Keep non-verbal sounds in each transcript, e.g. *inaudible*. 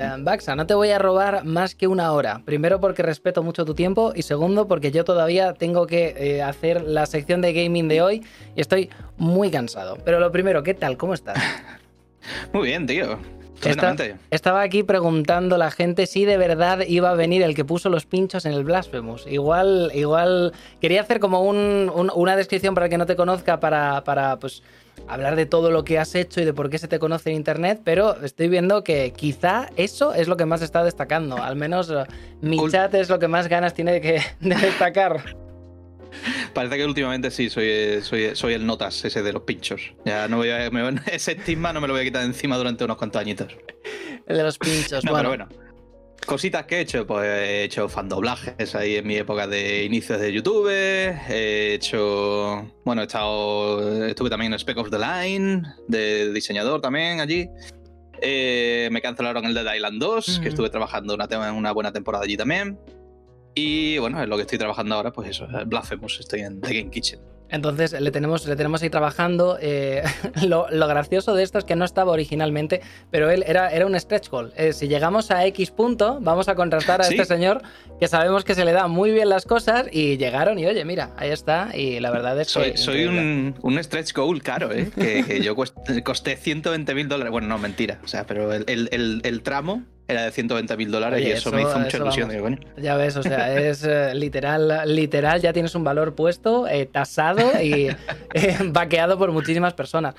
Eh, Baxa, no te voy a robar más que una hora. Primero porque respeto mucho tu tiempo y segundo porque yo todavía tengo que eh, hacer la sección de gaming de hoy y estoy muy cansado. Pero lo primero, ¿qué tal? ¿Cómo estás? *laughs* Muy bien, tío. Esta- estaba aquí preguntando a la gente si de verdad iba a venir el que puso los pinchos en el Blasphemous. Igual, igual quería hacer como un- un- una descripción para el que no te conozca para, para pues hablar de todo lo que has hecho y de por qué se te conoce en internet, pero estoy viendo que quizá eso es lo que más está destacando. Al menos eh, mi Ul- chat es lo que más ganas tiene que, *laughs* de destacar. Parece que últimamente sí, soy, soy, soy el notas ese de los pinchos. Ya no voy a, me- *laughs* ese estigma no me lo voy a quitar encima durante unos cuantos añitos. El de los pinchos. *laughs* No, bueno, pero bueno. Cositas que he hecho, pues he hecho fandoblajes ahí en mi época de inicios de YouTube. He hecho. Bueno, he estado. Estuve también en Spec of the Line, de diseñador también allí. Eh, me cancelaron el Dead Island 2, Ujú. que estuve trabajando una, una buena temporada allí también. Y bueno, en lo que estoy trabajando ahora, pues eso, Blasphemous, estoy en The Game Kitchen. Entonces le tenemos, le tenemos ahí trabajando. eh, *laughs* lo, lo gracioso de esto es que no estaba originalmente, pero él era, era un stretch goal. Eh, si llegamos a X punto, vamos a contratar a Sí. este señor que sabemos que se le da muy bien las cosas y llegaron y oye, mira, ahí está. Y la verdad es Soy, que... soy un, un stretch goal caro, ¿eh? Que, que yo costé 120 mil dólares. Bueno, no, mentira. O sea, pero el, el- el- el tramo era de 120 mil dólares Oye, y eso, eso- me hizo mucha ilusión. Digo, coño. Ya ves, o sea, *laughs* es eh, literal, literal, ya tienes un valor puesto, eh, tasado y *laughs* eh, vaqueado por muchísimas personas.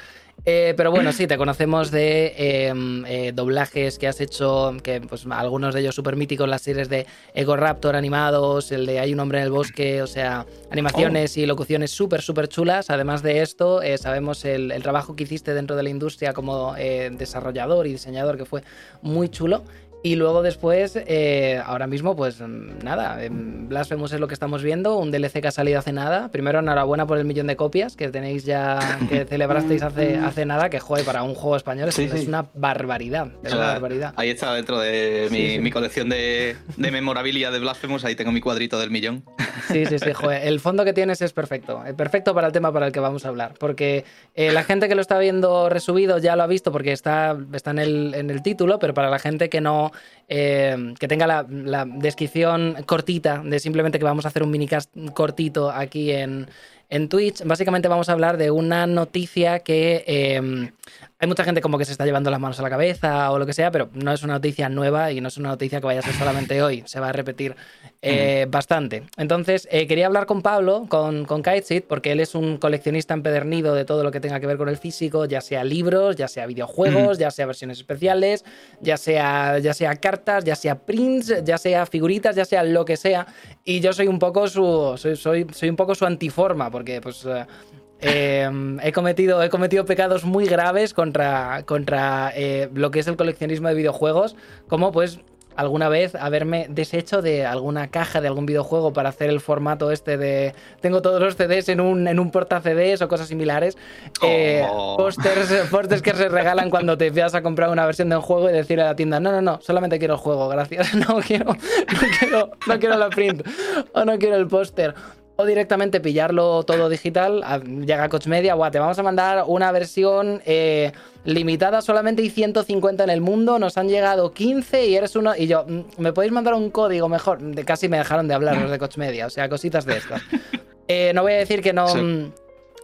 Eh, pero bueno, sí, te conocemos de eh, eh, doblajes que has hecho, que pues algunos de ellos súper míticos, las series de Ego Raptor animados, el de Hay un hombre en el bosque, o sea, animaciones y locuciones súper, súper chulas. Además de esto, eh, sabemos el, el trabajo que hiciste dentro de la industria como desarrollador y diseñador, que fue muy chulo. Y luego después, eh, ahora mismo, pues mm, nada, em, Blasphemous es lo que estamos viendo, un DLC que ha salido hace nada. Primero, enhorabuena por el millón de copias que tenéis ya, que *laughs* celebrasteis hace, hace nada, que joder, para un juego español es, Sí, es sí. una barbaridad, es una barbaridad. Ahí está dentro de mi, Sí, sí. mi colección de, de memorabilia de Blasphemous. Ahí tengo mi cuadrito del millón. Sí, sí, sí, joder. El fondo que tienes es perfecto. eh, Perfecto para el tema para el que vamos a hablar. Porque eh, la gente que lo está viendo resubido ya lo ha visto porque está, está en, el, en el título, pero para la gente que no. Eh, que tenga la, descripción cortita de simplemente que vamos a hacer un minicast cortito aquí en, en Twitch, básicamente vamos a hablar de una noticia que eh, hay mucha gente como que se está llevando las manos a la cabeza o lo que sea, pero no es una noticia nueva y no es una noticia que vaya a ser solamente hoy, se va a repetir eh, bastante. Entonces, eh, quería hablar con Pablo, con, con porque él es un coleccionista empedernido de todo lo que tenga que ver con el físico, ya sea libros, ya sea videojuegos, ya sea versiones especiales, ya sea, ya sea cartas, ya sea prints, ya sea figuritas, ya sea lo que sea. Y yo soy un poco su. soy, soy, soy un poco su antiforma, porque pues. eh, eh, he, cometido, he cometido pecados muy graves contra, contra eh, lo que es el coleccionismo de videojuegos, como pues alguna vez haberme deshecho de alguna caja de algún videojuego para hacer el formato este de tengo todos los CDs en un, en un porta CDs o cosas similares. Eh, Oh. pósters, *laughs* pósters que se regalan cuando te vas a comprar una versión de un juego y decir a la tienda, no, no, no, solamente quiero el juego, gracias. *laughs* No quiero, no quiero, no quiero la print o no quiero el póster. O directamente pillarlo todo digital, a- llega Coach Media, guau, te vamos a mandar una versión eh, limitada, solamente hay 150 en el mundo, nos han llegado 15 y eres uno... Y yo, mm, ¿me podéis mandar un código mejor? De, casi me dejaron de hablar los de Coach Media, o sea, cositas de estas. *laughs* Eh, no voy a decir que no... Sí. mm,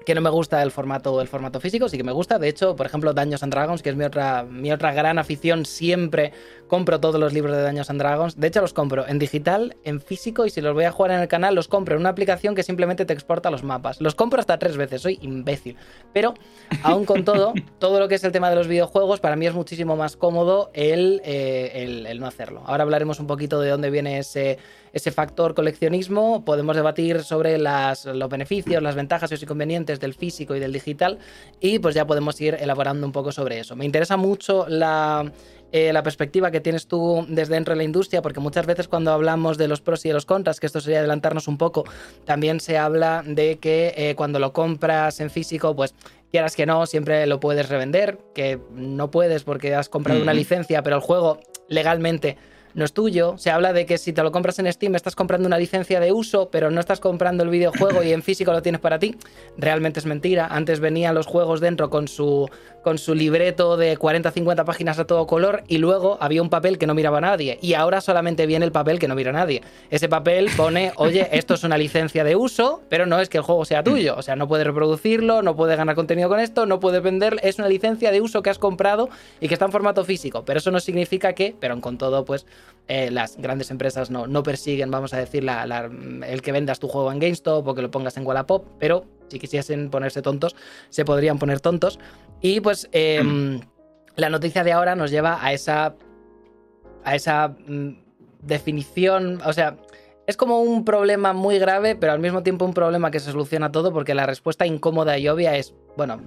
que no me gusta el formato, el formato físico, sí que me gusta. De hecho, por ejemplo, Daños and Dragons, que es mi otra, mi otra gran afición, siempre compro todos los libros de Daños and Dragons. De hecho, los compro en digital, en físico, y si los voy a jugar en el canal, los compro en una aplicación que simplemente te exporta los mapas. Los compro hasta tres veces, soy imbécil. Pero, aún con todo, *laughs* todo lo que es el tema de los videojuegos, para mí es muchísimo más cómodo el, eh, el- el no hacerlo. Ahora hablaremos un poquito de dónde viene ese, ese factor coleccionismo. Podemos debatir sobre las, los beneficios, las ventajas y los inconvenientes del físico y del digital. Y pues ya podemos ir elaborando un poco sobre eso. Me interesa mucho la, eh, la perspectiva que tienes tú desde dentro de la industria, porque muchas veces cuando hablamos de los pros y de los contras, que esto sería adelantarnos un poco, también se habla de que eh, cuando lo compras en físico, pues quieras que no, siempre lo puedes revender, que no puedes porque has comprado una licencia, pero el juego legalmente no es tuyo. Se habla de que si te lo compras en Steam estás comprando una licencia de uso, pero no estás comprando el videojuego y en físico lo tienes para ti. Realmente es mentira. Antes venían los juegos dentro con su, con su libreto de 40-50 páginas a todo color y luego había un papel que no miraba a nadie. Y ahora solamente viene el papel que no mira a nadie. Ese papel pone, oye, esto es una licencia de uso, pero no es que el juego sea tuyo. O sea, no puedes reproducirlo, no puedes ganar contenido con esto, no puedes vender. Es una licencia de uso que has comprado y que está en formato físico. Pero eso no significa que, pero con todo, pues eh, las grandes empresas no, no persiguen, vamos a decir, el que vendas tu juego en GameStop o que lo pongas en Wallapop, pero si quisiesen ponerse tontos, se podrían poner tontos. Y pues em, *clears throat* la noticia de ahora nos lleva a esa. a esa mm, definición. O sea. Es como un problema muy grave, pero al mismo tiempo un problema que se soluciona todo porque la respuesta incómoda y obvia es, bueno,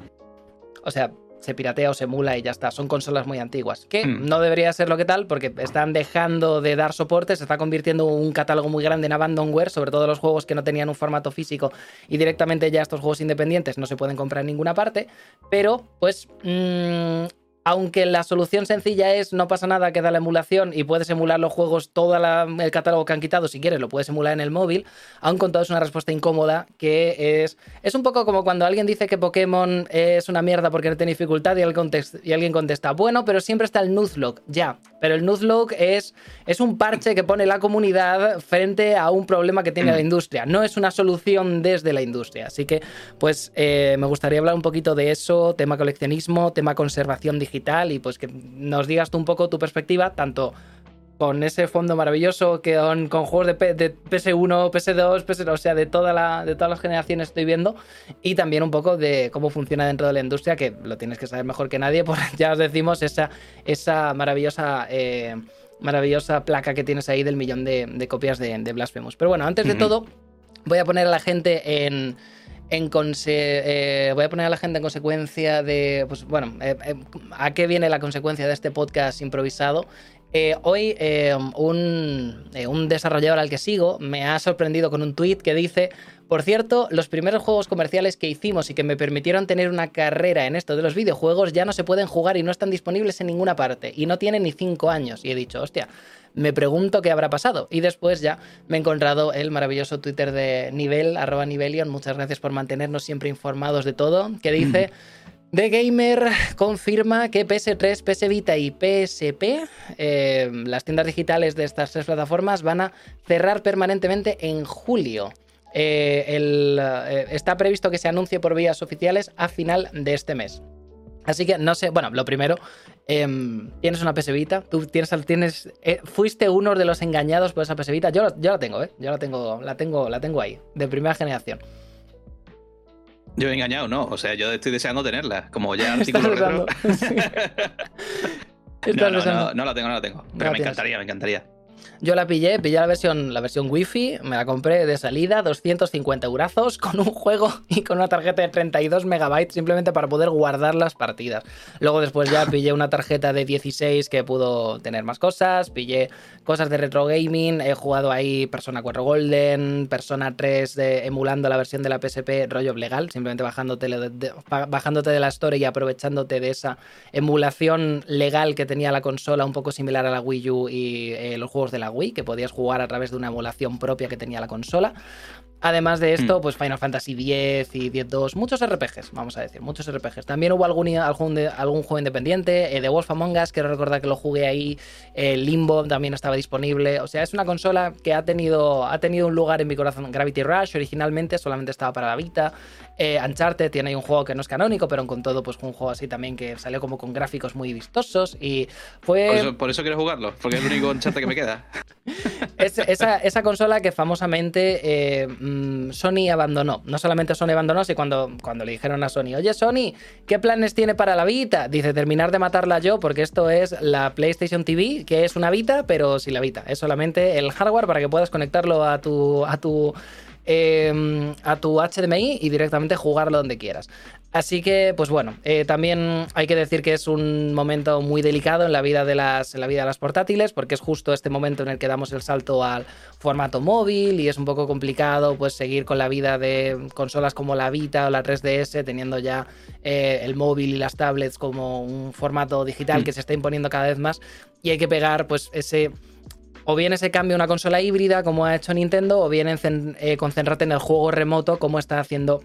o sea, se piratea o se emula y ya está. Son consolas muy antiguas. Que hmm. no debería ser lo que tal, porque están dejando de dar soporte, se está convirtiendo un catálogo muy grande en abandonware, sobre todo los juegos que no tenían un formato físico y directamente ya estos juegos independientes no se pueden comprar en ninguna parte. Pero, pues, mmm, aunque la solución sencilla es no pasa nada, queda la emulación y puedes emular los juegos, todo el catálogo que han quitado, si quieres, lo puedes emular en el móvil, aún con todo es una respuesta incómoda que es, es un poco como cuando alguien dice que Pokémon es una mierda porque no tiene dificultad y alguien, contesta, y alguien contesta, bueno, pero siempre está el Nuzlocke, ya, pero el Nuzlocke es, es un parche que pone la comunidad frente a un problema que tiene la industria, no es una solución desde la industria, así que pues eh, me gustaría hablar un poquito de eso, tema coleccionismo, tema conservación digital, y pues que nos digas tú un poco tu perspectiva, tanto con ese fondo maravilloso que con, juegos de, PS1, PS2, PS, o sea, de, toda la, de todas las generaciones estoy viendo, y también un poco de cómo funciona dentro de la industria, que lo tienes que saber mejor que nadie, *laughs* pues ya os decimos esa, esa maravillosa... Eh, maravillosa placa que tienes ahí del millón de, copias de, Blasphemous. Pero bueno, antes de todo, voy a poner a la gente en, en eh, voy a poner a la gente en consecuencia de, pues bueno, eh, eh, ¿a qué viene la consecuencia de este podcast improvisado? Hoy un, un, desarrollador al que sigo me ha sorprendido con un tweet que dice, por cierto, los primeros juegos comerciales que hicimos y que me permitieron tener una carrera en esto de los videojuegos ya no se pueden jugar y no están disponibles en ninguna parte y no tienen ni 5 años. Y he dicho, hostia, me pregunto qué habrá pasado. Y después ya me he encontrado el maravilloso Twitter de Nivel, arroba Nivelion. Muchas gracias por mantenernos siempre informados de todo. Que dice. *laughs* The Gamer confirma que PS3, PS Vita y PSP, eh, las tiendas digitales de estas tres plataformas, van a cerrar permanentemente en julio. Eh, eh, está previsto que se anuncie por vías oficiales a final de este mes. Así que no sé, bueno, lo primero, em, tienes una pesevita, tú tienes, tienes fuiste uno de los engañados por esa pesevita, yo, yo la tengo. Yo la tengo, la tengo, la tengo ahí, de primera generación. Yo he engañado, no, o sea, yo estoy deseando tenerla, como ya *laughs* artículo retro. *laughs* *laughs* no, no, no, no, la tengo, no la tengo, pero me encantaría, me encantaría. Yo la pillé, pillé la versión, la versión Wi-Fi, me la compré de salida, 250 eurazos, con un juego *laughs* y con una tarjeta de 32 megabytes simplemente para poder guardar las partidas. Luego después ya pillé una tarjeta de 16 que pudo tener más cosas, pillé cosas de retro gaming, he jugado ahí Persona 4 Golden, Persona 3 de, emulando la versión de la PSP rollo legal, simplemente bajándote de, bajándote de la Store y aprovechándote de esa emulación legal que tenía la consola, un poco similar a la Wii U y eh, los juegos de la Wii, que podías jugar a través de una emulación propia que tenía la consola. Además de esto, mm. pues Final Fantasy X y X-2, muchos RPGs, vamos a decir, muchos RPGs. También hubo algún, algún, algún juego independiente, eh, The Wolf Among Us, quiero recordar que lo jugué ahí, eh, Limbo también estaba disponible. O sea, es una consola que ha tenido, ha tenido un lugar en mi corazón. Gravity Rush originalmente solamente estaba para la Vita. Eh, Uncharted tiene ahí un juego que no es canónico, pero con todo, pues un juego así también que salió como con gráficos muy vistosos y fue... Por eso, quiero jugarlo, porque es el único Uncharted que me queda. *laughs* esa, esa, consola que famosamente Mm, Sony abandonó. No solamente Sony abandonó, sino cuando, cuando le dijeron a Sony, oye Sony, ¿qué planes tiene para la Vita? Dice, terminar de matarla yo, porque esto es la PlayStation TV, que es una Vita, pero sin la Vita. Es solamente el hardware para que puedas conectarlo a tu, a tu em, a tu HDMI y directamente jugarlo donde quieras. Así que, pues bueno, eh, también hay que decir que es un momento muy delicado en la vida de las, en la vida de las portátiles, porque es justo este momento en el que damos el salto al formato móvil y es un poco complicado pues seguir con la vida de consolas como la Vita o la 3DS, teniendo ya eh, el móvil y las tablets como un formato digital mm. que se está imponiendo cada vez más. Y hay que pegar pues ese o bien ese cambio a una consola híbrida como ha hecho Nintendo, o bien en, eh, concentrarte en el juego remoto como está haciendo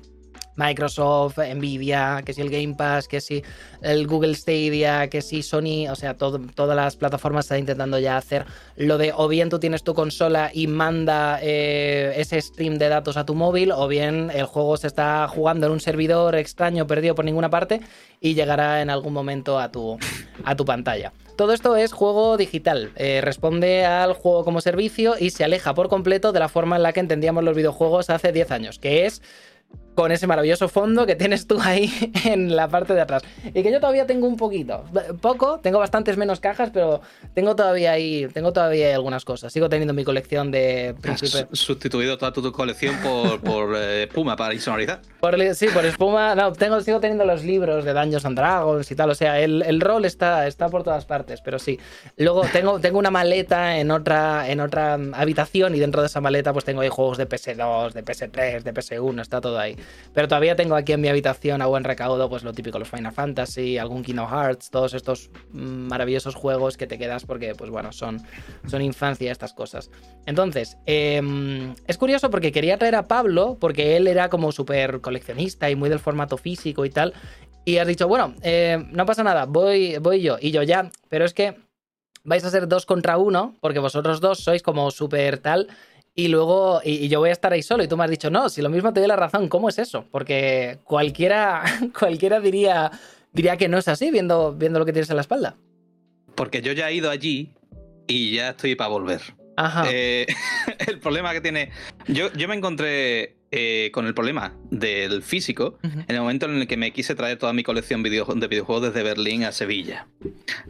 Microsoft, Nvidia, que si el Game Pass, que si el Google Stadia, que si Sony, o sea, todas las plataformas están intentando ya hacer lo de o bien tú tienes tu consola y manda eh, ese stream de datos a tu móvil, o bien el juego se está jugando en un servidor extraño, perdido por ninguna parte, y llegará en algún momento a tu, a tu pantalla. Todo esto es juego digital, eh, responde al juego como servicio y se aleja por completo de la forma en la que entendíamos los videojuegos hace 10 años, que es con ese maravilloso fondo que tienes tú ahí *laughs* en la parte de atrás. Y que yo todavía tengo un poquito. Poco, tengo bastantes menos cajas, pero tengo todavía ahí, tengo todavía algunas cosas. Sigo teniendo mi colección de Has sustituido toda tu colección por, por eh, espuma para insonorizar. sí, por espuma. No, tengo, sigo teniendo los libros de Dungeons and Dragons y tal. O sea, el, rol está, está por todas partes, pero sí. Luego tengo, tengo una maleta en otra, en otra habitación y dentro de esa maleta pues tengo ahí juegos de PS2, de PS3, de PS1, está todo ahí. Pero todavía tengo aquí en mi habitación a buen recaudo, pues lo típico, los Final Fantasy, algún Kingdom Hearts, todos estos maravillosos juegos que te quedas porque, pues bueno, son, son infancia estas cosas. Entonces, em, es curioso porque quería traer a Pablo, porque él era como súper coleccionista y muy del formato físico y tal. Y has dicho, bueno, eh, no pasa nada, voy, voy yo. Y yo ya, pero es que vais a ser dos contra uno, porque vosotros dos sois como súper tal y luego, y, yo voy a estar ahí solo. Y tú me has dicho, no, si lo mismo te doy la razón, ¿cómo es eso? Porque cualquiera, *laughs* cualquiera diría, diría que no es así, viendo, viendo lo que tienes en la espalda. Porque yo ya he ido allí y ya estoy para volver. Ajá. Eh, *laughs* el problema que tiene. Yo, yo me encontré eh, con el problema del físico en el momento en el que me quise traer toda mi colección de videojuegos desde Berlín a Sevilla.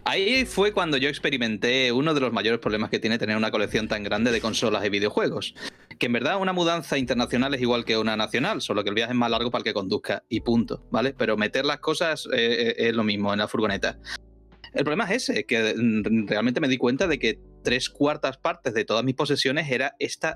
Ahí fue cuando yo experimenté uno de los mayores problemas que tiene tener una colección tan grande de consolas y videojuegos. Que en verdad una mudanza internacional es igual que una nacional, solo que el viaje es más largo para el que conduzca y punto, ¿vale? Pero meter las cosas eh, eh, es lo mismo en la furgoneta. El problema es ese, que realmente me di cuenta de que tres cuartas partes de todas mis posesiones era esta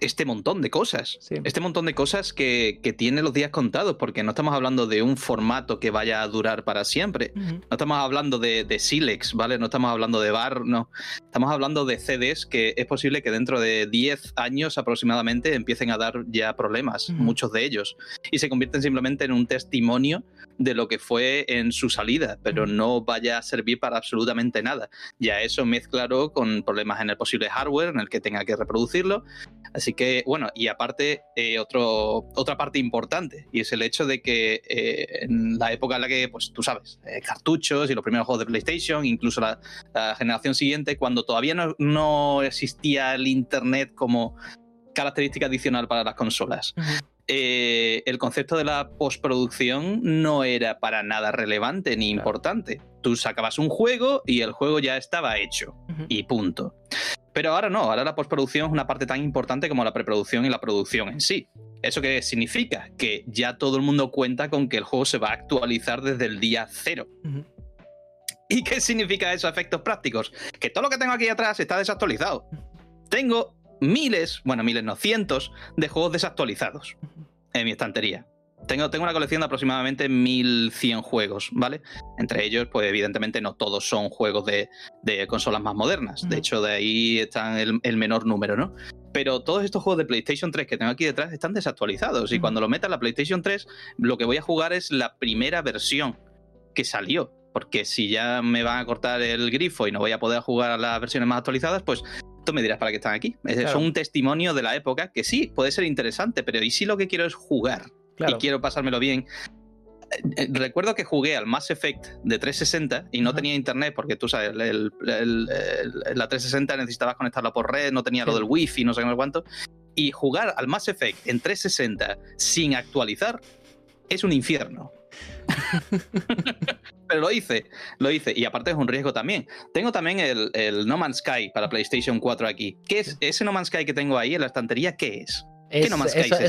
este montón de cosas. Este montón de cosas que, que, tiene los días contados, porque no estamos hablando de un formato que vaya a durar para siempre. No estamos hablando de, de, Silex, ¿vale? No estamos hablando de bar, no. Estamos hablando de CDs que es posible que dentro de 10 años aproximadamente empiecen a dar ya problemas, muchos de ellos, y se convierten simplemente en un testimonio de lo que fue en su salida, pero no vaya a servir para absolutamente nada. Ya eso mezclado con problemas en el posible hardware en el que tenga que reproducirlo. Así que, bueno, y aparte, eh, otro, otra parte importante, y es el hecho de que eh, en la época en la que, pues tú sabes, eh, cartuchos y los primeros juegos de PlayStation, incluso la, generación siguiente, cuando todavía no, no, existía el Internet como característica adicional para las consolas. Eh, el concepto de la postproducción no era para nada relevante ni importante. Tú sacabas un juego y el juego ya estaba hecho y punto. Pero ahora no, ahora la postproducción es una parte tan importante como la preproducción y la producción en sí. ¿Eso qué significa? Que ya todo el mundo cuenta con que el juego se va a actualizar desde el día cero. ¿Y qué significa eso a efectos prácticos? Que todo lo que tengo aquí atrás está desactualizado. Tengo miles, bueno, miles no, cientos de juegos desactualizados en mi estantería. Tengo, tengo una colección de aproximadamente 1100 juegos, ¿vale? Entre ellos, pues evidentemente no todos son juegos de, consolas más modernas. De hecho, de ahí están el, menor número, ¿no? Pero todos estos juegos de PlayStation 3 que tengo aquí detrás están desactualizados. Y cuando lo meta en la PlayStation 3, lo que voy a jugar es la primera versión que salió. Porque si ya me van a cortar el grifo y no voy a poder jugar a las versiones más actualizadas, pues me dirás para qué están aquí. Es un testimonio de la época que sí, puede ser interesante, pero ¿y si lo que quiero es jugar? Y quiero pasármelo bien. Eh, eh, recuerdo que jugué al Mass Effect de 360 y no tenía internet porque tú sabes, el, la 360 necesitabas conectarla por red, no tenía lo del wifi, no sé cuánto. Y jugar al Mass Effect en 360 sin actualizar es un infierno. *laughs* Pero lo hice, lo hice. Y aparte es un riesgo también. Tengo también el, No Man's Sky para PlayStation 4 aquí. ¿Qué es ese No Man's Sky que tengo ahí en la estantería? ¿Qué es? Es, No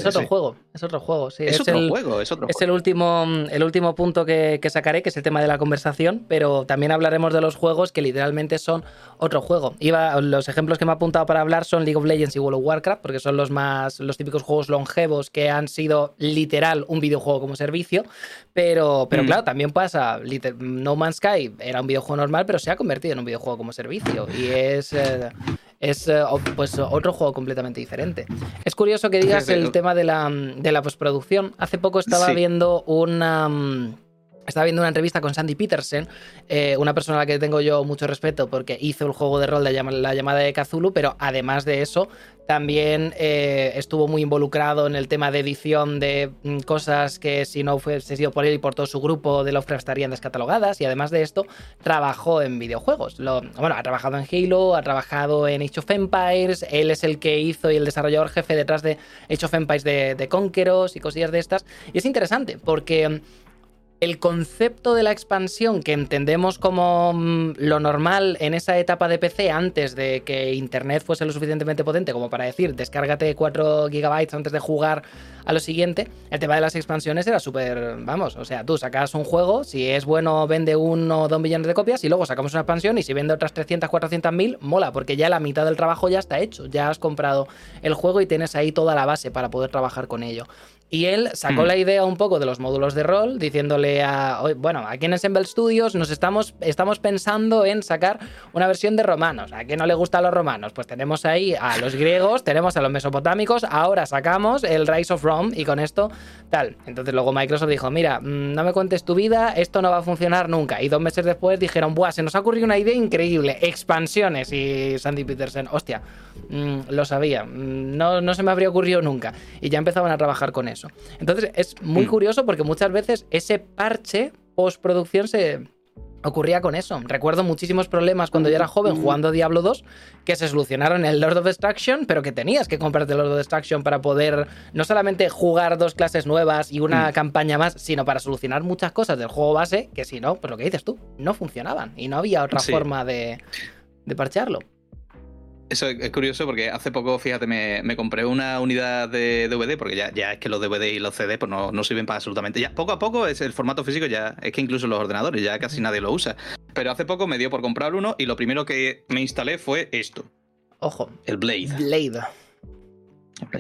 otro juego, es otro juego, sí. Es, otro el, juego, es otro es el último, el último punto que, que sacaré, que es el tema de la conversación, pero también hablaremos de los juegos que literalmente son otro juego. Iba, los ejemplos que me ha apuntado para hablar son League of Legends y World of Warcraft, porque son los más los típicos juegos longevos que han sido literal un videojuego como servicio, pero, pero Mm. claro, también pasa, No Man's Sky era un videojuego normal, pero se ha convertido en un videojuego como servicio y es... eh, es eh, pues otro juego completamente diferente. Es curioso que digas el o- tema de la, de la postproducción. Hace poco estaba Sí. viendo una. mm, Estaba viendo una entrevista con Sandy Petersen, eh, una persona a la que tengo yo mucho respeto porque hizo el juego de rol de la llamada de Cthulhu, pero además de eso, también eh, estuvo muy involucrado en el tema de edición de mm, cosas que si no fuese sido por él y por todo su grupo de Lovecraft estarían descatalogadas. Y además de esto, trabajó en videojuegos. Bueno, ha trabajado en Halo, ha trabajado en Age of Empires. Él es el que hizo y el desarrollador jefe detrás de Age of Empires de, de Conqueros y cosillas de estas. Y es interesante porque mm, el concepto de la expansión que entendemos como mm, lo normal en esa etapa de PC antes de que Internet fuese lo suficientemente potente como para decir descárgate 4 gigabytes antes de jugar a lo siguiente, el tema de las expansiones era súper, vamos, o sea, tú sacas un juego, si es bueno vende uno o dos millones de copias y luego sacamos una expansión y si vende otras 300, 400 mil, mola, porque ya la mitad del trabajo ya está hecho, ya has comprado el juego y tienes ahí toda la base para poder trabajar con ello. Y él sacó Mm. la idea un poco de los módulos de rol, diciéndole a. "Oye, Bueno, aquí en Ensemble Studios nos estamos, estamos pensando en sacar una versión de romanos. ¿A quién no le gustan los romanos? Pues tenemos ahí a los griegos, tenemos a los mesopotámicos, ahora sacamos el Rise of Rome y con esto tal. Entonces luego Microsoft dijo: Mira, mm, no me cuentes tu vida, esto no va a funcionar nunca. Y dos meses después dijeron: Buah, se nos ha ocurrido una idea increíble, expansiones. Y Sandy Peterson, hostia, mm, lo sabía, no, no se me habría ocurrido nunca. Y ya empezaban a trabajar con eso. Entonces es muy Mm. curioso porque muchas veces ese parche postproducción se ocurría con eso. Recuerdo muchísimos problemas cuando yo era joven jugando Diablo 2 que se solucionaron en el Lord of Destruction, pero que tenías que comprarte el Lord of Destruction para poder no solamente jugar dos clases nuevas y una Mm. campaña más, sino para solucionar muchas cosas del juego base que si no, pues lo que dices tú, no funcionaban y no había otra Sí. forma de, de parchearlo. Eso es curioso porque hace poco, fíjate, me, me compré una unidad de DVD, porque ya, ya es que los DVD y los CD pues no, no sirven para absolutamente. Ya poco a poco es el formato físico, ya es que incluso los ordenadores ya casi nadie lo usa. Pero hace poco me dio por comprar uno y lo primero que me instalé fue esto, Ojo, el Blade. Blade.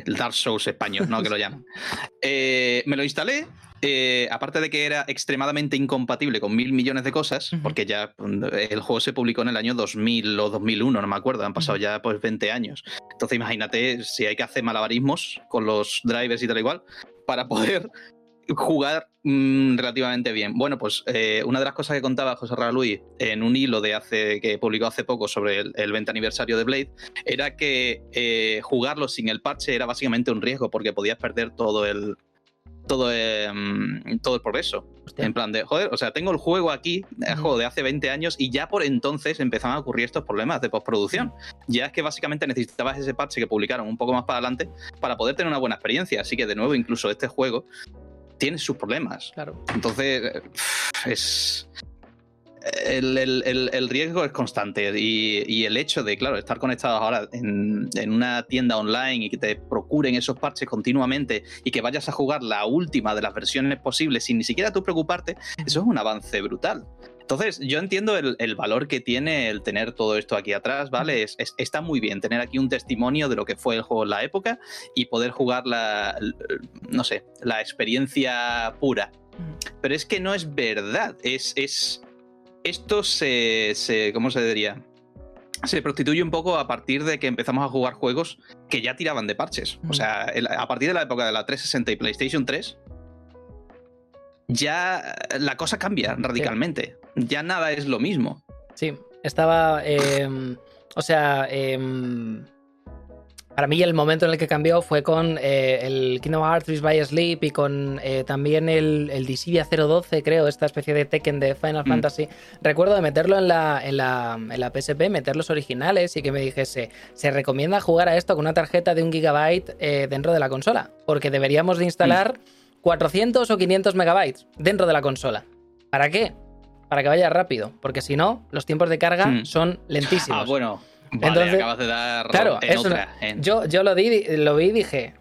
El Dark Souls español, ¿no? Que lo llaman. *laughs* Eh, me lo instalé. Eh, aparte de que era extremadamente incompatible con mil millones de cosas, porque ya mm, el juego se publicó en el año 2000 o 2001, no me acuerdo, han pasado ya pues 20 años. Entonces imagínate si hay que hacer malabarismos con los drivers y tal igual para poder jugar mm, relativamente bien. Bueno, pues eh, una de las cosas que contaba José Ra Luis en un hilo de hace que publicó hace poco sobre el, el 20 aniversario de Blade era que eh, jugarlo sin el parche era básicamente un riesgo porque podías perder todo el todo, eh, mm, todo el progreso. Hostia. En plan de, joder, o sea, tengo el juego aquí, el Ujú. juego de hace 20 años, y ya por entonces empezaban a ocurrir estos problemas de postproducción. Ya es que básicamente necesitabas ese parche que publicaron un poco más para adelante para poder tener una buena experiencia. Así que, de nuevo, incluso este juego tiene sus problemas. Claro. Entonces, eh, es. El, el- el- el riesgo es constante y, y el hecho de, claro, estar conectados ahora en, en una tienda online y que te procuren esos parches continuamente y que vayas a jugar la última de las versiones posibles sin ni siquiera tú preocuparte, eso es un avance brutal. Entonces, yo entiendo el, el valor que tiene el tener todo esto aquí atrás, ¿vale? Es- es- está muy bien tener aquí un testimonio de lo que fue el juego en la época y poder jugar la, no sé, la experiencia pura. Pero es que no es verdad. Es. es esto se, se. ¿Cómo se diría? Se prostituye un poco a partir de que empezamos a jugar juegos que ya tiraban de parches. Mm. O sea, el- a partir de la época de la 360 y PlayStation 3, ya la cosa cambia radicalmente. Ya nada es lo mismo. Sí, estaba. eh, o sea, eh, para mí el momento en el que cambió fue con eh, el Kingdom Hearts 3 by Sleep y con eh, también el, el Dissidia 012, creo, esta especie de Tekken de Final Mm. Fantasy. Recuerdo de meterlo en la, en, la, en la PSP, meter los originales y que me dijese, se recomienda jugar a esto con una tarjeta de un gigabyte eh, dentro de la consola, porque deberíamos de instalar 400 o 500 megabytes dentro de la consola. ¿Para qué? Para que vaya rápido, porque si no, los tiempos de carga Mm. son lentísimos. Ah, bueno. Vale, Entonces, acabas de dar claro, en eso no- otra. en- Yo, yo lo, di, lo vi y dije,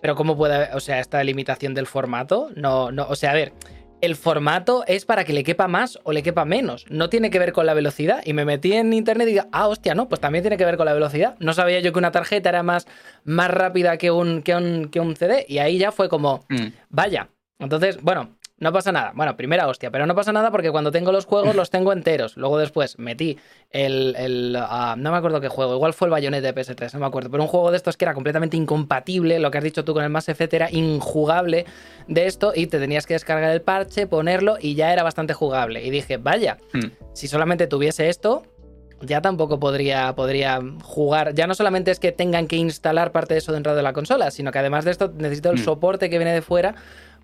Pero ¿cómo puede, o sea, esta limitación del formato? No, no, o sea, a ver, el formato es para que le quepa más o le quepa menos. No tiene que ver con la velocidad. Y me metí en internet y digo, ah, hostia, no, pues también tiene que ver con la velocidad. No sabía yo que una tarjeta era más, más rápida que un, que, un, que un CD. Y ahí ya fue como, mm. vaya. Entonces, bueno, no pasa nada. Bueno, primera hostia, pero no pasa nada porque cuando tengo los juegos los tengo enteros. Luego después metí el. Ah, no me acuerdo qué juego, igual fue el Bayonetta de PS3, no me acuerdo. Pero un juego de estos que era completamente incompatible, lo que has dicho tú con el Mass Effect era injugable de esto y te tenías que descargar el parche, ponerlo y ya era bastante jugable. Y dije, vaya, hmm. si solamente tuviese esto, ya tampoco podría, podría jugar. Ya no solamente es que tengan que instalar parte de eso dentro de la consola, sino que además de esto necesito el hmm. soporte que viene de fuera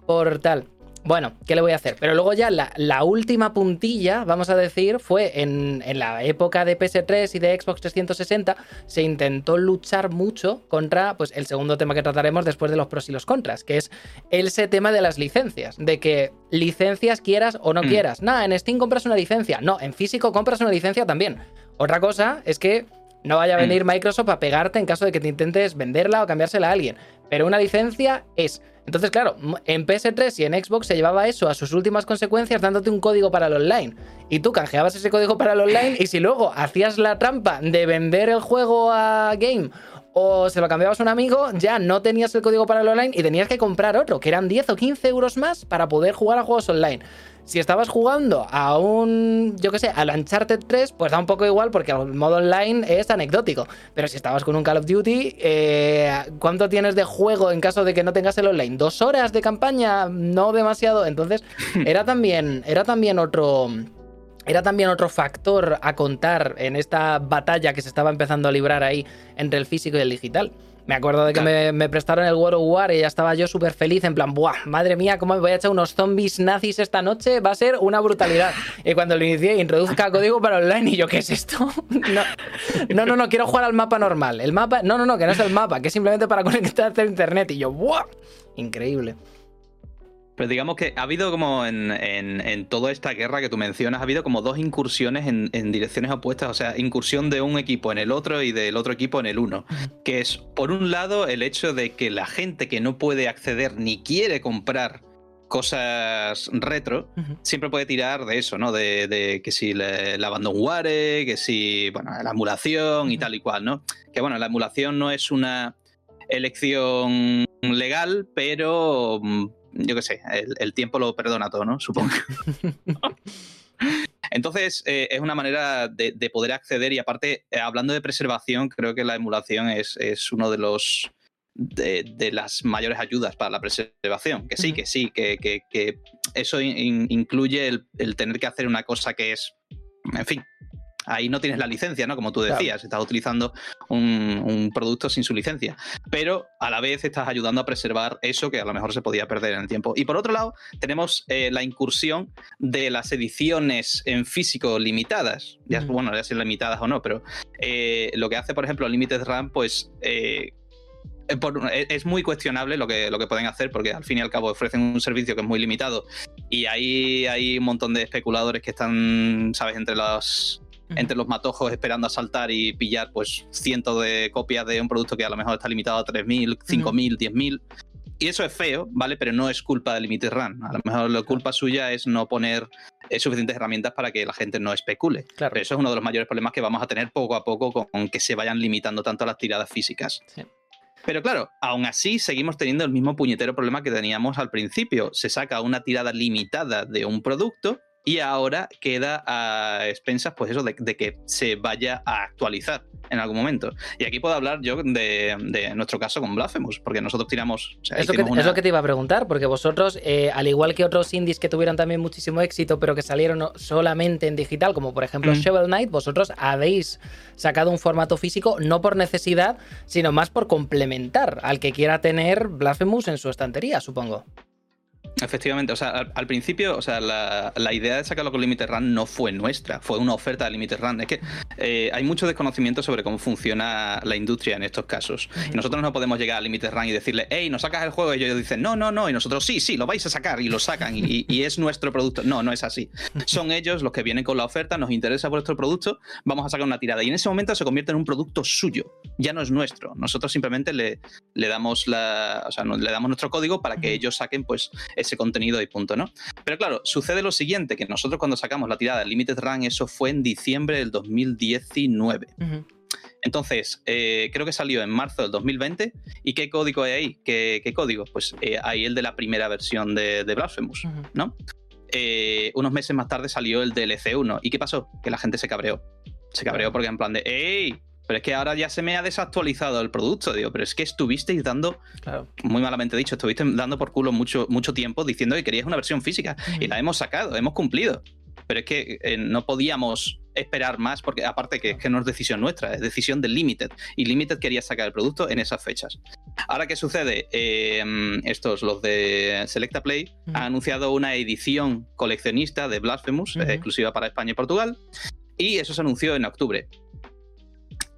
por tal. Bueno, ¿qué le voy a hacer? Pero luego ya la, última puntilla, vamos a decir, fue en, la época de PS3 y de Xbox 360, se intentó luchar mucho contra pues, el segundo tema que trataremos después de los pros y los contras, que es ese tema de las licencias, de que licencias quieras o no mm. quieras. Nada, en Steam compras una licencia, no, en físico compras una licencia también. Otra cosa es que no vaya a mm. venir Microsoft a pegarte en caso de que te intentes venderla o cambiársela a alguien. Pero una licencia es entonces, claro, en PS3 y en Xbox se llevaba eso a sus últimas consecuencias dándote un código para el online. Y tú canjeabas ese código para el online y si luego hacías la trampa de vender el juego a Game o se lo cambiabas a un amigo, ya no tenías el código para el online y tenías que comprar otro, que eran 10 o 15 euros más para poder jugar a juegos online. Si estabas jugando a un, yo qué sé, al Uncharted 3, pues da un poco igual porque el modo online es anecdótico. Pero si estabas con un Call of Duty, eh, ¿cuánto tienes de juego en caso de que no tengas el online? ¿Dos horas de campaña? No demasiado. Entonces, *laughs* era también, era también otro era también otro factor a contar en esta batalla que se estaba empezando a librar ahí entre el físico y el digital. Me acuerdo de que me, prestaron el World of War y ya estaba yo súper feliz, en plan, ¡buah! Madre mía, ¿cómo me voy a echar unos zombies nazis esta noche? Va a ser una brutalidad. *laughs* Y cuando lo inicié, introduzca código para online y yo, ¿qué es esto? *laughs* No, no, no, no, quiero jugar al mapa normal. El mapa, no, no, no, que no es el mapa, que es simplemente para conectarte a internet. Y yo, ¡buah! Increíble. Pero digamos que ha habido como en, toda esta guerra que tú mencionas, ha habido como dos incursiones en, direcciones opuestas, o sea, incursión de un equipo en el otro y del otro equipo en el uno. Que es, por un lado, el hecho de que la gente que no puede acceder ni quiere comprar cosas retro, siempre puede tirar de eso, ¿no? De, que si la abandonware, que si, bueno, la emulación y tal y cual, ¿no? Que bueno, la emulación no es una elección legal, pero mm, yo qué sé, el, tiempo lo perdona todo, ¿no? Supongo. *laughs* Entonces, eh, es una manera de, poder acceder y aparte, eh, hablando de preservación, creo que la emulación es, es uno de los... De, las mayores ayudas para la preservación. Que sí, que sí, que, que, eso incluye el, el, tener que hacer una cosa que es, en fin, ahí no tienes la licencia, ¿no? Como tú decías, estás utilizando un, producto sin su licencia. Pero a la vez estás ayudando a preservar eso que a lo mejor se podía perder en el tiempo. Y por otro lado, tenemos eh, la incursión de las ediciones en físico limitadas. Ya, Bueno, ya sean limitadas o no, pero eh, lo que hace, por ejemplo, Limited RAM, pues. Eh, es muy cuestionable lo que, lo que pueden hacer porque al fin y al cabo ofrecen un servicio que es muy limitado y ahí hay un montón de especuladores que están, ¿sabes?, entre los, entre los matojos esperando a saltar y pillar pues cientos de copias de un producto que a lo mejor está limitado a 3.000, 5.000, 10.000. Y eso es feo, ¿vale? Pero no es culpa de Limited Run. A lo mejor la culpa suya es no poner suficientes herramientas para que la gente no especule. Claro. Pero eso es uno de los mayores problemas que vamos a tener poco a poco con que se vayan limitando tanto las tiradas físicas. Pero claro, aún así seguimos teniendo el mismo puñetero problema que teníamos al principio. Se saca una tirada limitada de un producto y ahora queda a expensas, pues eso, de, que se vaya a actualizar en algún momento. Y aquí puedo hablar yo de, nuestro caso con Blasphemous, porque nosotros tiramos... es, lo que, te iba a preguntar, porque vosotros, eh, al igual que otros indies que tuvieron también muchísimo éxito, pero que salieron solamente en digital, como por ejemplo mm. Shovel Knight, vosotros habéis sacado un formato físico no por necesidad, sino más por complementar al que quiera tener Blasphemous en su estantería, supongo. Efectivamente, o sea, al, principio, o sea, la, idea de sacarlo con Limited Run no fue nuestra, fue una oferta de Limited Run. Es que eh, hay mucho desconocimiento sobre cómo funciona la industria en estos casos. Y nosotros no podemos llegar a Limited Run y decirle, hey, ¿nos sacas el juego? Y ellos dicen, no, no, no. Y nosotros, sí, sí, lo vais a sacar y lo sacan y, y es nuestro producto. No, no es así. Son ellos los que vienen con la oferta, nos interesa vuestro producto, vamos a sacar una tirada. Y en ese momento se convierte en un producto suyo, ya no es nuestro. Nosotros simplemente le, le damos la, o sea, le damos nuestro código para que ellos saquen pues ese contenido y punto, ¿no? Pero claro, sucede lo siguiente, que nosotros cuando sacamos la tirada Limited Run, eso fue en diciembre del 2019. Entonces, eh, creo que salió en marzo del 2020. ¿Y qué código hay ahí? ¿Qué, código? Pues eh, hay el de la primera versión de, Blasphemous, ¿no? Eh, unos meses más tarde salió el DLC 1. ¿Y qué pasó? Que la gente se cabreó. Se cabreó porque en plan de, ¡Ey! Pero es que ahora ya se me ha desactualizado el producto, digo, pero es que estuvisteis dando, muy malamente dicho, estuvisteis dando por culo mucho, mucho tiempo diciendo que querías una versión física y la hemos sacado, hemos cumplido. Pero es que eh, no podíamos esperar más, porque aparte que, que no es decisión nuestra, es decisión de Limited. Y Limited quería sacar el producto en esas fechas. Ahora, ¿qué sucede? Eh, estos, los de Selecta Play, han anunciado una edición coleccionista de Blasphemous, exclusiva para España y Portugal. Y eso se anunció en octubre.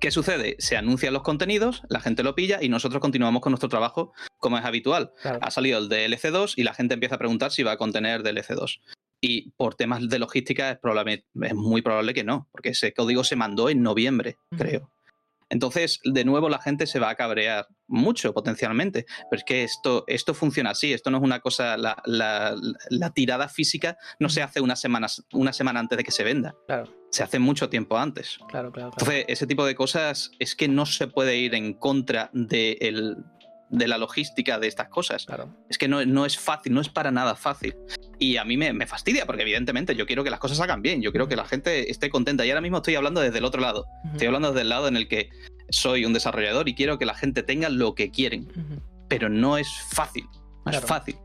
¿Qué sucede? Se anuncian los contenidos, la gente lo pilla y nosotros continuamos con nuestro trabajo como es habitual. Ha salido el DLC 2 y la gente empieza a preguntar si va a contener DLC 2. Y por temas de logística es, es muy probable que no, porque ese código se mandó en noviembre, creo. Entonces, de nuevo, la gente se va a cabrear mucho potencialmente. Pero es que esto, esto funciona así. Esto no es una cosa. La, tirada física no se hace una semana, una semana antes de que se venda. Claro. Se hace mucho tiempo antes. Claro, claro, Entonces, ese tipo de cosas es que no se puede ir en contra de, de la logística de estas cosas. Claro. Es que no, no, es fácil, no es para nada fácil. Y a mí me, me, fastidia, porque evidentemente yo quiero que las cosas hagan bien, yo quiero que la gente esté contenta. Y ahora mismo estoy hablando desde el otro lado. Estoy hablando desde el lado en el que soy un desarrollador y quiero que la gente tenga lo que quieren. Pero no es fácil. No es fácil.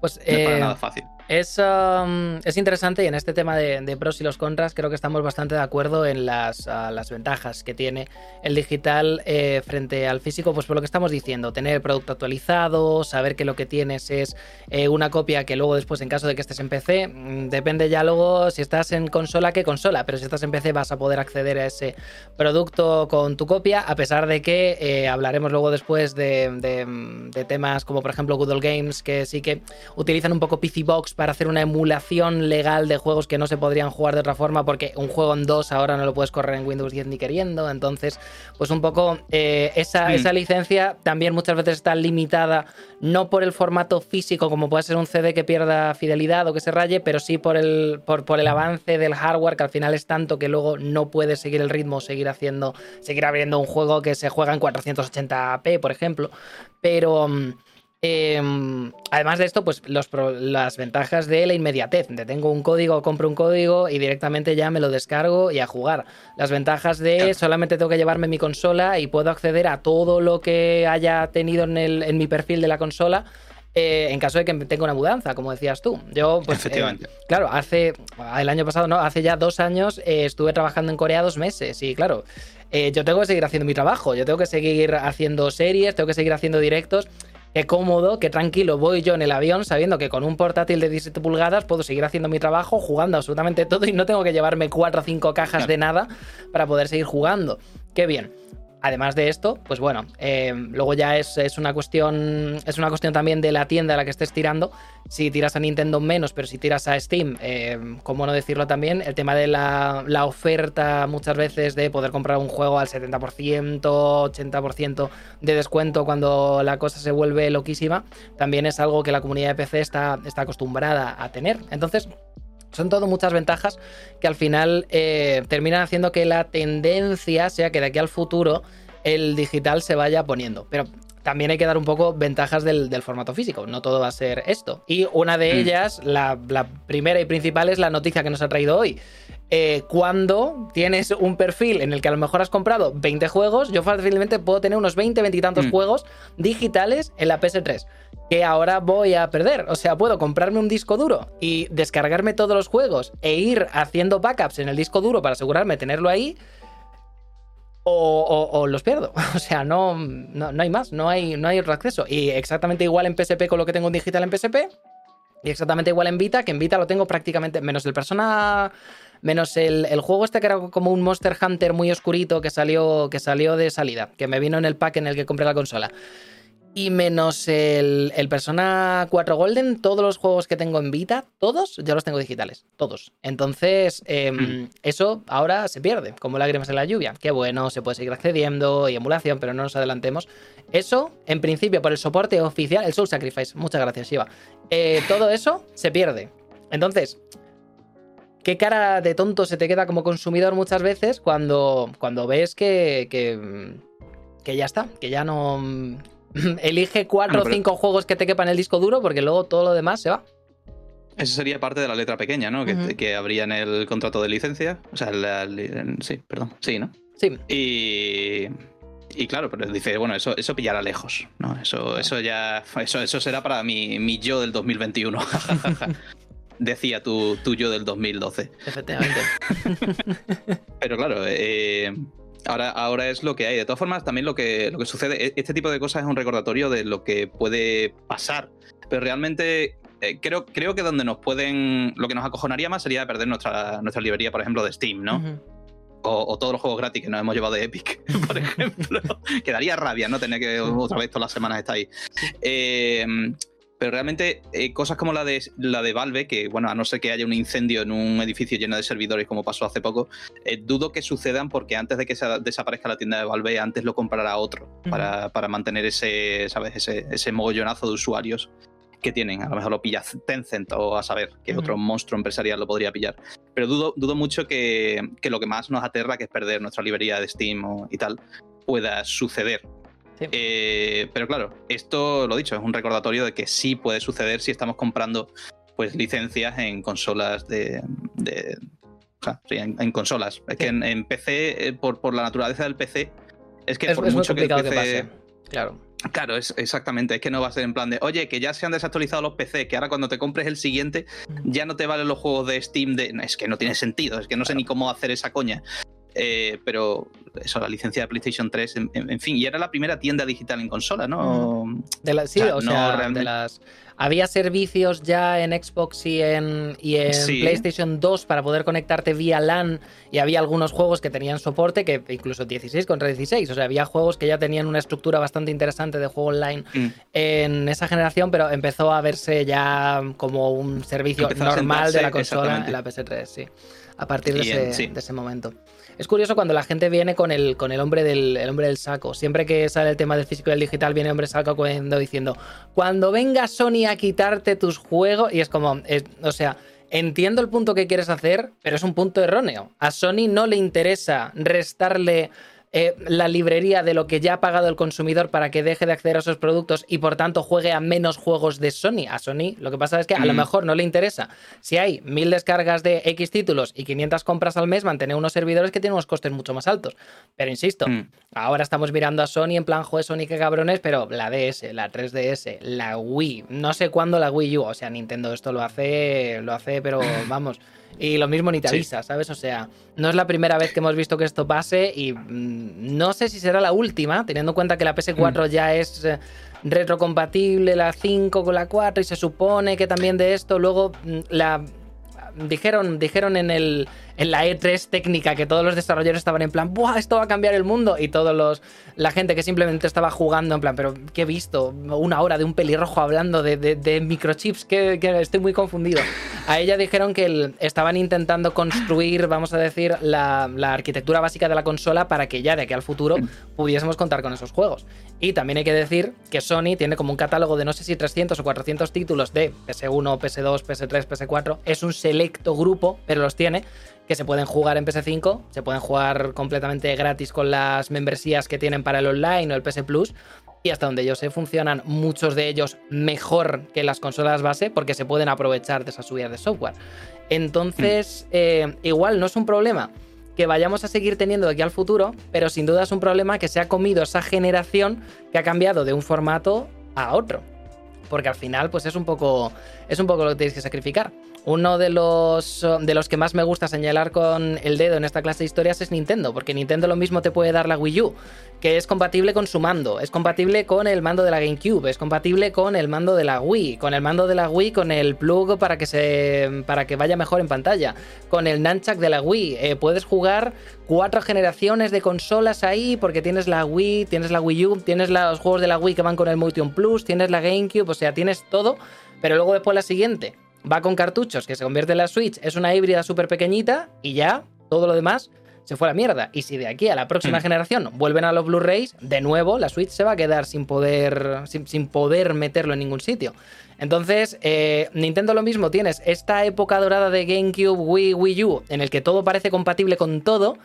Pues, no es para eh, nada fácil. Es, um, es, interesante y en este tema de, pros y los contras creo que estamos bastante de acuerdo en las, las ventajas que tiene el digital eh, frente al físico, pues por lo que estamos diciendo, tener el producto actualizado, saber que lo que tienes es eh, una copia que luego después en caso de que estés en PC, mm, depende ya luego si estás en consola, qué consola, pero si estás en PC vas a poder acceder a ese producto con tu copia, a pesar de que eh, hablaremos luego después de, de, temas como por ejemplo Google Games, que sí que utilizan un poco PC Box para hacer una emulación legal de juegos que no se podrían jugar de otra forma porque un juego en 2 ahora no lo puedes correr en Windows 10 ni queriendo. Entonces, pues un poco eh, esa, mm. esa licencia también muchas veces está limitada no por el formato físico como puede ser un CD que pierda fidelidad o que se raye, pero sí por el, por, por el avance del hardware que al final es tanto que luego no puedes seguir el ritmo, seguir haciendo, seguir abriendo un juego que se juega en 480p, por ejemplo. Pero... Mm, Em, además de esto, pues las ventajas de la inmediatez. De tengo un código, compro un código y directamente ya me lo descargo y a jugar. Las ventajas de solamente tengo que llevarme mi consola y puedo acceder a todo lo que haya tenido en, mi perfil de la consola. Eh, en caso de que tenga una mudanza, como decías tú. Yo, pues, Efectivamente. Eh, claro, hace el año pasado, no, hace ya dos años eh, estuve trabajando en Corea dos meses y claro, yo tengo que seguir haciendo mi trabajo, yo tengo que seguir haciendo series, tengo que seguir haciendo directos qué cómodo, qué tranquilo voy yo en el avión sabiendo que con un portátil de 17 pulgadas puedo seguir haciendo mi trabajo, jugando absolutamente todo y no tengo que llevarme 4 o 5 cajas de nada para poder seguir jugando. Qué bien. Además de esto, pues bueno, eh, luego ya es, una cuestión. Es una cuestión también de la tienda a la que estés tirando. Si tiras a Nintendo menos, pero si tiras a Steam, eh, cómo no decirlo también, el tema de la, oferta muchas veces de poder comprar un juego al 70%, 80% de descuento cuando la cosa se vuelve loquísima, también es algo que la comunidad de PC está, está acostumbrada a tener. Entonces, son todo muchas ventajas que al final eh, terminan haciendo que la tendencia sea que de aquí al futuro el digital se vaya poniendo. Pero también hay que dar un poco ventajas del, formato físico. No todo va a ser esto. Y una de mm. ellas, la, primera y principal, es la noticia que nos ha traído hoy. Eh, cuando tienes un perfil en el que a lo mejor has comprado 20 juegos, yo fácilmente puedo tener unos 20, 20 y tantos mm. juegos digitales en la PS3 que ahora voy a perder. O sea, puedo comprarme un disco duro y descargarme todos los juegos e ir haciendo backups en el disco duro para asegurarme de tenerlo ahí. o, los pierdo. *laughs* O sea, no, no, hay más, no hay, no hay otro acceso. Y exactamente igual en PSP con lo que tengo en digital en PSP. Y exactamente igual en Vita, que en Vita lo tengo prácticamente, menos el persona, menos el, juego este que era como un Monster Hunter muy oscurito que salió, que salió de salida, que me vino en el pack en el que compré la consola. Y menos el, Persona 4 Golden, todos los juegos que tengo en Vita, todos, ya los tengo digitales. Todos. Entonces, em, mm. eso ahora se pierde, como lágrimas en la lluvia. Qué bueno, se puede seguir accediendo y emulación, pero no nos adelantemos. Eso, en principio, por el soporte oficial, el Soul Sacrifice. Muchas gracias, Shiva. Eh, todo eso se pierde. Entonces, qué cara de tonto se te queda como consumidor muchas veces cuando, cuando ves que, que, que ya está, que ya no *clears throat* Elige cuatro o cinco juegos que te quepan en el disco duro porque luego todo lo demás se va. Eso sería parte de la letra pequeña, ¿no? Que, habría en el contrato de licencia. O sea, sí, perdón. Sí, ¿no? Sí. Y, y claro, pero dice, bueno, eso, eso pillará lejos, ¿no? Eso, eso ya. Eso, eso será para mi, mi yo del 2021. *laughs* Decía tu, tu, yo del 2012. Efectivamente. *laughs* pero claro, eh, Ahora, ahora es lo que hay. De todas formas, también lo que, lo que sucede, e-, este tipo de cosas es un recordatorio de lo que puede pasar. Pero realmente eh, creo, creo que donde nos pueden. Lo que nos acojonaría más sería perder nuestra, nuestra librería, por ejemplo, de Steam, ¿no? o, todos los juegos gratis que nos hemos llevado de Epic, *laughs* por ejemplo. *laughs* Quedaría rabia, ¿no? Tener que otra vez todas las semanas estar ahí. Eh, pero realmente eh, cosas como la de, la de Valve, que bueno, a no ser que haya un incendio en un edificio lleno de servidores como pasó hace poco, eh, dudo que sucedan porque antes de que se desaparezca la tienda de Valve, antes lo comprará otro para, mantener ese, ¿sabes? Ese, ese mogollonazo de usuarios que tienen. A lo mejor lo pilla Tencent o a saber que otro monstruo empresarial lo podría pillar. Pero dudo, dudo mucho que, lo que más nos aterra, que es perder nuestra librería de Steam y tal, pueda suceder. Eh, pero claro, esto lo dicho, es un recordatorio de que sí puede suceder si estamos comprando pues licencias en consolas de. o sea, sí, en, consolas. Es que en, PC, eh, por, por la naturaleza del PC, es que por mucho que, el PC, Claro. Claro, es exactamente. Es que no va a ser en plan de, oye, que ya se han desactualizado los PC, que ahora cuando te compres el siguiente ya no te valen los juegos de Steam. De... Es que no tiene sentido, es que no sé ni cómo hacer esa coña. Eh, pero eso, la licencia de PlayStation 3, en, fin, y era la primera tienda digital en consola, ¿no? De sí, o sea, de las... Había servicios ya en Xbox y en, y en PlayStation 2 para poder conectarte vía LAN y había algunos juegos que tenían soporte, que incluso 16 contra 16, o sea, había juegos que ya tenían una estructura bastante interesante de juego online mm. en esa generación, pero empezó a verse ya como un servicio normal de la consola en la PS3, sí, a partir de, ese, de ese momento. Es curioso cuando la gente viene con el, con el hombre del hombre del saco. Siempre que sale el tema del físico y del digital, viene el hombre saco cuando diciendo: Cuando venga Sony a quitarte tus juegos. Y es como, o sea, entiendo el punto que quieres hacer, pero es un punto erróneo. A Sony no le interesa restarle eh, la librería de lo que ya ha pagado el consumidor para que deje de acceder a esos productos y por tanto juegue a menos juegos de Sony. A Sony lo que pasa es que a lo mm. mejor no le interesa. Si hay mil descargas de X títulos y 500 compras al mes, mantener unos servidores que tienen unos costes mucho más altos. Pero insisto, mm. ahora estamos mirando a Sony en plan, joder, Sony, qué cabrones, pero la DS, la 3DS, la Wii, no sé cuándo la Wii U, o sea, Nintendo esto lo hace, lo hace, pero *clears throat* vamos. Y lo mismo ni te avisa, ¿sabes? O sea, no es la primera vez que hemos visto que esto pase y mm, no sé si será la última, teniendo en cuenta que la PS4 mm. ya es eh, retrocompatible, la 5 con la 4 y se supone que también de esto luego mm, la dijeron dijeron en el en la E3 técnica que todos los desarrolladores estaban en plan, ¡buah! Esto va a cambiar el mundo. Y todos los. La gente que simplemente estaba jugando en plan, pero ¿qué he visto? Una hora de un pelirrojo hablando de, microchips, que, estoy muy confundido. A ella dijeron que estaban intentando construir, vamos a decir, la, la, arquitectura básica de la consola para que ya de aquí al futuro pudiésemos contar con esos juegos. Y también hay que decir que Sony tiene como un catálogo de no sé si 300 o 400 títulos de PS1, PS2, PS3, PS4. Es un selecto grupo, pero los tiene que se pueden jugar en PS5, se pueden jugar completamente gratis con las membresías que tienen para el online o el PS Plus. Y hasta donde yo sé, funcionan muchos de ellos mejor que las consolas base porque se pueden aprovechar de esa subida de software. Entonces, eh, igual no es un problema que vayamos a seguir teniendo de aquí al futuro, pero sin duda es un problema que se ha comido esa generación que ha cambiado de un formato a otro. Porque al final, pues es un poco es un poco lo que tienes que sacrificar. Uno de los, de los que más me gusta señalar con el dedo en esta clase de historias es Nintendo, porque Nintendo lo mismo te puede dar la Wii U, que es compatible con su mando, es compatible con el mando de la GameCube, es compatible con el mando de la Wii, con el mando de la Wii con el plug para que se para que vaya mejor en pantalla, con el nunchuck de la Wii, eh, puedes jugar cuatro generaciones de consolas ahí porque tienes la Wii, tienes la Wii U, tienes los juegos de la Wii que van con el Motion Plus, tienes la GameCube, o sea, tienes todo, pero luego después la siguiente va con cartuchos, que se convierte en la Switch, es una híbrida súper pequeñita y ya todo lo demás se fue a la mierda. Y si de aquí a la próxima hmm. generación vuelven a los Blu-rays, de nuevo la Switch se va a quedar sin poder, sin, poder meterlo en ningún sitio. Entonces, eh, Nintendo lo mismo, tienes esta época dorada de GameCube, Wii, Wii U, en el que todo parece compatible con todo,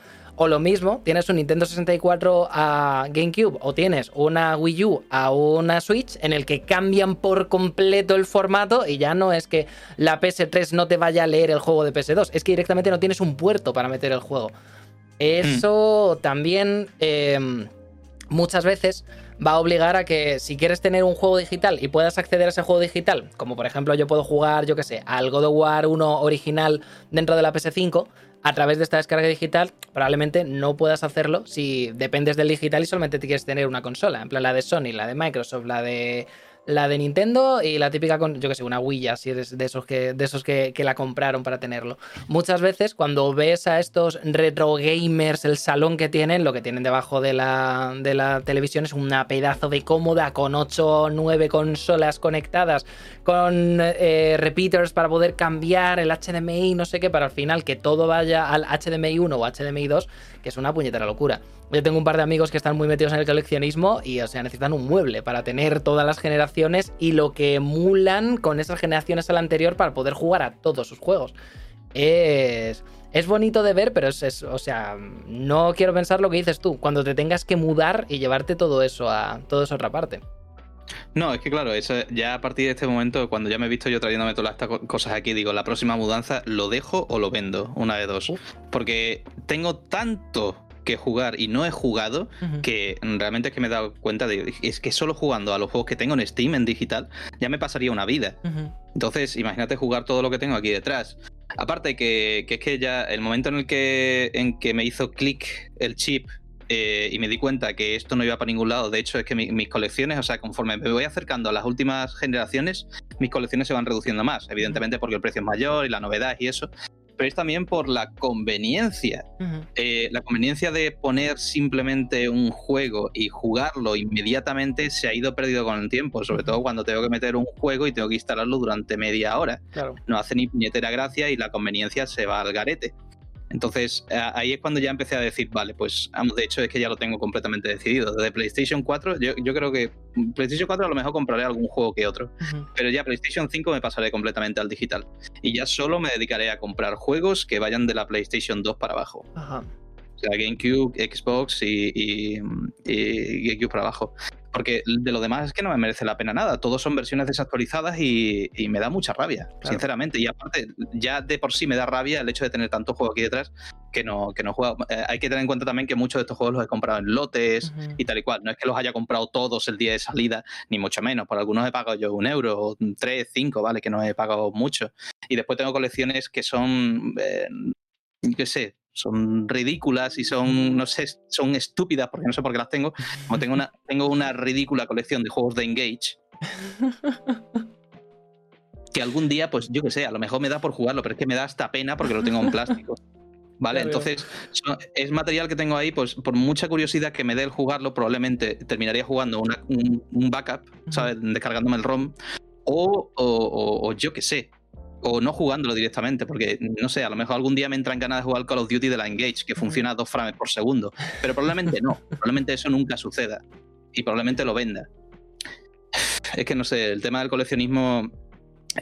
o lo mismo, tienes un Nintendo 64 a GameCube o tienes una Wii U a una Switch en el que cambian por completo el formato y ya no es que la PS3 no te vaya a leer el juego de PS2, es que directamente no tienes un puerto para meter el juego. Eso también em, muchas veces va a obligar a que si quieres tener un juego digital y puedas acceder a ese juego digital, como por ejemplo yo puedo jugar, yo que sé, al God of War 1 original dentro de la PS5, a través de esta descarga digital, probablemente no puedas hacerlo si dependes del digital y solamente te quieres tener una consola, en plan la de Sony, la de Microsoft, la de la de Nintendo y la típica con, yo que sé, una Wii, si eres de esos, que, de esos que, la compraron para tenerlo. Muchas veces cuando ves a estos retro gamers, el salón que tienen, lo que tienen debajo de la, de la televisión es una pedazo de cómoda con 8 o 9 consolas conectadas, con eh, repeaters para poder cambiar el HDMI, no sé qué, para al final que todo vaya al HDMI 1 o HDMI 2, que es una puñetera locura. Yo tengo un par de amigos que están muy metidos en el coleccionismo y, o sea, necesitan un mueble para tener todas las generaciones y lo que emulan con esas generaciones a la anterior para poder jugar a todos sus juegos. Es, es bonito de ver, pero es, o sea, no quiero pensar lo que dices tú, cuando te tengas que mudar y llevarte todo eso a, todo eso a otra parte. No, es que claro, eso ya a partir de este momento, cuando ya me he visto yo trayéndome todas estas cosas aquí, digo, la próxima mudanza lo dejo o lo vendo, una de dos. Porque tengo tanto que jugar y no he jugado, que realmente es que me he dado cuenta de es que solo jugando a los juegos que tengo en Steam en digital ya me pasaría una vida. Entonces, imagínate jugar todo lo que tengo aquí detrás. Aparte que, que, es que ya el momento en el que, en que me hizo clic el chip eh, y me di cuenta que esto no iba para ningún lado, de hecho es que mis colecciones, o sea, conforme me voy acercando a las últimas generaciones, mis colecciones se van reduciendo más, evidentemente porque el precio es mayor y la novedad y eso, pero es también por la conveniencia. Eh, la conveniencia de poner simplemente un juego y jugarlo inmediatamente se ha ido perdido con el tiempo, sobre todo cuando tengo que meter un juego y tengo que instalarlo durante media hora. No hace ni puñetera gracia y la conveniencia se va al garete. Entonces ahí es cuando ya empecé a decir, vale, pues de hecho es que ya lo tengo completamente decidido. Desde PlayStation 4, yo, creo que PlayStation 4 a lo mejor compraré algún juego que otro, pero ya PlayStation 5 me pasaré completamente al digital. Y ya solo me dedicaré a comprar juegos que vayan de la PlayStation 2 para abajo. Ajá. O sea, GameCube, Xbox y, y, y GameCube para abajo. Porque de lo demás es que no me merece la pena nada. Todos son versiones desactualizadas y, me da mucha rabia, sinceramente. Y aparte, ya de por sí me da rabia el hecho de tener tanto juego aquí detrás que no, que no juego. Eh, hay que tener en cuenta también que muchos de estos juegos los he comprado en lotes y tal y cual. No es que los haya comprado todos el día de salida, ni mucho menos. Por algunos he pagado yo un euro, o tres, cinco, ¿vale? Que no he pagado mucho. Y después tengo colecciones que son, eh, qué sé, son ridículas y son, no sé, son estúpidas porque no sé por qué las tengo. Como tengo una, tengo una ridícula colección de juegos de Engage. *laughs* que algún día, pues yo qué sé, a lo mejor me da por jugarlo, pero es que me da hasta pena porque lo tengo en plástico. ¿Vale? Entonces, es material que tengo ahí, pues por mucha curiosidad que me dé el jugarlo, probablemente terminaría jugando un, backup, ¿sabes? Descargándome el ROM. O, o, o yo qué sé, o no jugándolo directamente, porque no sé, a lo mejor algún día me entran ganas de jugar Call of Duty de la Engage, que funciona a dos frames por segundo, pero probablemente no, *laughs* probablemente eso nunca suceda y probablemente lo venda. Es que no sé, el tema del coleccionismo.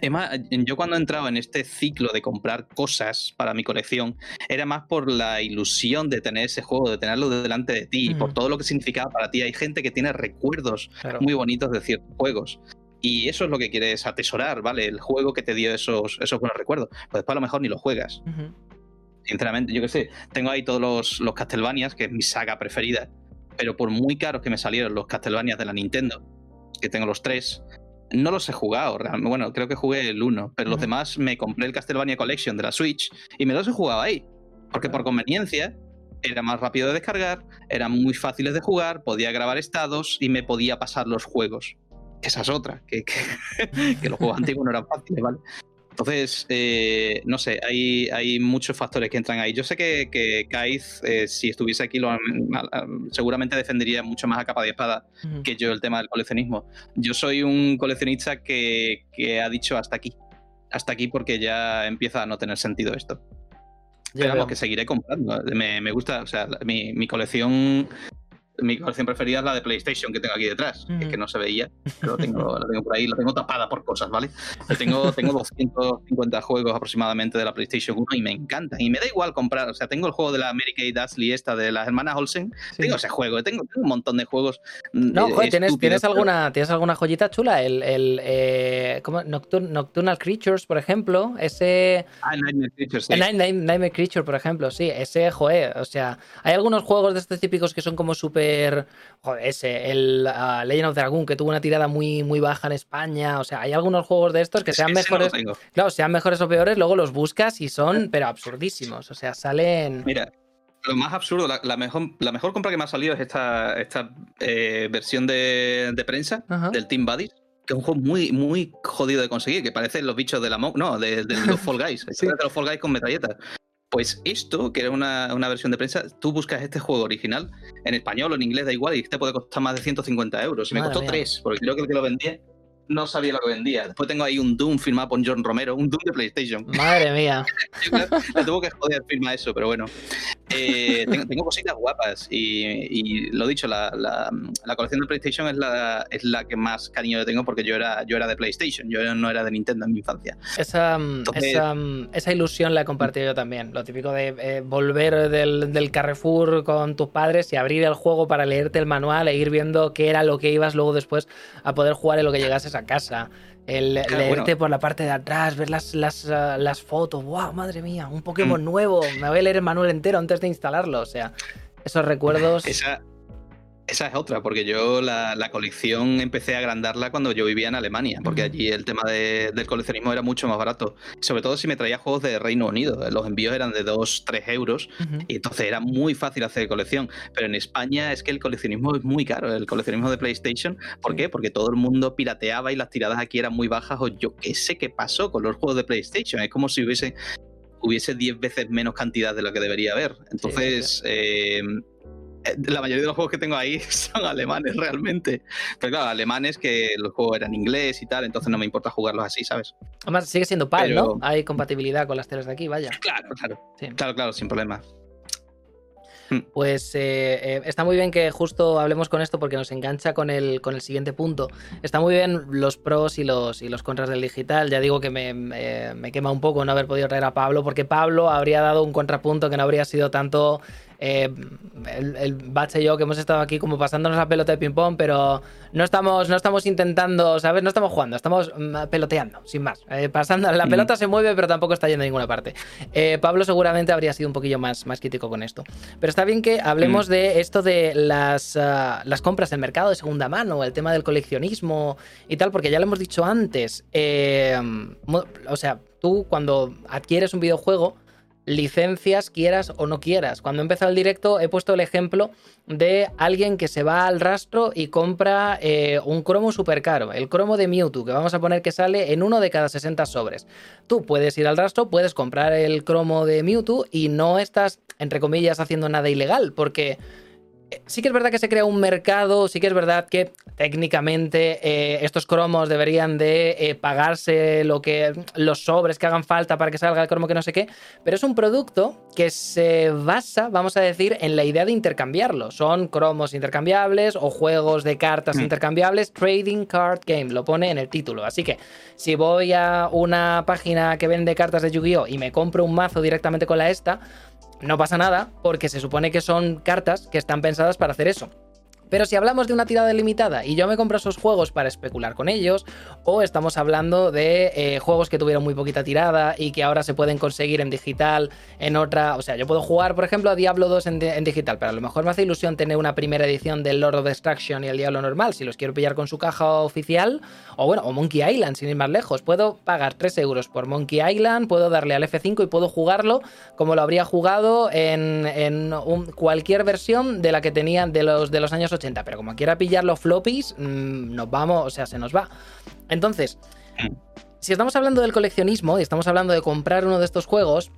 Es más, yo cuando he entrado en este ciclo de comprar cosas para mi colección, era más por la ilusión de tener ese juego, de tenerlo delante de ti, por todo lo que significaba para ti. Hay gente que tiene recuerdos muy bonitos de ciertos juegos. Y eso es lo que quieres atesorar, ¿vale? El juego que te dio esos, esos buenos recuerdos. Pues después a lo mejor ni lo juegas. Sinceramente, yo qué sé, tengo ahí todos los, los Castlevanias, que es mi saga preferida. Pero por muy caros que me salieron los Castlevanias de la Nintendo, que tengo los tres, no los he jugado. realmente. Bueno, creo que jugué el 1, pero los demás me compré el Castlevania Collection de la Switch y me los he jugado ahí. Porque por conveniencia era más rápido de descargar, eran muy fáciles de jugar, podía grabar estados y me podía pasar los juegos. Esa es otra, que, que- *laughs* que los juegos antiguos no eran fáciles, ¿vale? Entonces, eh, no sé, hay, hay muchos factores que entran ahí. Yo sé que, que Kaiz, eh, si estuviese aquí, lo- seguramente defendería mucho más a capa de espada que yo el tema del coleccionismo. Yo soy un coleccionista que, que ha dicho hasta aquí. Hasta aquí porque ya empieza a no tener sentido esto. Ya Pero vamos, que seguiré comprando. Me, me gusta, o sea, mi, mi colección. Mi colección preferida es la de PlayStation que tengo aquí detrás, que es que no se veía, pero tengo, *laughs* la tengo por ahí, la tengo tapada por cosas, ¿vale? Yo tengo, tengo 250 juegos aproximadamente de la PlayStation 1 y me encantan. Y me da igual comprar, o sea, tengo el juego de la Mary Kay Ashley esta de las hermanas Olsen, Sí. tengo ese juego, tengo, tengo un montón de juegos. mm, No, eh, joder, ¿tienes, estúpidos, ¿tienes, pero- alguna, ¿tienes alguna joyita chula? El, el eh, ¿cómo? Nocturn- Nocturnal Creatures, por ejemplo. Ese. Ah, Nightmare Creatures, sí. El Night- Night- Nightmare Creature, por ejemplo, sí. Ese, joder. O sea, hay algunos juegos de estos típicos que son como Joder, ese. El ah, Legend of Dragoon, que tuvo una tirada muy, muy baja en España. O sea, hay algunos juegos de estos que sean Ese mejores. Claro, sean mejores o peores, luego los buscas y son, pero absurdísimos. O sea, salen. Mira, lo más absurdo, la, la mejor, la mejor compra que me ha salido es esta, esta eh, versión de, de prensa Ajá. del Team Buddies, que es un juego muy, muy jodido de conseguir, que parecen los bichos de la Mo- no, de, de los Fall Guys, Sí. de los Fall Guys con metralletas. Pues esto, que era una, una versión de prensa, tú buscas este juego original en español o en inglés, da igual, y te puede costar más de 150 euros. Y me Madre costó mía. 3, porque creo que el que lo vendía no sabía lo que vendía. Después tengo ahí un Doom firmado por John Romero, un Doom de PlayStation. Madre mía. *laughs* Le tuvo que joder firma eso, pero bueno. Eh, tengo, tengo cositas guapas y, y lo dicho, la, la- la colección de PlayStation es la, es la que más cariño le tengo porque yo era, yo era de PlayStation, yo no era de Nintendo en mi infancia. Esa, mm, Entonces- esa, mm, esa ilusión la he compartido yo también. Lo típico de eh, volver del, del Carrefour con tus padres y abrir el juego para leerte el manual e ir viendo qué era lo que ibas luego después a poder jugar en lo que llegases a casa. El Claro, leerte bueno. por la parte de atrás, ver las, las, ah, las fotos. ¡Wow! Madre mía, un Pokémon Mm. nuevo. Me voy a leer el manual entero antes de instalarlo. O sea, esos recuerdos. Esa, esa es otra, porque yo la, la colección empecé a agrandarla cuando yo vivía en Alemania, porque allí el tema de- del coleccionismo era mucho más barato. Sobre todo si me traía juegos de Reino Unido, los envíos eran de 2, 3 euros. Y entonces era muy fácil hacer colección. Pero en España es que el coleccionismo es muy caro, el coleccionismo de PlayStation. ¿Por qué? Porque todo el mundo pirateaba y las tiradas aquí eran muy bajas. O yo qué sé qué pasó con los juegos de PlayStation. Es como si hubiese hubiese 10 veces menos cantidad de lo que debería haber. Entonces, eh, eh, la mayoría de los juegos que tengo ahí *laughs* son alemanes realmente. Pero claro, alemanes que los juegos eran inglés y tal, entonces no me importa jugarlos así, ¿sabes? Además, sigue siendo PAL, Pero- ¿no? Hay compatibilidad con las teles de aquí, vaya. Claro, claro. Sí. Claro, claro, sin problema. Pues eh, eh, está muy bien que justo hablemos con esto porque nos engancha con el, con el siguiente punto. Está muy bien los pros y los, y los contras del digital. Ya digo que me, me- me quema un poco no haber podido traer a Pablo porque Pablo habría dado un contrapunto que no habría sido tanto eh, el, el Bache y yo que hemos estado aquí como pasándonos la pelota de ping-pong, pero no estamos, no estamos intentando, ¿sabes? No estamos jugando, estamos mm, peloteando, sin más. Eh, pasando, la Mm. pelota se mueve pero tampoco está yendo a ninguna parte. Eh, Pablo seguramente habría sido un poquillo más, más crítico con esto. Pero está bien que hablemos Mm. de esto de las, ah, las compras en mercado de segunda mano, el tema del coleccionismo y tal, porque ya lo hemos dicho antes. o sea, tú cuando adquieres un videojuego, licencias quieras o no quieras. Cuando he empezado el directo he puesto el ejemplo de alguien que se va al rastro y compra eh, un cromo súper caro, el cromo de Mewtwo, que vamos a poner que sale en uno de cada 60 sobres. Tú puedes ir al rastro, puedes comprar el cromo de Mewtwo y no estás, entre comillas, haciendo nada ilegal, porque sí que es verdad que se crea un mercado, sí que es verdad que técnicamente eh, estos cromos deberían de eh, pagarse lo que los sobres que hagan falta para que salga el cromo que no sé qué, pero es un producto que se basa, vamos a decir, en la idea de intercambiarlo. Son cromos intercambiables o juegos de cartas Mm. intercambiables, trading card game, lo pone en el título. Así que si voy a una página que vende cartas de Yu-Gi-Oh y me compro un mazo directamente con la esta, no pasa nada porque se supone que son cartas que están pensadas para hacer eso. Pero si hablamos de una tirada limitada y yo me compro esos juegos para especular con ellos, o estamos hablando de eh, juegos que tuvieron muy poquita tirada y que ahora se pueden conseguir en digital en otra. O sea, yo puedo jugar, por ejemplo, a Diablo 2 en, digital, pero a lo mejor me hace ilusión tener una primera edición del Lord of Destruction y el Diablo normal, si los quiero pillar con su caja oficial, o bueno, o Monkey Island, sin ir más lejos. Puedo pagar 3 euros por Monkey Island, puedo darle al F5 y puedo jugarlo como lo habría jugado en, cualquier versión de la que tenía de los, de los años 80 pero como quiera pillar los floppies, mm, nos vamos, o sea, se nos va. Entonces, si estamos hablando del coleccionismo y estamos hablando de comprar uno de estos juegos,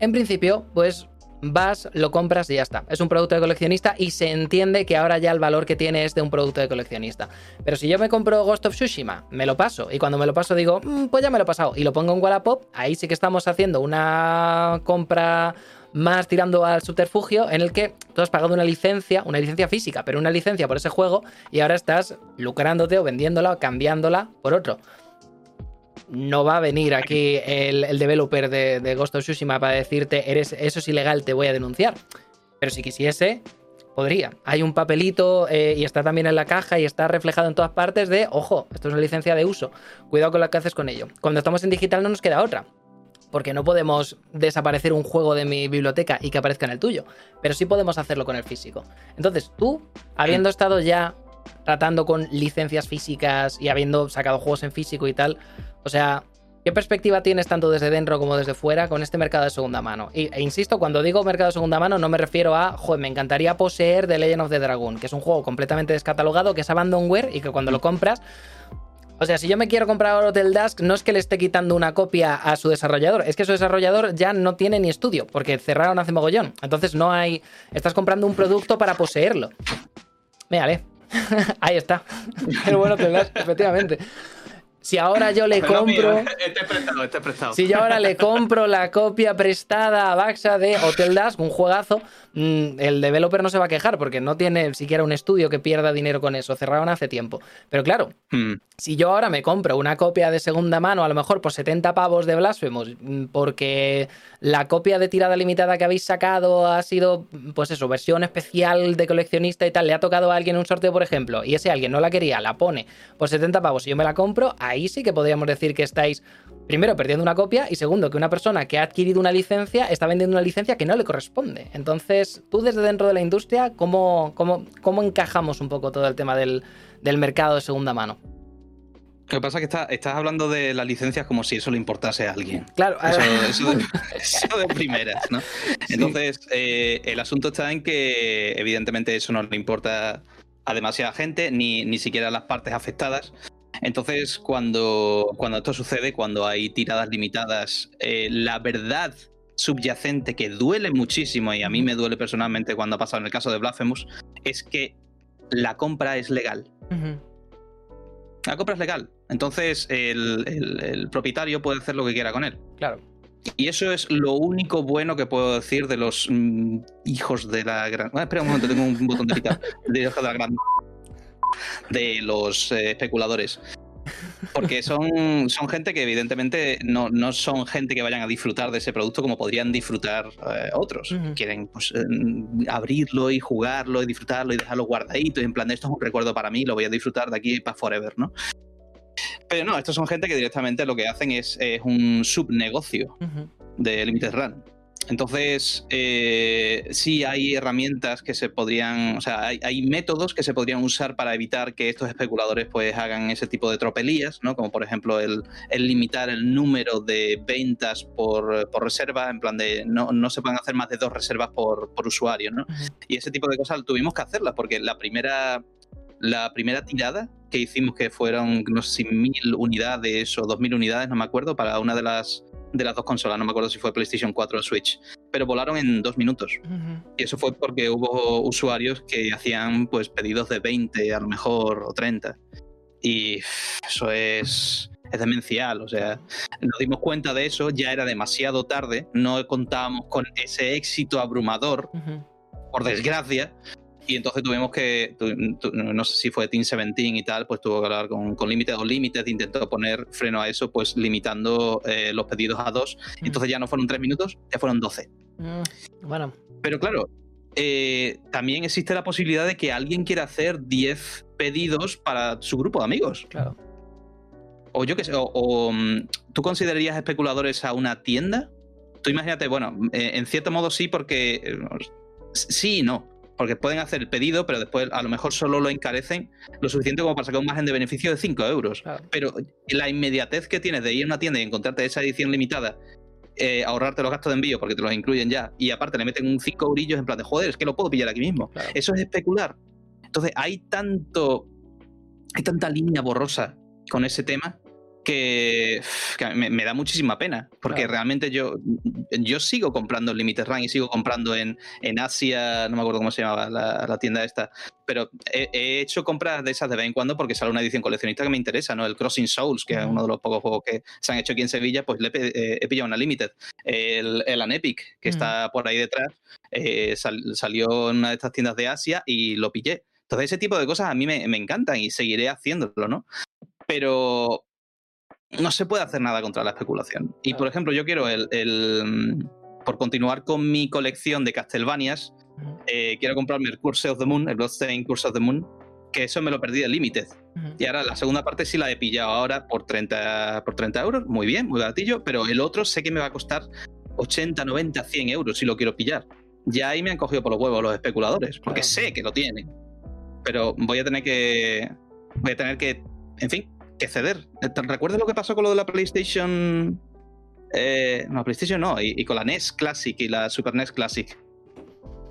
en principio, pues vas, lo compras y ya está. Es un producto de coleccionista y se entiende que ahora ya el valor que tiene es de un producto de coleccionista. Pero si yo me compro Ghost of Tsushima, me lo paso y cuando me lo paso digo, mm, pues ya me lo he pasado y lo pongo en Wallapop, ahí sí que estamos haciendo una compra más tirando al subterfugio en el que tú has pagado una licencia, una licencia física, pero una licencia por ese juego y ahora estás lucrándote o vendiéndola o cambiándola por otro. No va a venir aquí el, developer de, Ghost of Tsushima para decirte, eres, eso es ilegal, te voy a denunciar. Pero si quisiese, podría. Hay un papelito eh, y está también en la caja y está reflejado en todas partes de, ojo, esto es una licencia de uso. Cuidado con lo que haces con ello. Cuando estamos en digital no nos queda otra porque no podemos desaparecer un juego de mi biblioteca y que aparezca en el tuyo, pero sí podemos hacerlo con el físico. Entonces, tú, habiendo estado ya tratando con licencias físicas y habiendo sacado juegos en físico y tal, o sea, ¿qué perspectiva tienes tanto desde dentro como desde fuera con este mercado de segunda mano? e insisto, cuando digo mercado de segunda mano no me refiero a, joder, me encantaría poseer The Legend of the Dragon, que es un juego completamente descatalogado, que es abandonware y que cuando lo compras o sea, si yo me quiero comprar Hotel Dusk, no es que le esté quitando una copia a su desarrollador, es que su desarrollador ya no tiene ni estudio, porque cerraron hace mogollón. Entonces no hay. Estás comprando un producto para poseerlo. Véale. *laughs* Ahí está. *laughs* El bueno Hotel Dusk, efectivamente. Si ahora yo le compro. este prestado, este prestado. Si yo ahora le *laughs* compro la copia prestada a Baxa de Hotel Dusk, un juegazo, mm, el developer no se va a quejar porque no tiene siquiera un estudio que pierda dinero con eso. Cerraron hace tiempo. Pero claro, hmm. Si yo ahora me compro una copia de segunda mano, a lo mejor por 70 pavos de Blasphemous, mm, porque la copia de tirada limitada que habéis sacado ha sido, pues eso, versión especial de coleccionista y tal, le ha tocado a alguien un sorteo, por ejemplo, y ese alguien no la quería, la pone por 70 pavos y yo me la compro, ahí sí que podríamos decir que estáis, primero, perdiendo una copia y segundo, que una persona que ha adquirido una licencia está vendiendo una licencia que no le corresponde. Entonces, tú desde dentro de la industria, ¿cómo, cómo, cómo encajamos un poco todo el tema del, mercado de segunda mano? Lo que pasa es que estás hablando de las licencias como si eso le importase a alguien. Claro. *laughs* Eso, de, primeras, ¿no? Entonces, eh, el asunto está en que evidentemente eso no le importa a demasiada gente, ni, ni siquiera a las partes afectadas. Entonces, cuando, cuando esto sucede, cuando hay tiradas limitadas, eh, la verdad subyacente que duele muchísimo, y a mí me duele personalmente cuando ha pasado en el caso de Blasphemous, es que la compra es legal. La compra es legal. Entonces, el, propietario puede hacer lo que quiera con él. Claro. Y eso es lo único bueno que puedo decir de los mm, hijos de la gran. Ah, espera un momento, tengo un *laughs* botón de picar. de hijos de la gran de los eh, especuladores. Porque son, son gente que evidentemente no, no, son gente que vayan a disfrutar de ese producto como podrían disfrutar eh, otros. Quieren pues, eh, abrirlo y jugarlo y disfrutarlo y dejarlo guardadito. Y en plan, esto es un recuerdo para mí, lo voy a disfrutar de aquí para forever, ¿no? Pero no, estos son gente que directamente lo que hacen es, un subnegocio de Limited Run. Entonces, eh, sí hay herramientas que se podrían, o sea, hay, métodos que se podrían usar para evitar que estos especuladores pues hagan ese tipo de tropelías, ¿no? Como por ejemplo el, limitar el número de ventas por, reserva, en plan de no, no, se pueden hacer más de dos reservas por, usuario, ¿no? Y ese tipo de cosas tuvimos que hacerlas porque la primera la primera tirada que hicimos, que fueron, no sé si mil unidades o dos mil unidades, no me acuerdo, para una de las de las dos consolas, no me acuerdo si fue PlayStation 4 o Switch, pero volaron en dos minutos. Y eso fue porque hubo usuarios que hacían pues pedidos de 20 a lo mejor o 30. Y eso es, es demencial, o sea, nos dimos cuenta de eso, ya era demasiado tarde, no contábamos con ese éxito abrumador, por desgracia, y entonces tuvimos que, no sé si fue Team 17 y tal, pues tuvo que hablar con, con Limited o Limited, intentó poner freno a eso, pues limitando eh, los pedidos a dos. Mm. Entonces ya no fueron tres minutos, ya fueron doce. Mm, bueno. Pero claro, eh, también existe la posibilidad de que alguien quiera hacer 10 pedidos para su grupo de amigos. Claro. O yo qué sé, o, mm, ¿tú considerarías especuladores a una tienda? Tú imagínate, bueno, eh, en cierto modo sí, porque sí y no. Porque pueden hacer el pedido, pero después a lo mejor solo lo encarecen lo suficiente como para sacar un margen de beneficio de 5 euros. Pero la inmediatez que tienes de ir a una tienda y encontrarte esa edición limitada eh, ahorrarte los gastos de envío porque te los incluyen ya y aparte le meten un 5 eurillos en plan de joder, es que lo puedo pillar aquí mismo. Eso es especular. Entonces hay tanto, hay tanta línea borrosa con ese tema que, me, da muchísima pena, porque realmente yo, yo sigo comprando en Limited Run y sigo comprando en, en Asia, no me acuerdo cómo se llamaba la, tienda esta, pero he, hecho compras de esas de vez en cuando porque sale una edición coleccionista que me interesa, ¿no? El Crossing Souls, que es uno de los pocos juegos que se han hecho aquí en Sevilla, pues le he, eh, pillado una Limited. El, el Anepic, que está por ahí detrás, eh, salió en una de estas tiendas de Asia y lo pillé. Entonces ese tipo de cosas a mí me, me encantan y seguiré haciéndolo, ¿no? Pero, no se puede hacer nada contra la especulación. Y por ejemplo, yo quiero el, mm, por continuar con mi colección de Castlevanias, eh, quiero comprarme el Curse of the Moon, el Bloodstained Curse of the Moon, que eso me lo perdí de Limited. Y ahora la segunda parte sí la he pillado ahora por 30, por 30 euros, muy bien, muy baratillo, pero el otro sé que me va a costar 80, 90, 100 euros si lo quiero pillar. Ya ahí me han cogido por los huevos los especuladores, porque sé que lo tienen. Pero voy a tener que. Voy a tener que. En fin, que ceder. ¿Recuerdas lo que pasó con lo de la PlayStation? Eh, no, PlayStation no, y, con la NES Classic y la Super NES Classic.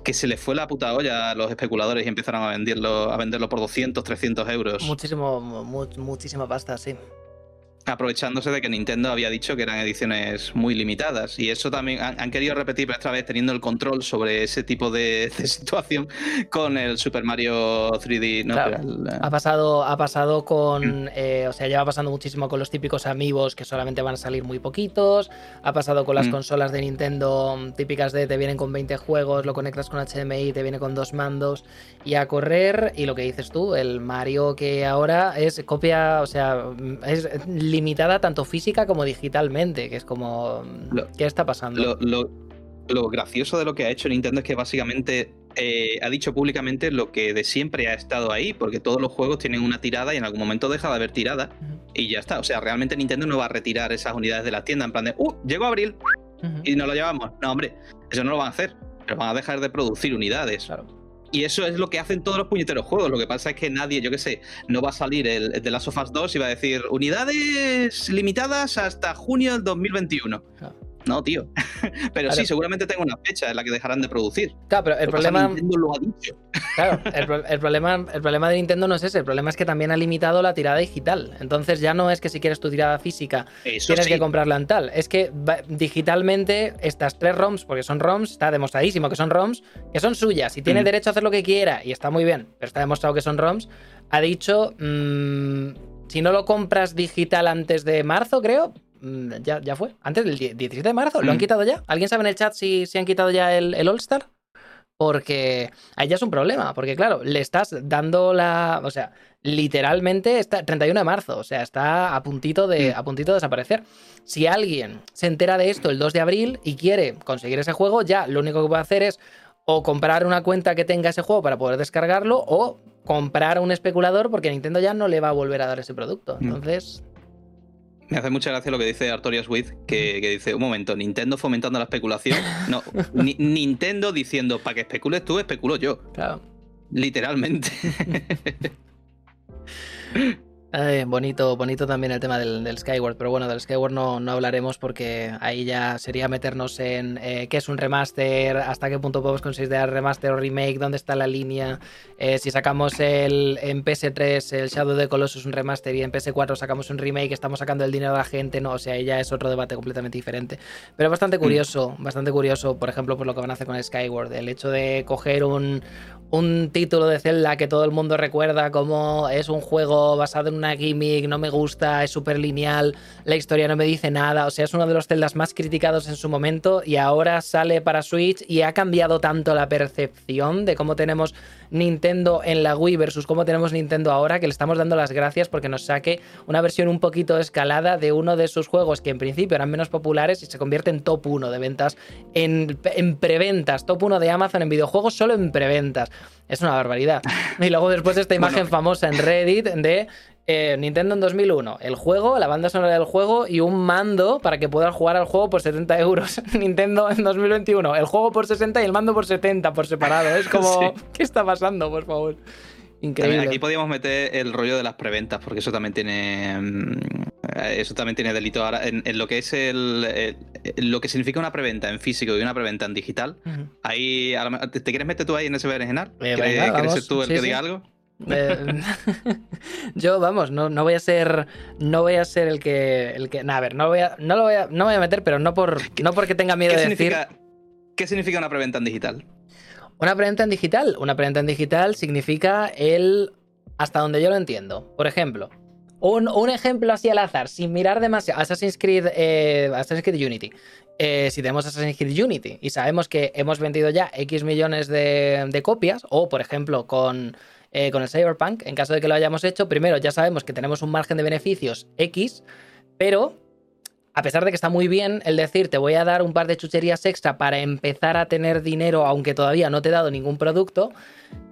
Que se le fue la puta olla a los especuladores y empezaron a venderlo, a venderlo por 200, 300 euros. Muchísimo, muchísima pasta, sí aprovechándose de que Nintendo había dicho que eran ediciones muy limitadas. Y eso también han, querido repetir esta vez teniendo el control sobre ese tipo de, *laughs* situación con el Super Mario 3D. ha, pasado, ha pasado con. Mm. Eh, o sea, lleva pasando muchísimo con los típicos amigos que solamente van a salir muy poquitos. Ha pasado con las mm. consolas de Nintendo típicas de te vienen con 20 juegos, lo conectas con HDMI, te viene con dos mandos y a correr. Y lo que dices tú, el Mario que ahora es copia, o sea, es limitada tanto física como digitalmente, que es como... ¿Qué está pasando? Lo, gracioso de lo que ha hecho Nintendo es que básicamente eh, ha dicho públicamente lo que de siempre ha estado ahí, porque todos los juegos tienen una tirada y en algún momento deja de haber tirada y ya está. O sea, realmente Nintendo no va a retirar esas unidades de la tienda en plan de, ¡uh! Llegó abril y nos lo llevamos. No, hombre, eso no lo van a hacer, pero van a dejar de producir unidades. Claro. Y eso es lo que hacen todos los puñeteros juegos. Lo que pasa es que nadie, yo qué sé, no va a salir el, de Last of Us 2 y va a decir unidades limitadas hasta junio del 2021. No, tío. *laughs* pero sí, seguramente tengo una fecha en la que dejarán de producir. Claro, pero el problema. Nintendo lo ha dicho. Claro, el, problema, el problema de Nintendo no es ese. El problema es que también ha limitado la tirada digital. Entonces ya no es que si quieres tu tirada física tienes que comprarla en tal. Es que digitalmente estas tres ROMs, porque son ROMs, está demostradísimo que son ROMs, que son suyas y tiene derecho a hacer lo que quiera y está muy bien, pero está demostrado que son ROMs. Ha dicho. Mm, si no lo compras digital antes de marzo, creo, Mm, ya, ya fue. Antes del 17 de marzo. ¿Lo han mm. quitado ya? ¿Alguien sabe en el chat si, si han quitado ya el, el All-Star? Porque ahí ya es un problema. Porque, claro, le estás dando la. O sea, literalmente está 31 de marzo. O sea, está a puntito de, mm. a puntito de desaparecer. Si alguien se entera de esto el 2 de abril y quiere conseguir ese juego, ya lo único que puede hacer es o comprar una cuenta que tenga ese juego para poder descargarlo o comprar a un especulador porque Nintendo ya no le va a volver a dar ese producto. Entonces, me hace mucha gracia lo que dice Artorias With, que, dice, un momento, Nintendo fomentando la especulación. *laughs* No, Nintendo diciendo, para que especules tú, especulo yo. Claro. Literalmente. *laughs* bonito, bonito también el tema del, Skyward, pero bueno, del Skyward no, no, hablaremos porque ahí ya sería meternos en eh, qué es un remaster, hasta qué punto podemos considerar remaster o remake, dónde está la línea. Eh, si sacamos el en PS3 el Shadow the Colossus un remaster y en PS4 sacamos un remake, estamos sacando el dinero de la gente, no, o sea, ahí ya es otro debate completamente diferente. Pero bastante mm. curioso, bastante curioso, por ejemplo, por lo que van a hacer con Skyward, el hecho de coger un, un título de Zelda que todo el mundo recuerda como es un juego basado en una gimmick, no me gusta, es súper lineal, la historia no me dice nada. O sea, es uno de los celdas más criticados en su momento y ahora sale para Switch y ha cambiado tanto la percepción de cómo tenemos Nintendo en la Wii versus cómo tenemos Nintendo ahora que le estamos dando las gracias porque nos saque una versión un poquito escalada de uno de sus juegos que en principio eran menos populares y se convierte en top 1 de ventas en, en preventas, top 1 de Amazon en videojuegos solo en preventas. Es una barbaridad. *laughs* Y luego después esta imagen famosa en Reddit de eh, Nintendo en 2001, el juego, la banda sonora del juego y un mando para que puedas jugar al juego por 70 euros. *laughs* Nintendo en 2021, el juego por 60 y el mando por 70 por separado. Es como, *laughs* *laughs* ¿qué está pasando, por favor? Increíble. aquí podíamos meter el rollo de las preventas, porque eso también tiene. Mm, eso también tiene delito ahora. En, lo que es el, Lo que significa una preventa en físico y una preventa en digital. Ahí. ¿te, quieres meter tú ahí en ese berenjenar? Eh, ¿Quieres, ser tú el que diga algo? Eh, *laughs* yo, vamos, no, no voy a ser. No voy a ser el que. El que. a ver, no voy a. No lo voy a. No voy a meter, pero no por. No porque tenga miedo de decir. ¿Qué significa una preventa en digital? Una preventa en digital. Una preventa en digital significa el. Hasta donde yo lo entiendo. Por ejemplo, un, ejemplo así al azar, sin mirar demasiado. Assassin's Creed, eh, Assassin's Creed Unity. Eh, si tenemos Assassin's Creed Unity y sabemos que hemos vendido ya X millones de copias, o por ejemplo con eh, con el Cyberpunk, en caso de que lo hayamos hecho, primero ya sabemos que tenemos un margen de beneficios X, pero a pesar de que está muy bien el decir te voy a dar un par de chucherías extra para empezar a tener dinero, aunque todavía no te he dado ningún producto,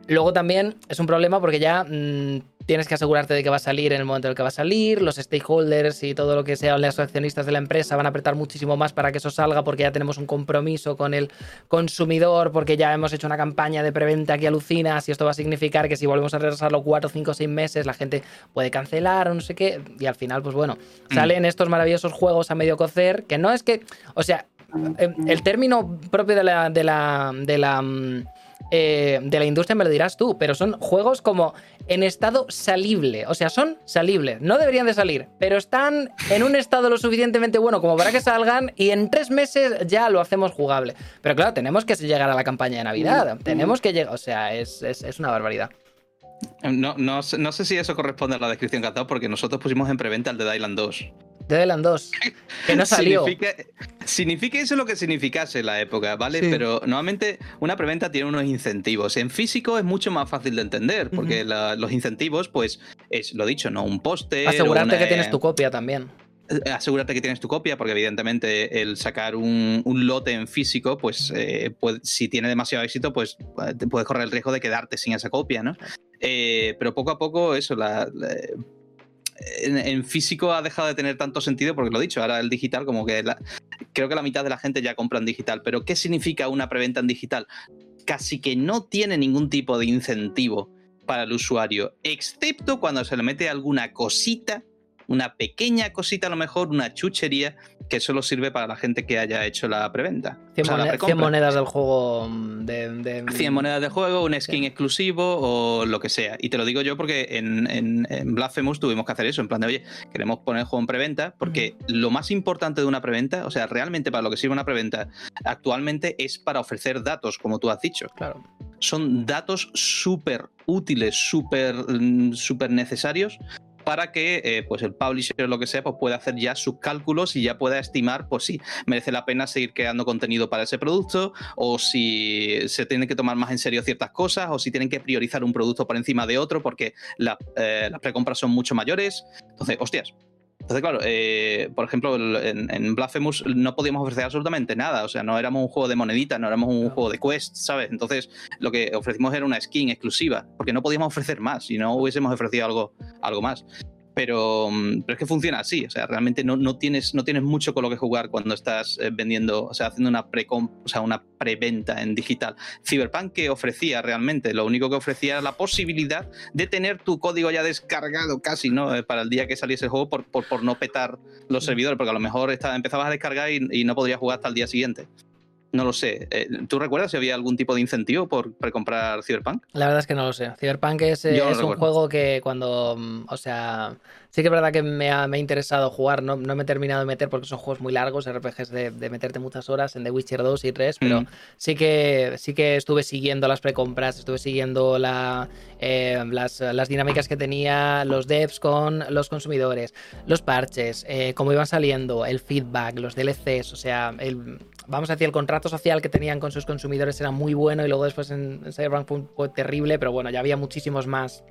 luego también es un problema porque ya mm, tienes que asegurarte de que va a salir en el momento en el que va a salir, los stakeholders y todo lo que sean los accionistas de la empresa van a apretar muchísimo más para que eso salga porque ya tenemos un compromiso con el consumidor, porque ya hemos hecho una campaña de preventa que alucina, si esto va a significar que si volvemos a retrasarlo 4, 5, 6 meses la gente puede cancelar o no sé qué, y al final pues bueno, mm. salen estos maravillosos juegos a medio cocer, que no es que, o sea, em, el término propio de la, de la, de la mm, eh, de la industria me lo dirás tú, pero son juegos como en estado salible. O sea, son salibles. No deberían de salir, pero están en un estado lo suficientemente bueno como para que salgan y en tres meses ya lo hacemos jugable. Pero claro, tenemos que llegar a la campaña de Navidad. Tenemos que llegar. O sea, es, una barbaridad. No, no, no, sé si eso corresponde a la descripción que has dado, porque nosotros pusimos en preventa el de Dylan 2. De Dylan 2. Que no *laughs* salió. significa, eso lo que significase la época, ¿vale? Pero normalmente una preventa tiene unos incentivos. En físico es mucho más fácil de entender, porque los incentivos, pues, es lo dicho, ¿no? Un poste. Asegurarte que tienes tu copia también. Eh, asegúrate que tienes tu copia, porque evidentemente el sacar un, lote en físico, pues eh, si tiene demasiado éxito, pues te puedes correr el riesgo de quedarte sin esa copia, ¿no? Eh, pero poco a poco, eso, la, en, físico ha dejado de tener tanto sentido, porque lo he dicho, ahora el digital, como que creo que la mitad de la gente ya compra en digital. Pero, ¿qué significa una preventa en digital? Casi que no tiene ningún tipo de incentivo para el usuario, excepto cuando se le mete alguna cosita una pequeña cosita, a lo mejor, una chuchería que solo sirve para la gente que haya hecho la preventa. 100, monedas del juego. Mm, de, 100 monedas del juego, un skin exclusivo o lo que sea. Y te lo digo yo porque en, en, Blasphemous tuvimos que hacer eso, en plan de, oye, queremos poner el juego en preventa, porque lo más importante de una preventa, o sea, realmente para lo que sirve una preventa actualmente es para ofrecer datos, como tú has dicho. Claro. Son datos súper útiles, súper mm, súper necesarios para que eh, pues el publisher o lo que sea pues pueda hacer ya sus cálculos y ya pueda estimar pues si merece la pena seguir creando contenido para ese producto o si se tiene que tomar más en serio ciertas cosas o si tienen que priorizar un producto por encima de otro porque eh, las precompras son mucho mayores. Entonces, hostias, entonces, claro, eh, por ejemplo, en, en, Blasphemous no podíamos ofrecer absolutamente nada. O sea, no éramos un juego de moneditas, no éramos un juego de quest, ¿sabes? Entonces, lo que ofrecimos era una skin exclusiva, porque no podíamos ofrecer más si no hubiésemos ofrecido algo, algo más. Pero, mm, pero, es que funciona así, o sea, realmente no, no, tienes, no tienes mucho con lo que jugar cuando estás eh, vendiendo, o sea, haciendo una pre o sea, una preventa en digital. Cyberpunk que ofrecía realmente, lo único que ofrecía era la posibilidad de tener tu código ya descargado casi, ¿no? Eh, para el día que saliese el juego por, por, por no petar los servidores, porque a lo mejor estaba, empezabas a descargar y, y no podrías jugar hasta el día siguiente. No lo sé. Eh, ¿Tú recuerdas si había algún tipo de incentivo por comprar Cyberpunk? La verdad es que no lo sé. Cyberpunk es, es un juego que cuando, mm, o sea, Sí que es verdad que me ha, interesado jugar, no, no, me he terminado de meter porque son juegos muy largos, RPGs de, de meterte muchas horas en The Witcher 2 y 3, pero mm. sí, que, sí que estuve siguiendo las precompras, estuve siguiendo la, eh, las, las, dinámicas que tenía los devs con los consumidores, los parches, eh, cómo iban saliendo, el feedback, los DLCs, o sea, el, vamos a decir, el contrato social que tenían con sus consumidores era muy bueno y luego después en, en Cyberpunk fue terrible, pero bueno, ya había muchísimos más.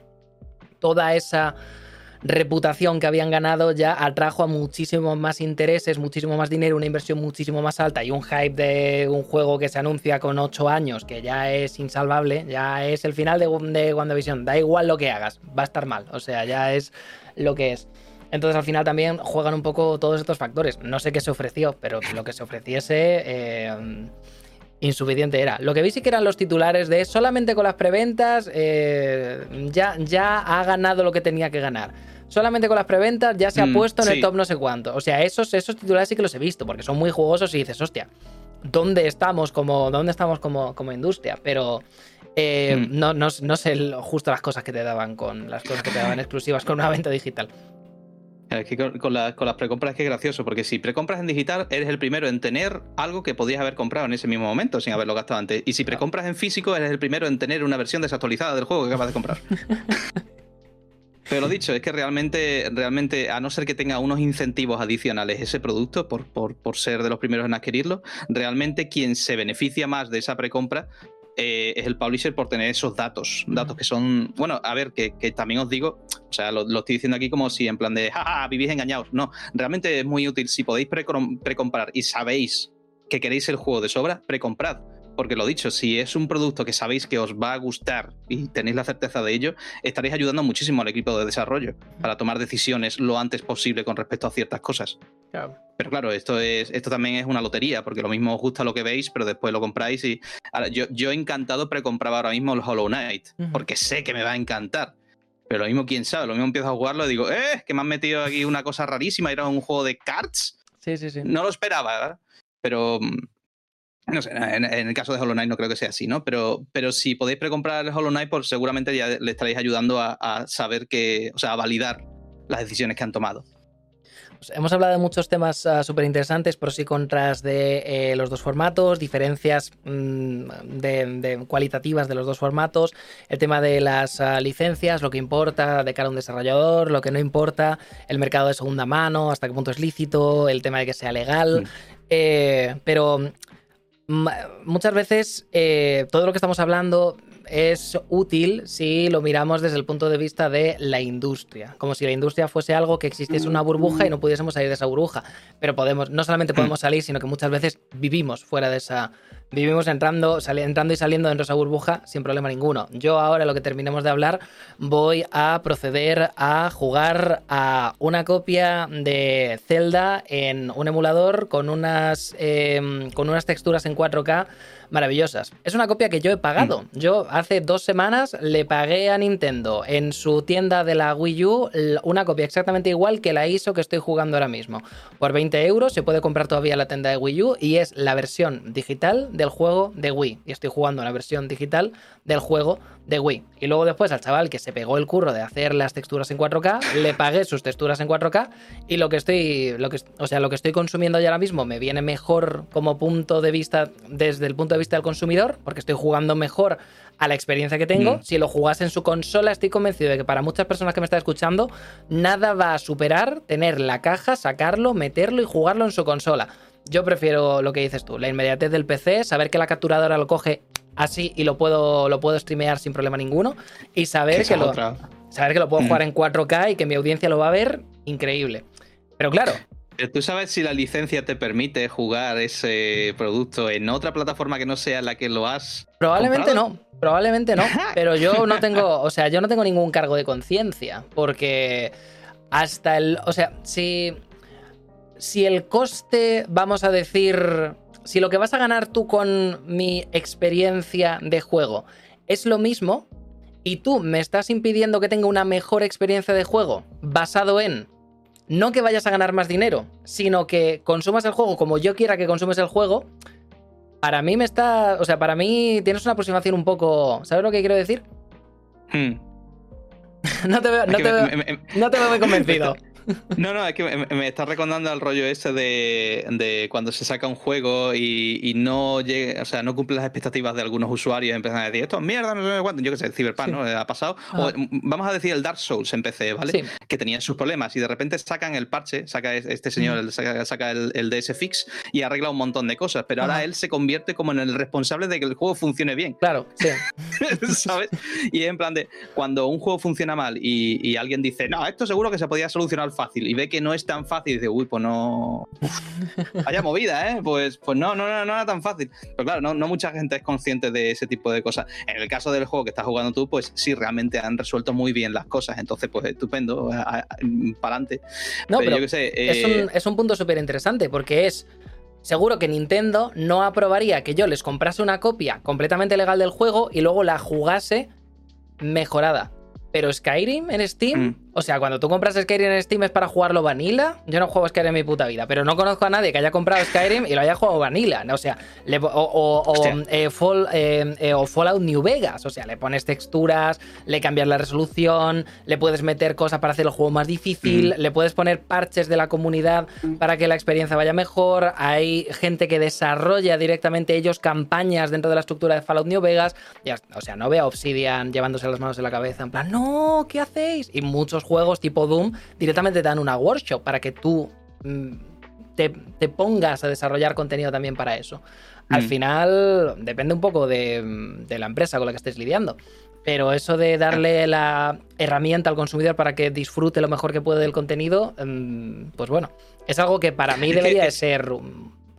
Toda esa reputación que habían ganado ya atrajo a muchísimos más intereses, muchísimo más dinero, una inversión muchísimo más alta y un hype de un juego que se anuncia con 8 años, que ya es insalvable, ya es el final de, de WandaVision. Da igual lo que hagas, va a estar mal. O sea, ya es lo que es. Entonces al final también juegan un poco todos estos factores. No sé qué se ofreció, pero lo que se ofreciese... Eh, insuficiente era. Lo que vi sí que eran los titulares de solamente con las preventas eh, ya, ya ha ganado lo que tenía que ganar solamente con las preventas ya se ha mm, puesto en el top no sé cuánto. O sea, esos, esos titulares sí que los he visto, porque son muy jugosos y dices, hostia, ¿dónde estamos como, dónde estamos como, como industria? Pero eh, mm. no, no, no, sé justo las cosas que te daban con las cosas que te daban *laughs* exclusivas con una venta digital. Es que con, las precompras es que es gracioso, porque si precompras en digital, eres el primero en tener algo que podías haber comprado en ese mismo momento sin haberlo gastado antes. Y si precompras en físico, eres el primero en tener una versión desactualizada del juego que acabas de comprar. *laughs* Pero lo dicho, es que realmente, realmente, a no ser que tenga unos incentivos adicionales ese producto, por, por, ser de los primeros en adquirirlo, realmente quien se beneficia más de esa precompra eh, es el publisher por tener esos datos. Datos que son, bueno, a ver, que, también os digo, o sea, lo, estoy diciendo aquí como si en plan de, jaja, vivís engañados. No, realmente es muy útil. Si podéis precomprar y sabéis que queréis el juego de sobra, precomprad porque lo dicho, si es un producto que sabéis que os va a gustar y tenéis la certeza de ello, estaréis ayudando muchísimo al equipo de desarrollo para tomar decisiones lo antes posible con respecto a ciertas cosas. Pero claro, esto, es, esto también es una lotería, porque lo mismo os gusta lo que veis, pero después lo compráis y... Ahora, yo, yo encantado precompraba ahora mismo el Hollow Knight, porque sé que me va a encantar. Pero lo mismo, quién sabe, lo mismo empiezo a jugarlo y digo, ¡eh! Que me han metido aquí una cosa rarísima, era un juego de cards. Sí, sí, sí. No lo esperaba, ¿verdad? Pero mm, no sé, en, el caso de Hollow Knight no creo que sea así, ¿no? Pero, pero si podéis precomprar el Hollow Knight, pues seguramente ya le estaréis ayudando a, saber que, o sea, a validar las decisiones que han tomado. Pues hemos hablado de muchos temas uh, súper interesantes, pros y contras de eh, los dos formatos, diferencias mm, de, cualitativas de los dos formatos, el tema de las ah, licencias, lo que importa de cara a un desarrollador, lo que no importa, el mercado de segunda mano, hasta qué punto es lícito, el tema de que sea legal. Mm. Eh, pero muchas veces eh, todo lo que estamos hablando es útil si lo miramos desde el punto de vista de la industria, como si la industria fuese algo que existiese una burbuja y no pudiésemos salir de esa burbuja. Pero podemos, no solamente podemos salir, sino que muchas veces vivimos fuera de esa, vivimos entrando, entrando y saliendo dentro de esa burbuja sin problema ninguno. Yo ahora, lo que terminemos de hablar, voy a proceder a jugar a una copia de Zelda en un emulador con unas, em, con unas texturas en 4K maravillosas. Es una copia que yo he pagado. Mm. Yo hace dos semanas le pagué a Nintendo en su tienda de la Wii U una copia exactamente igual que la ISO que estoy jugando ahora mismo. Por 20 euros se puede comprar todavía la tienda de Wii U y es la versión digital del juego de Wii. Y estoy jugando la versión digital del juego de Wii. Y luego después al chaval que se pegó el curro de hacer las texturas en 4K, le pagué sus texturas en 4K y lo que estoy, lo que, o sea, lo que estoy consumiendo ya ahora mismo me viene mejor como punto de vista desde el punto de vista del consumidor, porque estoy jugando mejor a la experiencia que tengo. Mm. Si lo jugase en su consola, estoy convencido de que para muchas personas que me están escuchando, nada va a superar tener la caja, sacarlo, meterlo y jugarlo en su consola. Yo prefiero lo que dices tú, la inmediatez del PC, saber que la capturadora lo coge así y lo puedo, lo puedo streamear sin problema ninguno. Y saber que, lo, saber que lo puedo mm. jugar en 4K y que mi audiencia lo va a ver, increíble. Pero claro. ¿Tú sabes si la licencia te permite jugar ese producto en otra plataforma que no sea la que lo has? Probablemente no, probablemente no. *laughs* Pero yo no tengo, o sea, yo no tengo ningún cargo de conciencia. Porque hasta el. O sea, si. Si el coste, vamos a decir, si lo que vas a ganar tú con mi experiencia de juego es lo mismo, y tú me estás impidiendo que tenga una mejor experiencia de juego basado en no que vayas a ganar más dinero, sino que consumas el juego como yo quiera que consumes el juego, para mí me está. O sea, para mí tienes una aproximación un poco. ¿Sabes lo que quiero decir? Hmm. *laughs* no te veo, no te veo, no te veo muy *laughs* convencido. No, no, es que me, está recordando el rollo ese de, cuando se saca un juego y, no llega, o sea, no cumple las expectativas de algunos usuarios y empiezan a decir, esto es mierda, no sé cuánto, yo qué sé, Cyberpunk, ¿no? Ha pasado. O, vamos a decir el Dark Souls en PC, ¿vale? Que tenía sus problemas y de repente sacan el parche, saca este señor, saca, el, DS Fix y arregla un montón de cosas, pero ahora él se convierte como en el responsable de que el juego funcione bien. Claro, sí. *laughs* ¿Sabes? Y en plan de, cuando un juego funciona mal y, y alguien dice, no, esto seguro que se podía solucionar fácil y ve que no es tan fácil y dice, uy, pues no. Vaya movida, ¿eh? Pues, pues no, no, no, no era tan fácil. Pero claro, no, no mucha gente es consciente de ese tipo de cosas. En el caso del juego que estás jugando tú, pues sí, realmente han resuelto muy bien las cosas. Entonces, pues estupendo, para adelante. No, pero, yo qué sé, es, un, eh, es un punto súper interesante porque es. Seguro que Nintendo no aprobaría que yo les comprase una copia completamente legal del juego y luego la jugase mejorada. Pero Skyrim en Steam, mm. O sea, cuando tú compras Skyrim en Steam es para jugarlo vanilla. Yo no juego Skyrim en mi puta vida, pero no conozco a nadie que haya comprado Skyrim y lo haya jugado vanilla. O sea, o, eh, eh, eh, o, Fallout New Vegas. O sea, le pones texturas, le cambias la resolución, le puedes meter cosas para hacer el juego más difícil, mm. le puedes poner parches de la comunidad para que la experiencia vaya mejor. Hay gente que desarrolla directamente ellos campañas dentro de la estructura de Fallout New Vegas. o sea, no veo a Obsidian llevándose las manos en la cabeza en plan, no ¿qué hacéis? Y muchos juegos tipo Doom directamente te dan una workshop para que tú mm, te, pongas a desarrollar contenido también para eso. Al mm. final depende un poco de, la empresa con la que estés lidiando. Pero eso de darle la herramienta al consumidor para que disfrute lo mejor que puede del contenido, mm, pues bueno, es algo que para mí debería de ser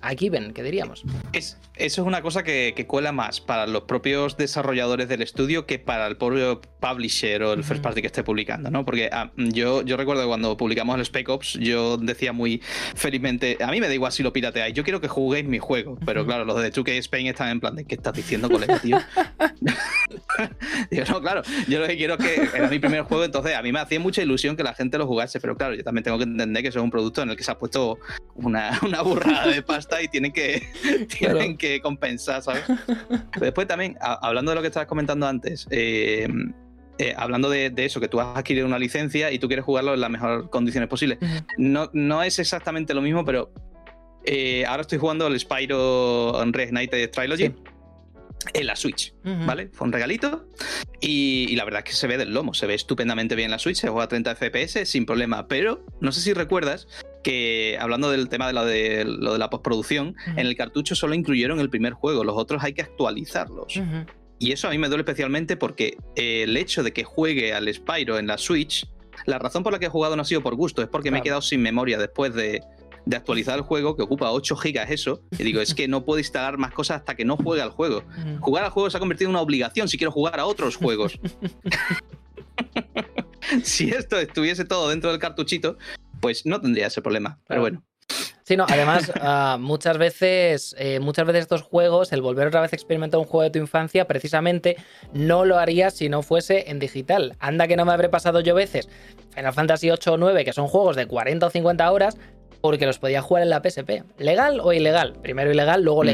a given, que diríamos. Es, eso es una cosa que, cuela más para los propios desarrolladores del estudio que para el propio publisher o el first party que esté publicando, ¿no? Porque ah, yo, yo recuerdo cuando publicamos el Spec Ops, yo decía muy felizmente, a mí me da igual si lo pirateáis, yo quiero que juguéis mi juego. Pero claro, los de 2K Spain están en plan de, ¿qué estás diciendo, colega, tío? *laughs* Digo, no, claro, yo lo que quiero es que era mi primer juego, entonces a mí me hacía mucha ilusión que la gente lo jugase, pero claro, yo también tengo que entender que eso es un producto en el que se ha puesto una, una burrada de pasta y tienen que, *laughs* tienen que compensar, ¿sabes? *laughs* después también, hablando de lo que estabas comentando antes, eh, eh, hablando de, eso, que tú has adquirido una licencia y tú quieres jugarlo en las mejores condiciones posibles. no, no es exactamente lo mismo, pero eh, ahora estoy jugando el Spyro Reignited Trilogy. En la Switch, ¿vale? Fue un regalito y, la verdad es que se ve del lomo, se ve estupendamente bien la Switch, se juega a 30 FPS sin problema, pero no sé si recuerdas que hablando del tema de lo de, lo de la postproducción, en el cartucho solo incluyeron el primer juego, los otros hay que actualizarlos. Y eso a mí me duele especialmente porque el hecho de que juegue al Spyro en la Switch, la razón por la que he jugado no ha sido por gusto, es porque me he quedado sin memoria después de, actualizar el juego, que ocupa 8 gigas eso, y digo, es que no puedo instalar más cosas hasta que no juegue al juego. Jugar al juego se ha convertido en una obligación si quiero jugar a otros juegos. *laughs* *laughs* si esto estuviese todo dentro del cartuchito, pues no tendría ese problema. Pero bueno. Sí, no, además, *laughs* ah, muchas veces, eh, muchas veces estos juegos, el volver otra vez a experimentar un juego de tu infancia, precisamente no lo harías si no fuese en digital. Anda que no me habré pasado yo veces Final Fantasy 8 o 9, que son juegos de 40 o 50 horas, porque los podía jugar en la PSP. ¿Legal o ilegal? Primero ilegal, luego mm.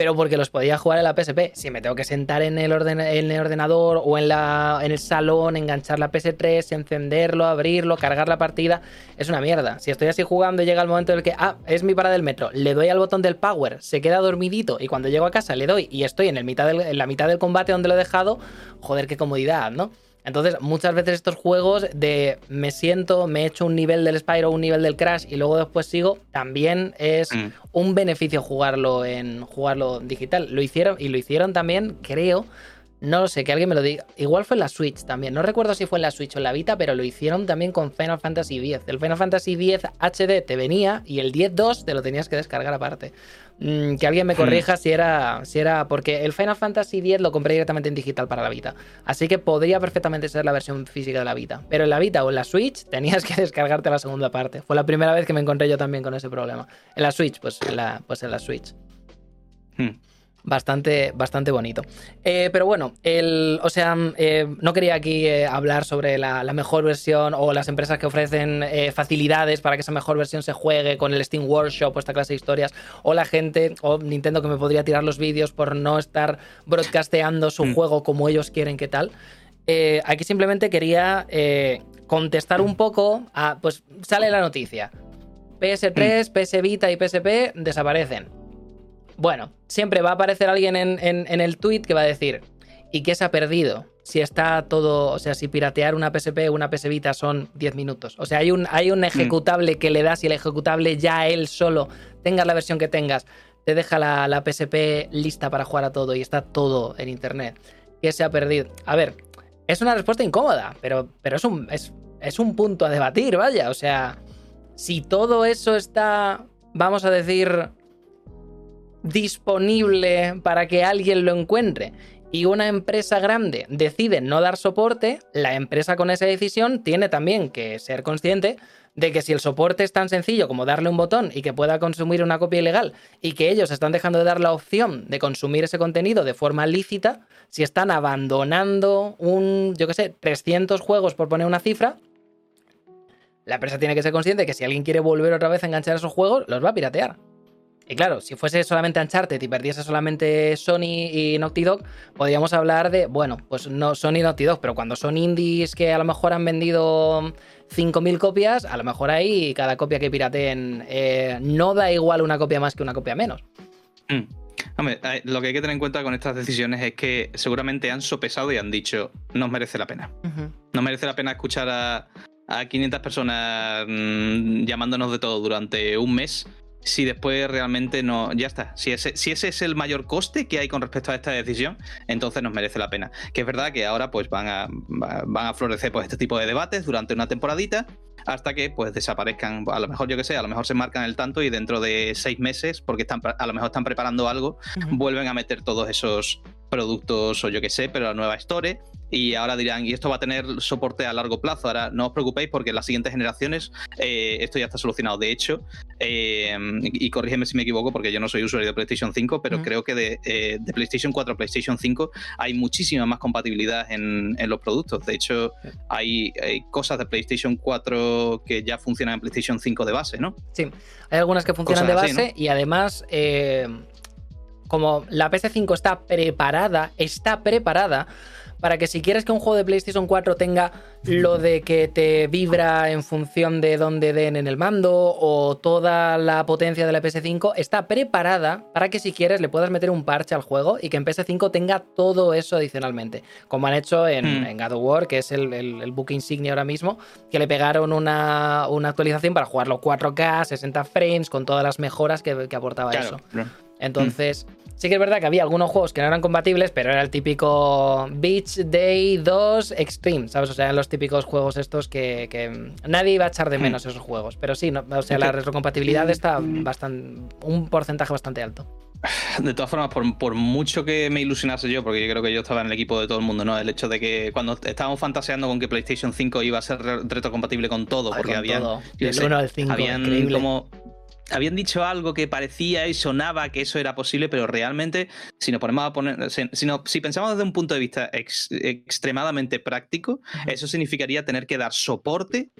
Pero porque los podía jugar en la PSP. Si me tengo que sentar en el, ordenador o en, la, en el salón, enganchar la PS3, encenderlo, abrirlo, cargar la partida, es una mierda. Si estoy así jugando llega el momento en el que, ah, es mi parada del metro, le doy al botón del power, se queda dormidito y cuando llego a casa le doy y estoy en, el mitad en la mitad del combate donde lo he dejado, joder, qué comodidad, ¿no? Entonces, muchas veces estos juegos de me siento, me echo un nivel del Spyro, un nivel del Crash y luego después sigo, también es mm. un beneficio jugarlo en jugarlo digital. Lo hicieron y lo hicieron también, creo, no lo sé, que alguien me lo diga. Igual fue en la Switch también. No recuerdo si fue en la Switch o en la Vita, pero lo hicieron también con Final Fantasy X. El Final Fantasy X HD te venía y el 10.2 te lo tenías que descargar aparte. Mm, que alguien me hmm. corrija si era, si era. Porque el Final Fantasy X lo compré directamente en digital para la Vita. Así que podría perfectamente ser la versión física de la Vita. Pero en la Vita o en la Switch tenías que *laughs* descargarte la segunda parte. Fue la primera vez que me encontré yo también con ese problema. En la Switch, pues en la, pues en la Switch. Hmm. Bastante, bastante bonito. Eh, pero bueno, el, o sea, eh, no quería aquí eh, hablar sobre la, mejor versión o las empresas que ofrecen facilidades para que esa mejor versión se juegue con el Steam Workshop o esta clase de historias, o la gente, o Nintendo que me podría tirar los vídeos por no estar broadcasteando su mm. juego como ellos quieren, ¿qué tal? aquí simplemente quería contestar un poco a. Pues sale la noticia. PS3, PS Vita y PSP desaparecen. Bueno, siempre va a aparecer alguien en, en el tweet que va a decir. ¿Y qué se ha perdido? si está todo, o sea, si piratear una PSP o una PS Vita son 10 minutos. O sea, hay un, hay un mm. ejecutable que le das y el ejecutable ya él solo, tengas la versión que tengas, te deja la, la PSP lista para jugar a todo y está todo en internet. ¿Qué se ha perdido? A ver, es una respuesta incómoda, pero, pero es, un, es, es un punto a debatir, vaya. O sea, si todo eso está, vamos a decir, disponible para que alguien lo encuentre y una empresa grande decide no dar soporte, la empresa con esa decisión tiene también que ser consciente de que si el soporte es tan sencillo como darle un botón y que pueda consumir una copia ilegal y que ellos están dejando de dar la opción de consumir ese contenido de forma lícita, si están abandonando un, yo qué sé, 300 juegos por poner una cifra, la empresa tiene que ser consciente de que si alguien quiere volver otra vez a enganchar esos juegos, los va a piratear. Y claro, si fuese solamente Uncharted y perdiese solamente Sony y Naughty Dog, podríamos hablar de, bueno, pues no Sony y Naughty Dog, pero cuando son indies que a lo mejor han vendido 5.000 copias, a lo mejor ahí cada copia que pirateen eh, no da igual una copia más que una copia menos. Mm. Hombre, eh, lo que hay que tener en cuenta con estas decisiones es que seguramente han sopesado y han dicho, no merece la pena. No merece la pena escuchar a, a 500 personas mm, llamándonos de todo durante un mes si después realmente no. Ya está. Si ese, si ese es el mayor coste que hay con respecto a esta decisión, entonces nos merece la pena. Que es verdad que ahora pues van a, van a florecer pues, este tipo de debates durante una temporadita hasta que pues desaparezcan. A lo mejor, yo que sé, a lo mejor se marcan el tanto y dentro de seis meses, porque están, a lo mejor están preparando algo, vuelven a meter todos esos productos o yo que sé, pero la nueva Store y ahora dirán, y esto va a tener soporte a largo plazo. Ahora no os preocupéis porque en las siguientes generaciones eh, esto ya está solucionado. De hecho, eh, y corrígeme si me equivoco porque yo no soy usuario de PlayStation 5, pero creo que de, eh, de, PlayStation 4 a PlayStation 5 hay muchísima más compatibilidad en, en los productos. De hecho, hay, cosas de PlayStation 4 que ya funcionan en PlayStation 5 de base, ¿no? Sí, hay algunas que funcionan de base y además como la PS5 está preparada, está preparada para que si quieres que un juego de PlayStation 4 tenga lo de que te vibra en función de dónde den en el mando o toda la potencia de la PS5, está preparada para que si quieres le puedas meter un parche al juego y que en PS5 tenga todo eso adicionalmente, como han hecho en, hmm. God of War, que es el, el, book insignia ahora mismo, que le pegaron una, actualización para jugarlo 4K, 60 frames, con todas las mejoras que, aportaba eso. Entonces, Sí que es verdad que había algunos juegos que no eran compatibles, pero era el típico Beach Day 2 Extreme, ¿sabes? O sea, eran los típicos juegos estos que, nadie iba a echar de hmm. menos esos juegos. Pero sí, o sea, la retrocompatibilidad está bastante, un porcentaje bastante alto. De todas formas, por, mucho que me ilusionase yo, porque yo creo que yo estaba en el equipo de todo el mundo, ¿no? El hecho de que cuando estábamos fantaseando con que PlayStation 5 iba a ser retrocompatible con todo, porque había. Habían como habían dicho algo que parecía y sonaba que eso era posible, pero realmente, si nos ponemos a poner, si, si pensamos desde un punto de vista extremadamente práctico, eso significaría tener que dar soporte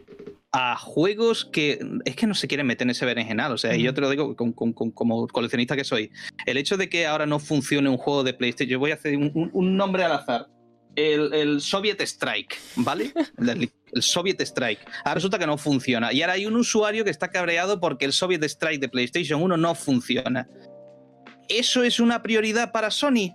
a juegos que es que no se quieren meter en ese berenjenal. O sea, y yo te lo digo como coleccionista que soy. El hecho de que ahora no funcione un juego de PlayStation, yo voy a hacer un nombre al azar el, Soviet Strike, ¿vale? *laughs* El, Soviet Strike. Ahora resulta que no funciona. Y ahora hay un usuario que está cabreado porque el Soviet Strike de PlayStation 1 no funciona. ¿Eso es una prioridad para Sony?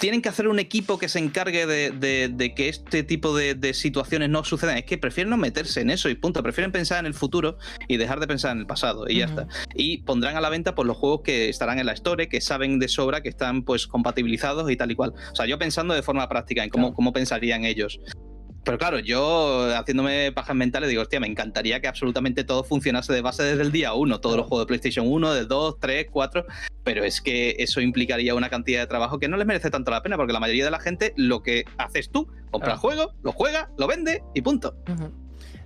Tienen que hacer un equipo que se encargue de, que este tipo de, situaciones no sucedan. Es que prefieren no meterse en eso y punto. Prefieren pensar en el futuro y dejar de pensar en el pasado. Y ya está. Y pondrán a la venta pues, los juegos que estarán en la Store, que saben de sobra, que están pues compatibilizados y tal y cual. O sea, yo pensando de forma práctica en cómo, cómo pensarían ellos. Pero claro, yo haciéndome pajas mentales digo, hostia, me encantaría que absolutamente todo funcionase de base desde el día 1, todos los juegos de PlayStation 1, de 2, 3, 4, pero es que eso implicaría una cantidad de trabajo que no les merece tanto la pena, porque la mayoría de la gente lo que haces tú, compra el juego, lo juega, lo vende y punto.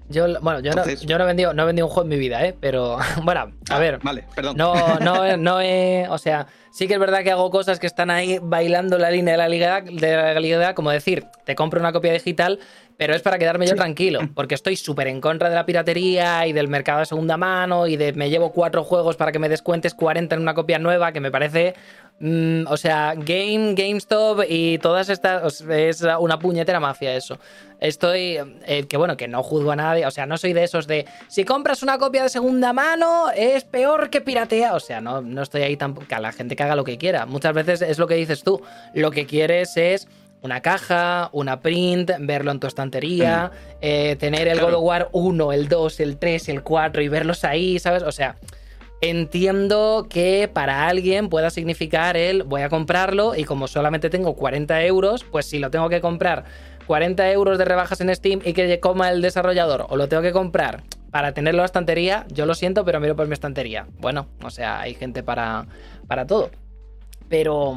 Yo, bueno, yo, no, yo no, he vendido, no he vendido un juego en mi vida, ¿eh? Pero, *laughs* bueno, a ah, ver. Vale, perdón. No, no, *laughs* no he. O sea, sí que es verdad que hago cosas que están ahí bailando la línea de la legalidad, de la legalidad como decir, te compro una copia digital, pero es para quedarme yo tranquilo, *laughs* porque estoy súper en contra de la piratería y del mercado de segunda mano y de me llevo cuatro juegos para que me descuentes 40 en una copia nueva, que me parece Mm, o sea, Game, GameStop y todas estas. Es una puñetera mafia eso. Estoy. Eh, que bueno, que no juzgo a nadie. O sea, no soy de esos de. Si compras una copia de segunda mano, es peor que piratea. O sea, no, no estoy ahí tampoco. Que a la gente que haga lo que quiera. Muchas veces es lo que dices tú. Lo que quieres es una caja, una print, verlo en tu estantería, mm. eh, tener el God of War 1, el 2, el 3, el 4 y verlos ahí, ¿sabes? O sea, entiendo que para alguien pueda significar el voy a comprarlo y como solamente tengo 40 euros, pues si lo tengo que comprar 40 euros de rebajas en Steam y que coma el desarrollador o lo tengo que comprar para tenerlo en la estantería, yo lo siento, pero miro por mi estantería. Bueno, o sea, hay gente para, para todo. Pero...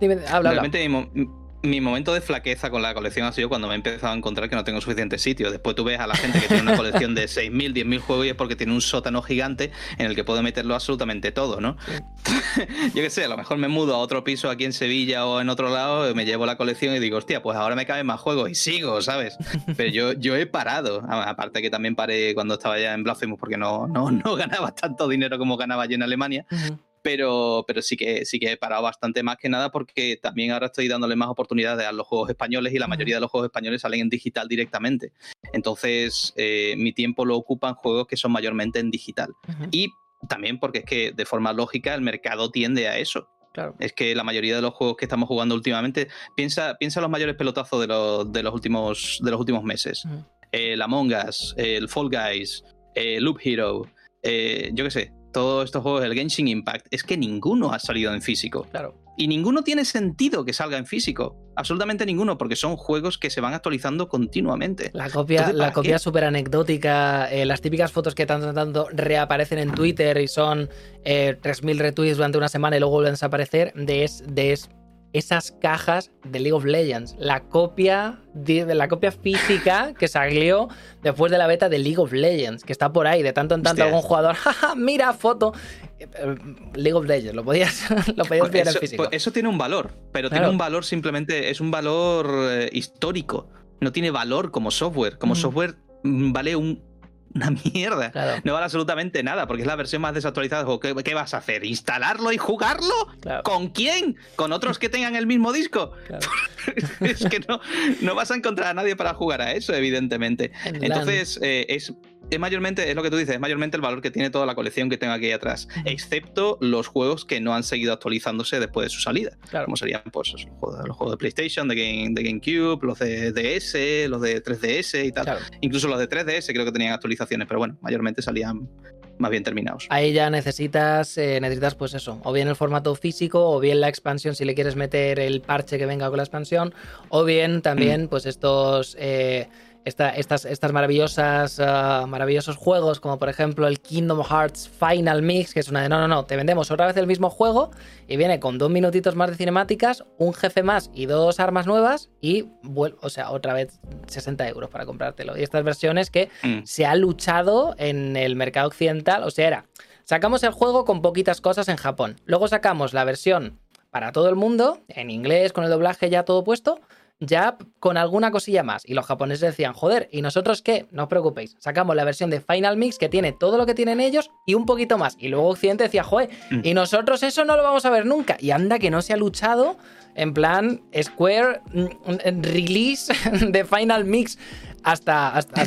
Dime, habla, Realmente mi momento de flaqueza con la colección ha sido cuando me he empezado a encontrar que no tengo suficiente sitio. Después tú ves a la gente que tiene una colección de 6.000, 10.000 juegos y es porque tiene un sótano gigante en el que puede meterlo absolutamente todo, ¿no? *laughs* Yo qué sé, a lo mejor me mudo a otro piso aquí en Sevilla o en otro lado, me llevo la colección y digo, hostia, pues ahora me caben más juegos y sigo, ¿sabes? *laughs* Pero yo, yo he parado. Aparte que también paré cuando estaba ya en Blasphemous porque no, no, no *laughs* ganaba tanto dinero como ganaba yo en Alemania pero, pero sí, que, sí que he parado bastante más que nada porque también ahora estoy dándole más oportunidades a los juegos españoles y la mayoría de los juegos españoles salen en digital directamente. Entonces, eh, mi tiempo lo ocupan juegos que son mayormente en digital. Y también porque es que de forma lógica el mercado tiende a eso. Claro. Es que la mayoría de los juegos que estamos jugando últimamente, piensa, piensa los mayores pelotazos de los, de los, últimos, de los últimos meses. El Among Us, el Fall Guys, el Loop Hero, eh, yo qué sé, todos estos juegos del Genshin Impact, es que ninguno ha salido en físico. Claro. Y ninguno tiene sentido que salga en físico. Absolutamente ninguno, porque son juegos que se van actualizando continuamente. La copia, la copia súper anecdótica, eh, las típicas fotos que tanto tanto reaparecen en Twitter y son eh, 3.000 retweets durante una semana y luego vuelven a desaparecer, de, es, de es, esas cajas de League of Legends. La copia, de, la copia física *laughs* que salió después de la beta de League of Legends, que está por ahí. De tanto en tanto algún jugador, *laughs* jaja, mira foto. Eh, League of Legends, lo podías, *laughs* lo podías ver en físico. Pues eso tiene un valor, pero tiene un valor simplemente, es un valor eh, histórico. No tiene valor como software. Como mm. software mm, vale un una mierda. No vale absolutamente nada, porque es la versión más desactualizada ¿Qué, ¿Qué, vas a hacer? ¿Instalarlo y jugarlo? ¿Con quién? ¿Con otros que tengan el mismo disco? *laughs* es que no, no vas a encontrar a nadie para jugar a eso, evidentemente. Entonces, eh, es es mayormente, es lo que tú dices, es mayormente el valor que tiene toda la colección que tengo aquí atrás, excepto los juegos que no han seguido actualizándose después de su salida. Claro. Como serían pues, los, juegos, de PlayStation, de, Game, de GameCube, los de DS, los de 3DS y tal. Incluso los de 3DS creo que tenían actualizaciones, pero bueno, mayormente salían más bien terminados. Ahí ya necesitas, eh, necesitas pues eso, o bien el formato físico, o bien la expansión si le quieres meter el parche que venga con la expansión, o bien también mm. pues estos... Eh, estas, estas maravillosas, ah, maravillosos juegos, como por ejemplo el Kingdom Hearts Final Mix, que es una de no, no, no, te vendemos otra vez el mismo juego y viene con dos minutitos más de cinemáticas, un jefe más y dos armas nuevas y, o sea, otra vez 60 euros para comprártelo. Y estas versiones que mm. se ha luchado en el mercado occidental, o sea, era, sacamos el juego con poquitas cosas en Japón, luego sacamos la versión para todo el mundo, en inglés, con el doblaje ya todo puesto, ya con alguna cosilla más. Y los japoneses decían, joder, ¿y nosotros qué? No os preocupéis, sacamos la versión de Final Mix que tiene todo lo que tienen ellos y un poquito más. Y luego Occidente decía, joder, mm. y nosotros eso no lo vamos a ver nunca. Y anda que no se ha luchado en plan Square mm, release *laughs* de Final Mix hasta, hasta,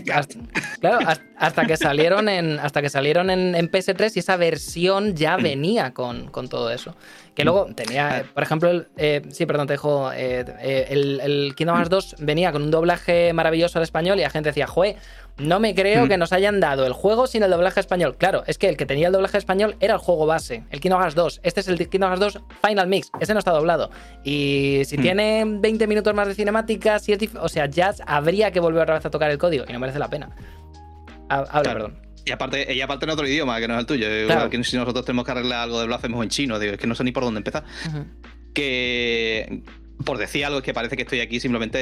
claro, hasta, que salieron en hasta que salieron en, PS3 y esa versión ya mm. venía con, con todo eso. Que luego tenía, por ejemplo, eh, sí, perdón, te dejo. Eh, eh, el, el, Kingdom Hearts 2 venía con un doblaje maravilloso al español y la gente decía, jue, no me creo mm. que nos hayan dado el juego sin el doblaje español. Claro, es que el que tenía el doblaje español era el juego base, el Kingdom Hearts 2. Este es el Kingdom Hearts 2 Final Mix, ese no está doblado. Y si mm. tiene 20 minutos más de cinemática, si o sea, ya habría que volver otra vez a tocar el código y no merece la pena. Habla, perdón. Y aparte, y aparte en otro idioma que no es el tuyo. Que si nosotros tenemos que arreglar algo de Blasphemous en chino, digo, es que no sé ni por dónde empezar. Que por decir algo, es que parece que estoy aquí simplemente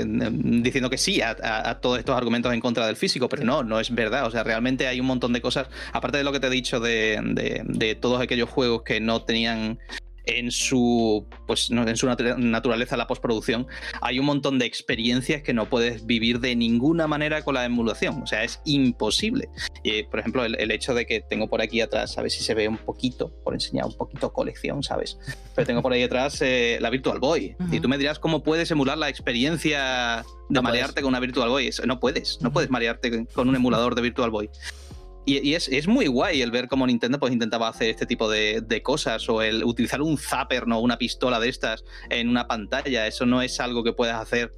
eh, diciendo que sí a, todos estos argumentos en contra del físico, pero no, no es verdad. O sea, realmente hay un montón de cosas, aparte de lo que te he dicho de, de todos aquellos juegos que no tenían en su, pues, en su naturaleza la postproducción, hay un montón de experiencias que no puedes vivir de ninguna manera con la emulación. O sea, es imposible. Y, por ejemplo, el, hecho de que tengo por aquí atrás, a ver si se ve un poquito, por enseñar un poquito colección, ¿sabes? Pero tengo por ahí atrás eh, la Virtual Boy. Y tú me dirás cómo puedes emular la experiencia de marearte con una Virtual Boy. No puedes, no puedes marearte con un emulador de Virtual Boy. Y, es, muy guay el ver cómo Nintendo pues, intentaba hacer este tipo de, cosas o el utilizar un zapper, ¿no? Una pistola de estas en una pantalla. Eso no es algo que puedas hacer.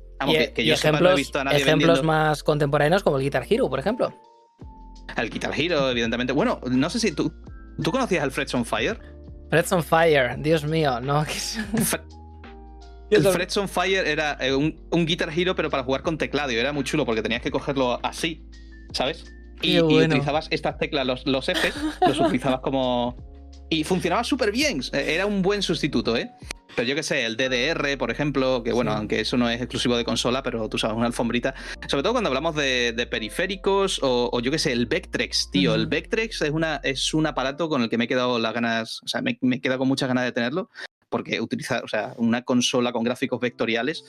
que, yo ejemplos, he visto a nadie ejemplos más contemporáneos como el Guitar Hero, por ejemplo. El Guitar Hero, evidentemente. Bueno, no sé si tú. ¿Tú conocías el Frets on Fire? Frets on Fire, Dios mío, no. *laughs* El Frets on Fire era eh, un, un Guitar Hero, pero para jugar con teclado. Y era muy chulo porque tenías que cogerlo así, ¿sabes? Y, utilizabas estas teclas, los, los Fs, los utilizabas como. Y funcionaba súper bien. Era un buen sustituto, ¿eh? Pero yo qué sé, el DDR, por ejemplo, que bueno, aunque eso no es exclusivo de consola, pero tú sabes, una alfombrita. Sobre todo cuando hablamos de, periféricos o, yo qué sé, el Vectrex, tío. El Vectrex es, una, es un aparato con el que me he quedado las ganas, o sea, me, he quedado con muchas ganas de tenerlo, porque utiliza, o sea, una consola con gráficos vectoriales.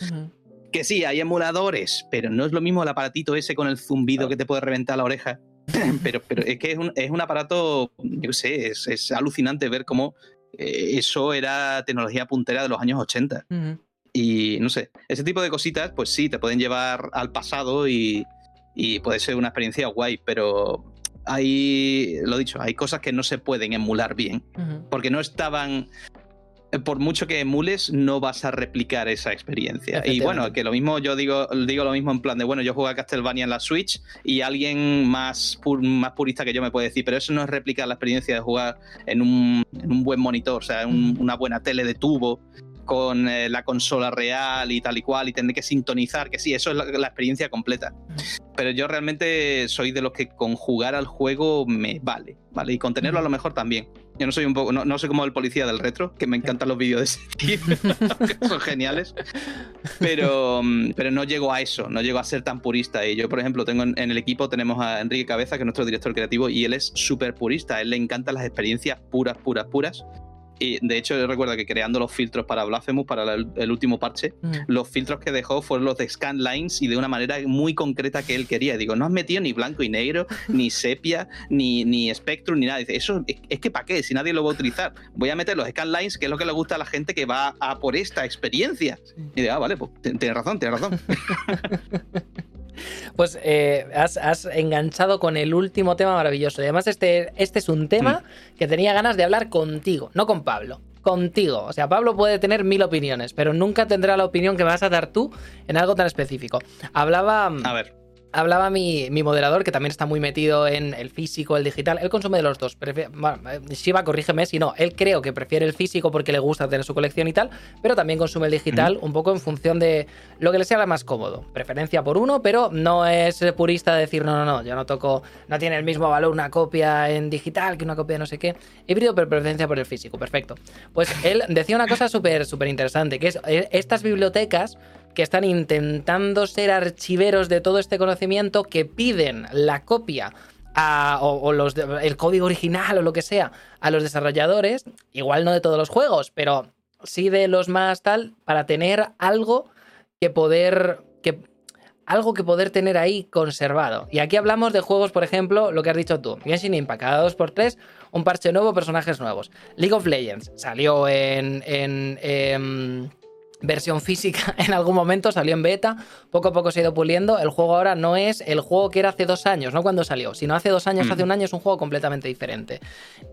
Que sí, hay emuladores, pero no es lo mismo el aparatito ese con el zumbido que te puede reventar la oreja. *laughs* pero, pero es que es un, aparato, yo sé, es, alucinante ver cómo eh, eso era tecnología puntera de los años 80. Y no sé, ese tipo de cositas, pues sí, te pueden llevar al pasado y, puede ser una experiencia guay, pero hay, lo dicho, hay cosas que no se pueden emular bien, porque no estaban por mucho que emules, no vas a replicar esa experiencia. Y bueno, que lo mismo, yo digo, digo lo mismo en plan de, bueno, yo juego a Castlevania en la Switch y alguien más, más purista que yo me puede decir, pero eso no es replicar la experiencia de jugar en un, en un buen monitor, o sea, una buena tele de tubo con eh, la consola real y tal y cual y tener que sintonizar, que sí, eso es la, experiencia completa. Pero yo realmente soy de los que con jugar al juego me vale, ¿vale? Y con tenerlo a lo mejor también. Yo no soy un poco, no, no soy como el policía del retro, que me encantan los vídeos de ese *laughs* tipo, que son geniales, pero, pero no llego a eso, no llego a ser tan purista. Y yo, por ejemplo, tengo en, el equipo, tenemos a Enrique Cabeza, que es nuestro director creativo, y él es súper purista, a él le encantan las experiencias puras, puras, puras. Y de hecho, yo recuerdo que creando los filtros para Blasphemous, para el, último parche, mm. los filtros que dejó fueron los de scan lines y de una manera muy concreta que él quería. Digo, no has metido ni blanco y negro, *laughs* ni sepia, ni, ni Spectrum, ni nada. Dice, eso es, que para qué, si nadie lo va a utilizar. Voy a meter los scan lines, que es lo que le gusta a la gente que va a por esta experiencia. Y digo, ah, vale, pues tienes razón, tienes razón. *laughs* Pues eh, has, enganchado con el último tema maravilloso. Y además, este, este es un tema mm. que tenía ganas de hablar contigo, no con Pablo. Contigo. O sea, Pablo puede tener mil opiniones, pero nunca tendrá la opinión que vas a dar tú en algo tan específico. Hablaba. A ver hablaba mi, moderador, que también está muy metido en el físico, el digital. Él consume de los dos. bueno, eh, Shiva, corrígeme si no. Él creo que prefiere el físico porque le gusta tener su colección y tal, pero también consume el digital un poco en función de lo que le sea más cómodo. Preferencia por uno, pero no es purista de decir, no, no, no, yo no toco, no tiene el mismo valor una copia en digital que una copia de no sé qué. Híbrido, pero preferencia por el físico. Perfecto. Pues él decía una cosa súper, súper interesante, que es eh, estas bibliotecas que están intentando ser archiveros de todo este conocimiento, que piden la copia o, el código original o lo que sea a los desarrolladores, igual no de todos los juegos, pero sí de los más tal, para tener algo que poder. Que, algo que poder tener ahí conservado. Y aquí hablamos de juegos, por ejemplo, lo que has dicho tú, Genshin Impact, cada 2x3, un parche nuevo, personajes nuevos. League of Legends salió en, en em, versión física *laughs* en algún momento, salió en beta, poco a poco se ha ido puliendo. El juego ahora no es el juego que era hace dos años, no cuando salió, sino hace dos años, hace mm. un año es un juego completamente diferente.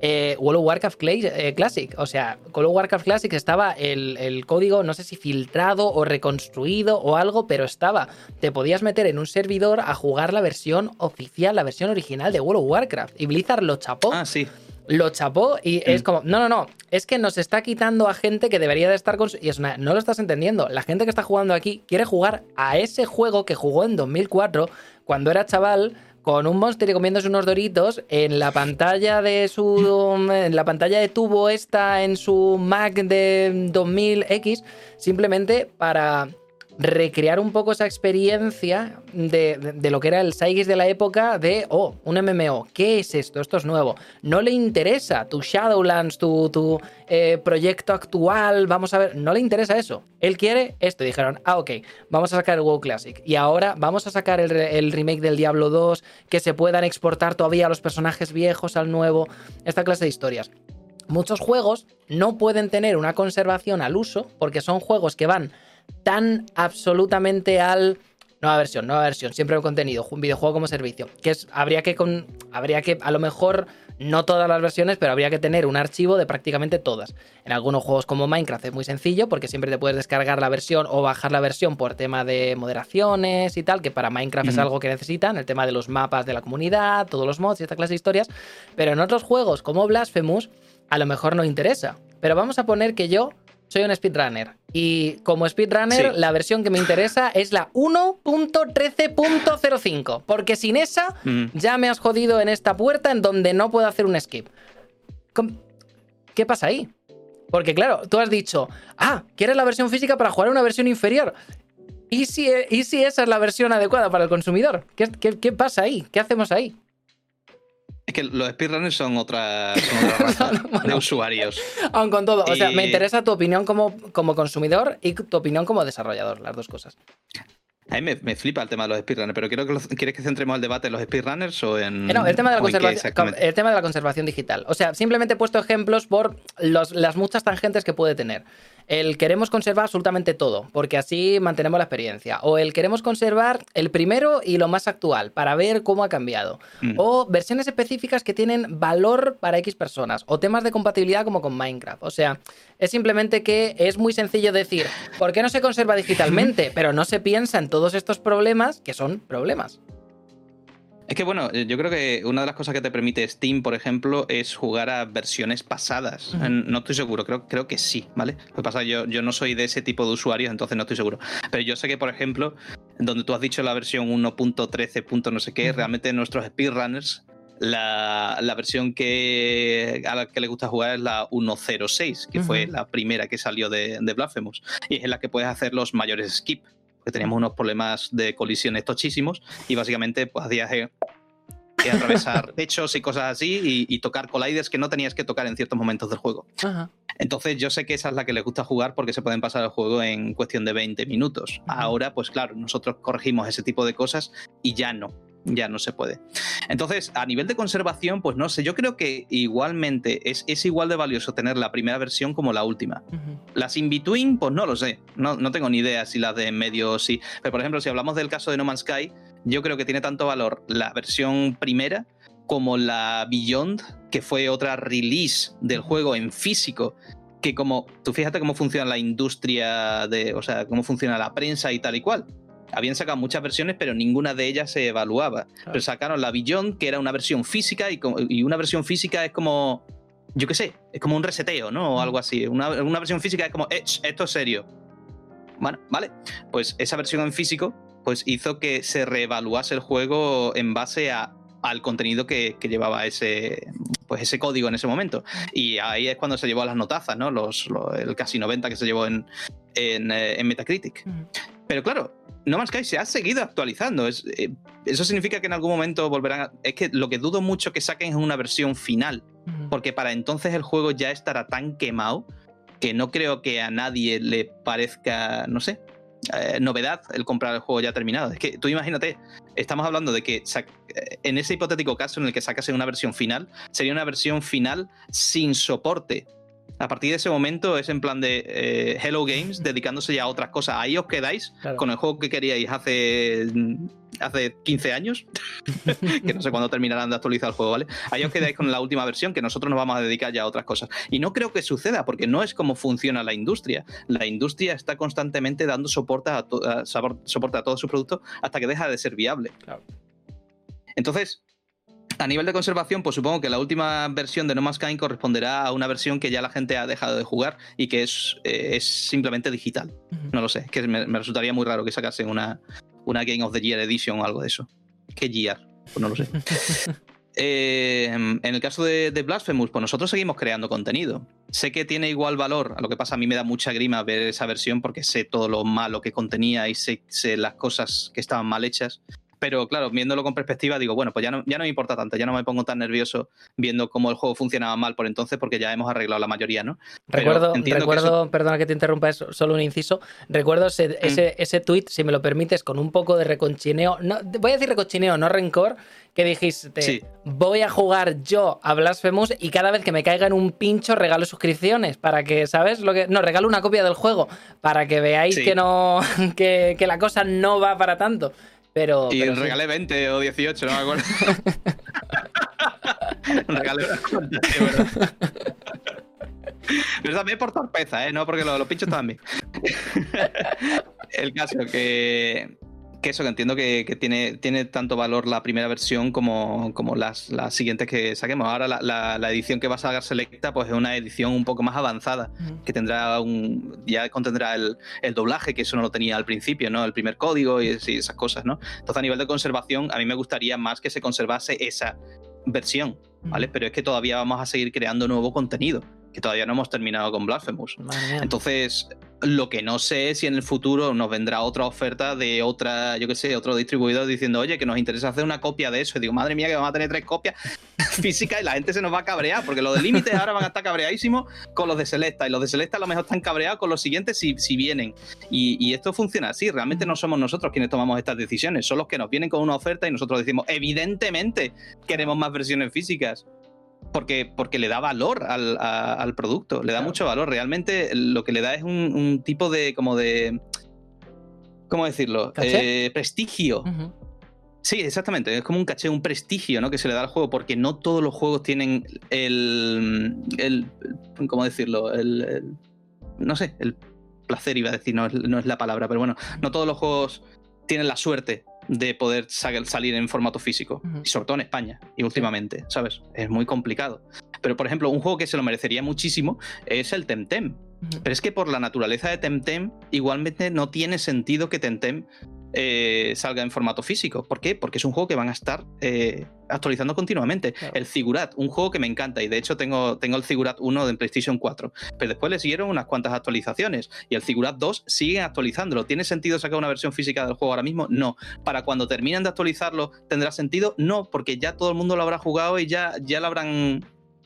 Eh, World of Warcraft eh, Classic, o sea, World of Warcraft Classic estaba el, el, código, no sé si filtrado o reconstruido o algo, pero estaba. Te podías meter en un servidor a jugar la versión oficial, la versión original de World of Warcraft. Y Blizzard lo chapó. Ah, sí lo chapó y es mm. como, no, no, no, es que nos está quitando a gente que debería de estar con... Y es una, no lo estás entendiendo, la gente que está jugando aquí quiere jugar a ese juego que jugó en 2004 cuando era chaval con un monster y comiéndose unos doritos en la pantalla de su en la pantalla de tubo esta en su Mac de 2000X simplemente para recrear un poco esa experiencia de, lo que era el Saigis de la época de, oh, un MMO, ¿qué es esto? Esto es nuevo. No le interesa tu Shadowlands, tu, tu eh, proyecto actual, vamos a ver, no le interesa eso. Él quiere esto. Dijeron, ah, ok, vamos a sacar el WoW Classic. Y ahora vamos a sacar el, el remake del Diablo 2, que se puedan exportar todavía los personajes viejos al nuevo, esta clase de historias. Muchos juegos no pueden tener una conservación al uso porque son juegos que van tan absolutamente al nueva versión, nueva versión, siempre el contenido, un videojuego como servicio, que es habría que con, habría que a lo mejor no todas las versiones, pero habría que tener un archivo de prácticamente todas. En algunos juegos como Minecraft es muy sencillo porque siempre te puedes descargar la versión o bajar la versión por tema de moderaciones y tal, que para Minecraft es algo que necesitan, el tema de los mapas de la comunidad, todos los mods y esta clase de historias, pero en otros juegos como Blasphemous a lo mejor no interesa. Pero vamos a poner que yo soy un speedrunner. Y como speedrunner, la versión que me interesa es la 1.13.05. Porque sin esa, ya me has jodido en esta puerta en donde no puedo hacer un skip. ¿Qué pasa ahí? Porque claro, tú has dicho, ah, ¿quieres la versión física para jugar a una versión inferior? ¿Y si, ¿Y si esa es la versión adecuada para el consumidor? ¿Qué, qué pasa ahí? ¿Qué hacemos ahí? Es que los speedrunners son otra, son raza *laughs* de usuarios. Aun con todo, o sea, me interesa tu opinión como, como consumidor y tu opinión como desarrollador, las dos cosas. A mí me, flipa el tema de los speedrunners, pero quiero que ¿quieres que centremos el debate en los speedrunners o en. No, el tema, de la conservación, el tema de la conservación digital. O sea, simplemente he puesto ejemplos por las muchas tangentes que puede tener el queremos conservar absolutamente todo, porque así mantenemos la experiencia. O el queremos conservar el primero y lo más actual, para ver cómo ha cambiado. Mm. O versiones específicas que tienen valor para X personas. O temas de compatibilidad como con Minecraft. O sea, es simplemente que es muy sencillo decir, ¿por qué no se conserva digitalmente? *laughs* Pero no se piensa en todos estos problemas que son problemas. Es que bueno, yo creo que una de las cosas que te permite Steam, por ejemplo, es jugar a versiones pasadas. No estoy seguro, creo, creo que sí, ¿vale? Lo que pasa yo, yo no soy de ese tipo de usuarios, entonces no estoy seguro. Pero yo sé que, por ejemplo, donde tú has dicho la versión 1.13. no sé qué, realmente nuestros speedrunners la, la, versión que a la que le gusta jugar es la 1.06, que fue la primera que salió de, de, Blasphemous. Y es en la que puedes hacer los mayores skips que teníamos unos problemas de colisiones tochísimos y básicamente pues hacías eh, atravesar *laughs* techos y cosas así y, tocar colliders que no tenías que tocar en ciertos momentos del juego. Entonces yo sé que esa es la que les gusta jugar porque se pueden pasar el juego en cuestión de 20 minutos. Ahora, pues claro, nosotros corregimos ese tipo de cosas y ya no ya no se puede. Entonces, a nivel de conservación, pues no sé, yo creo que igualmente es, es igual de valioso tener la primera versión como la última. Las in-between, pues no lo sé, no, no, tengo ni idea si las de en medio sí. Pero por ejemplo, si hablamos del caso de No Man's Sky, yo creo que tiene tanto valor la versión primera como la Beyond, que fue otra release del juego en físico que como tú fíjate cómo funciona la industria de, o sea, cómo funciona la prensa y tal y cual habían sacado muchas versiones, pero ninguna de ellas se evaluaba. Pero sacaron la Beyond, que era una versión física, y, una versión física es como, yo qué sé, es como un reseteo, ¿no? O algo así. Una, versión física es como, esto es serio. Bueno, vale. Pues esa versión en físico, pues hizo que se reevaluase el juego en base a, al contenido que, llevaba ese, pues ese código en ese momento. Y ahí es cuando se llevó las notazas, ¿no? Los, el casi 90 que se llevó en, en, eh, Metacritic. Pero claro, no Man's Sky se ha seguido actualizando. Eh, eso significa que en algún momento volverán a... Es que lo que dudo mucho que saquen es una versión final, porque para entonces el juego ya estará tan quemado que no creo que a nadie le parezca, no sé, eh, novedad el comprar el juego ya terminado. Es que tú imagínate, estamos hablando de que eh, en ese hipotético caso en el que sacase una versión final, sería una versión final sin soporte a partir de ese momento es en plan de eh, Hello Games *laughs* dedicándose ya a otras cosas. Ahí os quedáis con el juego que queríais hace, hace 15 años, *laughs* que no sé cuándo terminarán de actualizar el juego, ¿vale? Ahí os quedáis con la última versión que nosotros nos vamos a dedicar ya a otras cosas. Y no creo que suceda porque no es como funciona la industria. La industria está constantemente dando soporte a, soporte a todos sus productos hasta que deja de ser viable. Entonces, a nivel de conservación, pues supongo que la última versión de No Man's Sky corresponderá a una versión que ya la gente ha dejado de jugar y que es, eh, es simplemente digital. No lo sé, que me, resultaría muy raro que sacasen una, una Game of the Year Edition o algo de eso. ¿Qué Year? Pues no lo sé. *laughs* Eh, en el caso de, Blasphemous, pues nosotros seguimos creando contenido. sé que tiene igual valor, a lo que pasa a mí me da mucha grima ver esa versión porque sé todo lo malo que contenía y sé, sé las cosas que estaban mal hechas pero claro, viéndolo con perspectiva, digo, bueno, pues ya no, ya no me importa tanto, ya no me pongo tan nervioso viendo cómo el juego funcionaba mal por entonces, porque ya hemos arreglado la mayoría, ¿no? Recuerdo, recuerdo perdona que te interrumpa, es solo un inciso. Recuerdo ese, mm. ese, ese tweet, si me lo permites, con un poco de reconchineo, no, voy a decir reconchineo, no rencor, que dijiste, voy a jugar yo a Blasphemous y cada vez que me caiga en un pincho regalo suscripciones para que, ¿sabes? Lo que, no, regalo una copia del juego para que veáis que no, *laughs* que, que la cosa no va para tanto. Pero, y regalé 20 o 18, no me acuerdo. *laughs* regalé *laughs* Pero también por torpeza, ¿eh? No porque los, los pinchos también. *laughs* El caso que, que eso, que entiendo que, tiene, tiene tanto valor la primera versión como, como las, las siguientes que saquemos. Ahora la, la, edición que va a sacar Selecta pues es una edición un poco más avanzada, que tendrá un ya contendrá el, el, doblaje, que eso no lo tenía al principio, ¿no? El primer código y, esas cosas, ¿no? Entonces a nivel de conservación a mí me gustaría más que se conservase esa versión, ¿vale? Pero es que todavía vamos a seguir creando nuevo contenido que todavía no hemos terminado con Blasphemous. Entonces, lo que no sé es si en el futuro nos vendrá otra oferta de otra, yo qué sé, otro distribuidor diciendo, oye, que nos interesa hacer una copia de eso. Y digo, madre mía, que vamos a tener tres copias *laughs* físicas y la gente se nos va a cabrear, porque los de límites ahora van a estar cabreadísimos con los de Selecta, y los de Selecta a lo mejor están cabreados con los siguientes si, si vienen. Y, y, esto funciona así, realmente no somos nosotros quienes tomamos estas decisiones, son los que nos vienen con una oferta y nosotros decimos, evidentemente queremos más versiones físicas porque, porque le da valor al, al producto, le da mucho valor. Realmente lo que le da es un, tipo de, como de, ¿cómo decirlo? Eh, prestigio. Sí, exactamente. Es como un caché, un prestigio ¿no? que se le da al juego, porque no todos los juegos tienen el. el ¿Cómo decirlo? El, no sé, el placer iba a decir, no, no es la palabra, pero bueno, no todos los juegos tienen la suerte de poder salir en formato físico. Y sobre todo en España y últimamente, ¿sabes? Es muy complicado. Pero, por ejemplo, un juego que se lo merecería muchísimo es el Temtem. Pero es que por la naturaleza de Temtem, igualmente no tiene sentido que Temtem eh, salga en formato físico. ¿Por qué? Porque es un juego que van a estar eh, actualizando continuamente. El Figurat, un juego que me encanta y de hecho tengo, tengo el Figurat 1 de PlayStation 4, pero después le siguieron unas cuantas actualizaciones y el Figurat 2 sigue actualizándolo. ¿Tiene sentido sacar una versión física del juego ahora mismo? No. ¿Para cuando terminen de actualizarlo tendrá sentido? No, porque ya todo el mundo lo habrá jugado y ya, ya lo habrán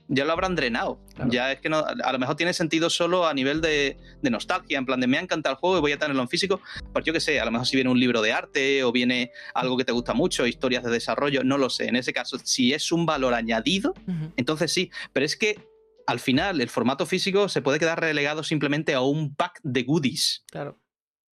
ya lo habrán drenado. Ya es que no, a lo mejor tiene sentido solo a nivel de, nostalgia, en plan de me ha encantado el juego y voy a tenerlo en físico. Pues yo qué sé, a lo mejor si viene un libro de arte o viene algo que te gusta mucho, historias de desarrollo, no lo sé. En ese caso, si es un valor añadido, entonces sí. Pero es que al final el formato físico se puede quedar relegado simplemente a un pack de goodies. Claro.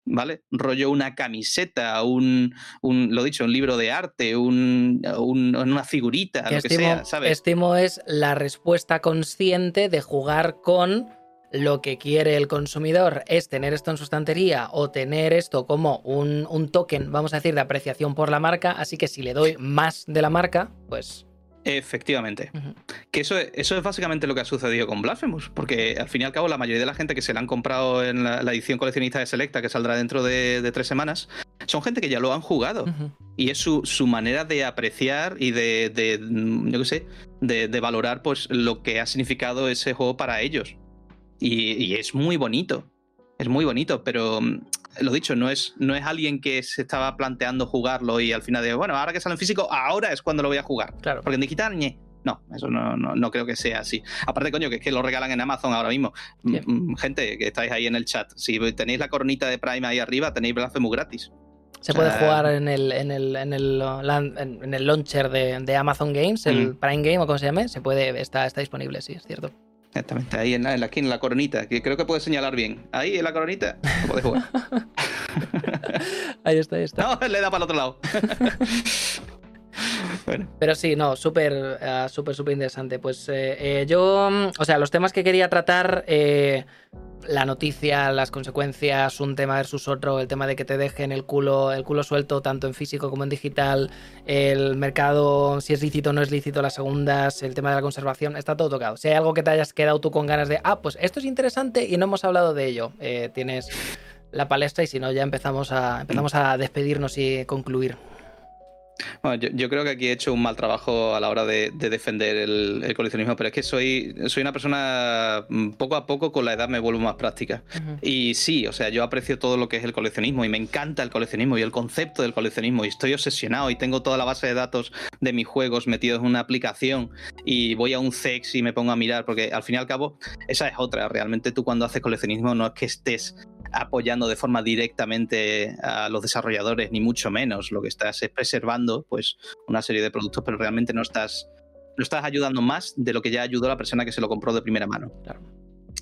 ¿Vale? Rollo una camiseta, un, un lo dicho, un libro de arte, un, una figurita, lo que sea, ¿sabes? Estimo es la respuesta consciente de jugar con lo que quiere el consumidor es tener esto en su estantería o tener esto como un, un token, vamos a decir, de apreciación por la marca, así que si le doy más de la marca, pues Efectivamente. Que eso, eso es básicamente lo que ha sucedido con Blasphemous, porque al fin y al cabo la mayoría de la gente que se la han comprado en la, edición coleccionista de Selecta, que saldrá dentro de, tres semanas, son gente que ya lo han jugado. Y es su, manera de apreciar y de, de yo qué sé, de, valorar pues, lo que ha significado ese juego para ellos. y es muy bonito. Es muy bonito, pero lo dicho, no es, no es alguien que se estaba planteando jugarlo y al final de, bueno, ahora que sale en físico, ahora es cuando lo voy a jugar. Claro. Porque en digital, ñe. No, eso no, no, creo que sea así. Aparte, coño, que es que lo regalan en Amazon ahora mismo. Mm, mm, gente que estáis ahí en el chat, si tenéis la coronita de Prime ahí arriba, tenéis Blasphemous gratis. Se puede jugar en el, en el, en el, en el launcher de, Amazon Games, el Prime Game o como se llame, se puede, está, está disponible, sí, es cierto. Exactamente, ahí en la, en la esquina, en la coronita, que creo que puedes señalar bien. Ahí en la coronita, puedes jugar. *laughs* ahí está, ahí está. *laughs* No, le da para el otro lado. *laughs* *laughs* Pero sí, no, súper, uh, súper, súper interesante. Pues eh, eh, yo, o sea, los temas que quería tratar, eh, la noticia, las consecuencias, un tema versus otro, el tema de que te dejen el culo, el culo suelto tanto en físico como en digital, el mercado, si es lícito o no es lícito, las segundas, el tema de la conservación, está todo tocado. Si hay algo que te hayas quedado tú con ganas de, ah, pues esto es interesante y no hemos hablado de ello, eh, tienes la palestra y si no ya empezamos a, empezamos a despedirnos y concluir. Bueno, yo, creo que aquí he hecho un mal trabajo a la hora de, defender el, coleccionismo, pero es que soy, soy una persona mm, poco a poco con la edad me vuelvo más práctica. Y sí, o sea, yo aprecio todo lo que es el coleccionismo y me encanta el coleccionismo y el concepto del coleccionismo y estoy obsesionado y tengo toda la base de datos de mis juegos metidos en una aplicación y voy a un CEX y me pongo a mirar, porque al fin y al cabo esa es otra. Realmente tú cuando haces coleccionismo no es que estés apoyando de forma directamente a los desarrolladores, ni mucho menos. Lo que estás es preservando pues, una serie de productos, pero realmente no estás, no estás ayudando más de lo que ya ayudó la persona que se lo compró de primera mano.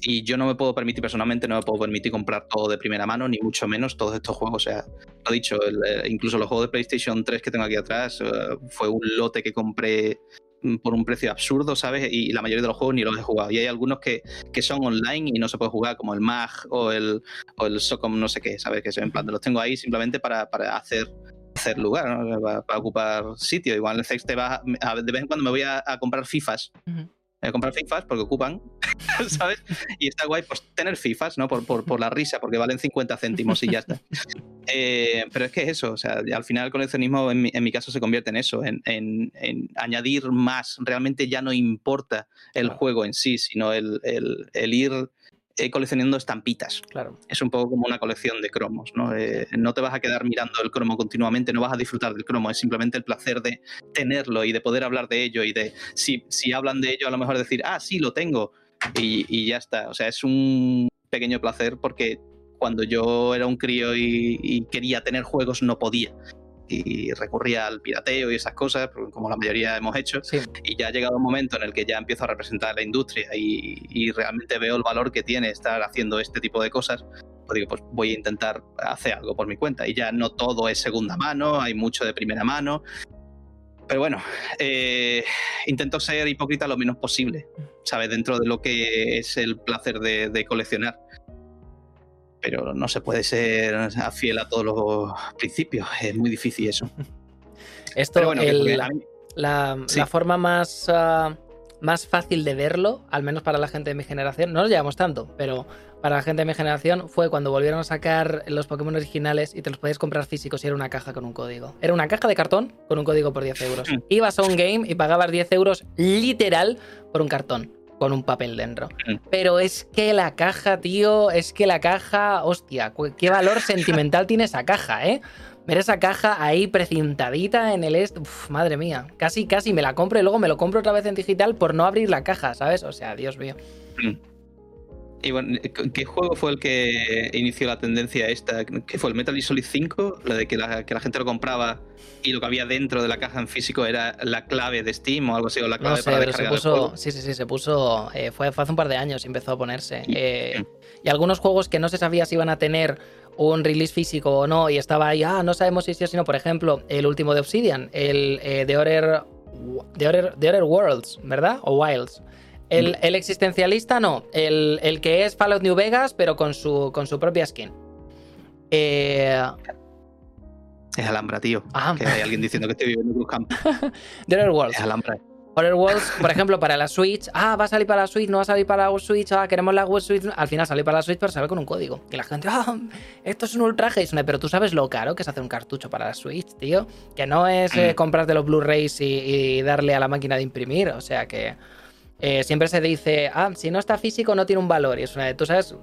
Y yo no me puedo permitir, personalmente, no me puedo permitir comprar todo de primera mano, ni mucho menos todos estos juegos. O sea, lo he dicho, eh, incluso los juegos de PlayStation 3 que tengo aquí atrás, eh, fue un lote que compré por un precio absurdo, ¿sabes? Y la mayoría de los juegos ni los he jugado. Y hay algunos que, que son online y no se puede jugar, como el MAG o el, o el SOCOM, no sé qué, ¿sabes? Que en plan, los tengo ahí simplemente para, para hacer hacer lugar, para, ocupar sitio. Igual en el Sex te va, de vez en cuando me voy a, comprar FIFAs a comprar FIFAs porque ocupan, *laughs* ¿sabes? Y está guay pues tener FIFAs, ¿no? Por, por, por la risa, porque valen 50 céntimos y ya está. *laughs* Eh, pero es que es eso, o sea, al final el coleccionismo en mi, en mi caso se convierte en eso, en, en, en, añadir más. Realmente ya no importa el juego en sí, sino el, el, el ir eh, coleccionando estampitas. Claro. Es un poco como una colección de cromos, ¿no? Eh, no te vas a quedar mirando el cromo continuamente, no vas a disfrutar del cromo, es simplemente el placer de tenerlo y de poder hablar de ello y de, si, si hablan de ello, a lo mejor decir, ah, sí, lo tengo y, y ya está. O sea, es un pequeño placer porque cuando yo era un crío y, quería tener juegos no podía y recurría al pirateo y esas cosas, como la mayoría hemos hecho. Y ya ha llegado un momento en el que ya empiezo a representar la industria y, realmente veo el valor que tiene estar haciendo este tipo de cosas. Pues digo, pues voy a intentar hacer algo por mi cuenta. Y ya no todo es segunda mano, hay mucho de primera mano. Pero bueno, eh, intento ser hipócrita lo menos posible, ¿sabes? Dentro de lo que es el placer de coleccionar pero no se puede ser fiel a todos los principios, es muy difícil eso. *laughs* Esto, la, forma más, ah, más fácil de verlo, al menos para la gente de mi generación, no lo llevamos tanto, pero para la gente de mi generación fue cuando volvieron a sacar los Pokémon originales y te los podías comprar físicos y era una caja con un código. Era una caja de cartón con un código por 10 euros. Mm. Ibas a un game y pagabas 10 euros literal por un cartón con un papel dentro. Mm. Pero es que la caja, tío, es que la caja, hostia, qué valor *laughs* sentimental tiene esa caja, ¿eh? Ver esa caja ahí precintadita en el est, madre mía, casi, casi me la compro y luego me lo compro otra vez en digital por no abrir la caja, ¿sabes? O sea, Dios mío. Mm. Y bueno, ¿qué juego fue el que inició la tendencia esta? ¿Qué fue el Metal Gear Solid 5? La de que la, que la gente lo compraba y lo que había dentro de la caja en físico era la clave de Steam o algo así, o la clave para pero se puso, Sí, sí, sí, se puso. Eh, fue, hace un par de años empezó a ponerse. Eh, y algunos juegos que no se sabía si iban a tener un release físico o no, y estaba ahí, ah, no sabemos si sí o si no. Por ejemplo, el último de Obsidian, el eh, The, Order, The, Order, Worlds, ¿verdad? O Wilds. El, el, existencialista no, el, el, que es Fallout New Vegas, pero con su, con su propia skin. Eh, es Alhambra, tío. Ah. Que hay alguien diciendo que estoy viviendo en un campo. *laughs* The Other Worlds. Es Alhambra. Other Worlds, por ejemplo, para la Switch. Ah, va a salir para la Switch, no va a salir para la Switch. Ah, queremos la Switch. Al final sale para la Switch, pero sale con un código. Que la gente, ah, esto es un ultraje. Pero tú sabes lo caro que es hacer un cartucho para la Switch, tío. Que no es eh, mm. comprarte los Blu-rays y, darle a la máquina de imprimir. O sea que. Eh, siempre se dice, ah, si no está físico no tiene un valor. Y es una, tú sabes,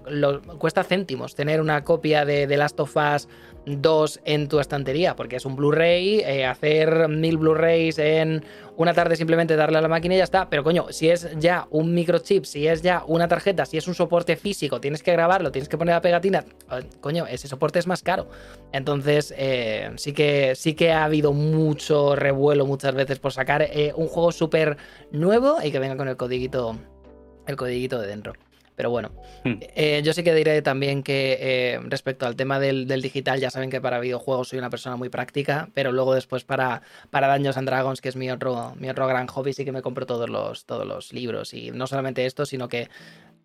cuesta céntimos tener una copia de The Last of Us dos en tu estantería, porque es un Blu-ray, eh, hacer mil Blu-rays en una tarde simplemente darle a la máquina y ya está. Pero coño, si es ya un microchip, si es ya una tarjeta, si es un soporte físico, tienes que grabarlo, tienes que poner la pegatina, eh, coño, ese soporte es más caro. Entonces, sí, que, sí que ha habido mucho revuelo muchas veces por sacar un juego súper nuevo y que venga con el codiguito, el codiguito de dentro. Pero bueno, hmm. eh, yo sí que diré también que eh, respecto al tema del, digital, ya saben que para videojuegos soy una persona muy práctica, pero luego después para, para Dungeons and Dragons, que es mi otro, mi otro gran hobby, sí que me compro todos los, todos los libros. Y no solamente esto, sino que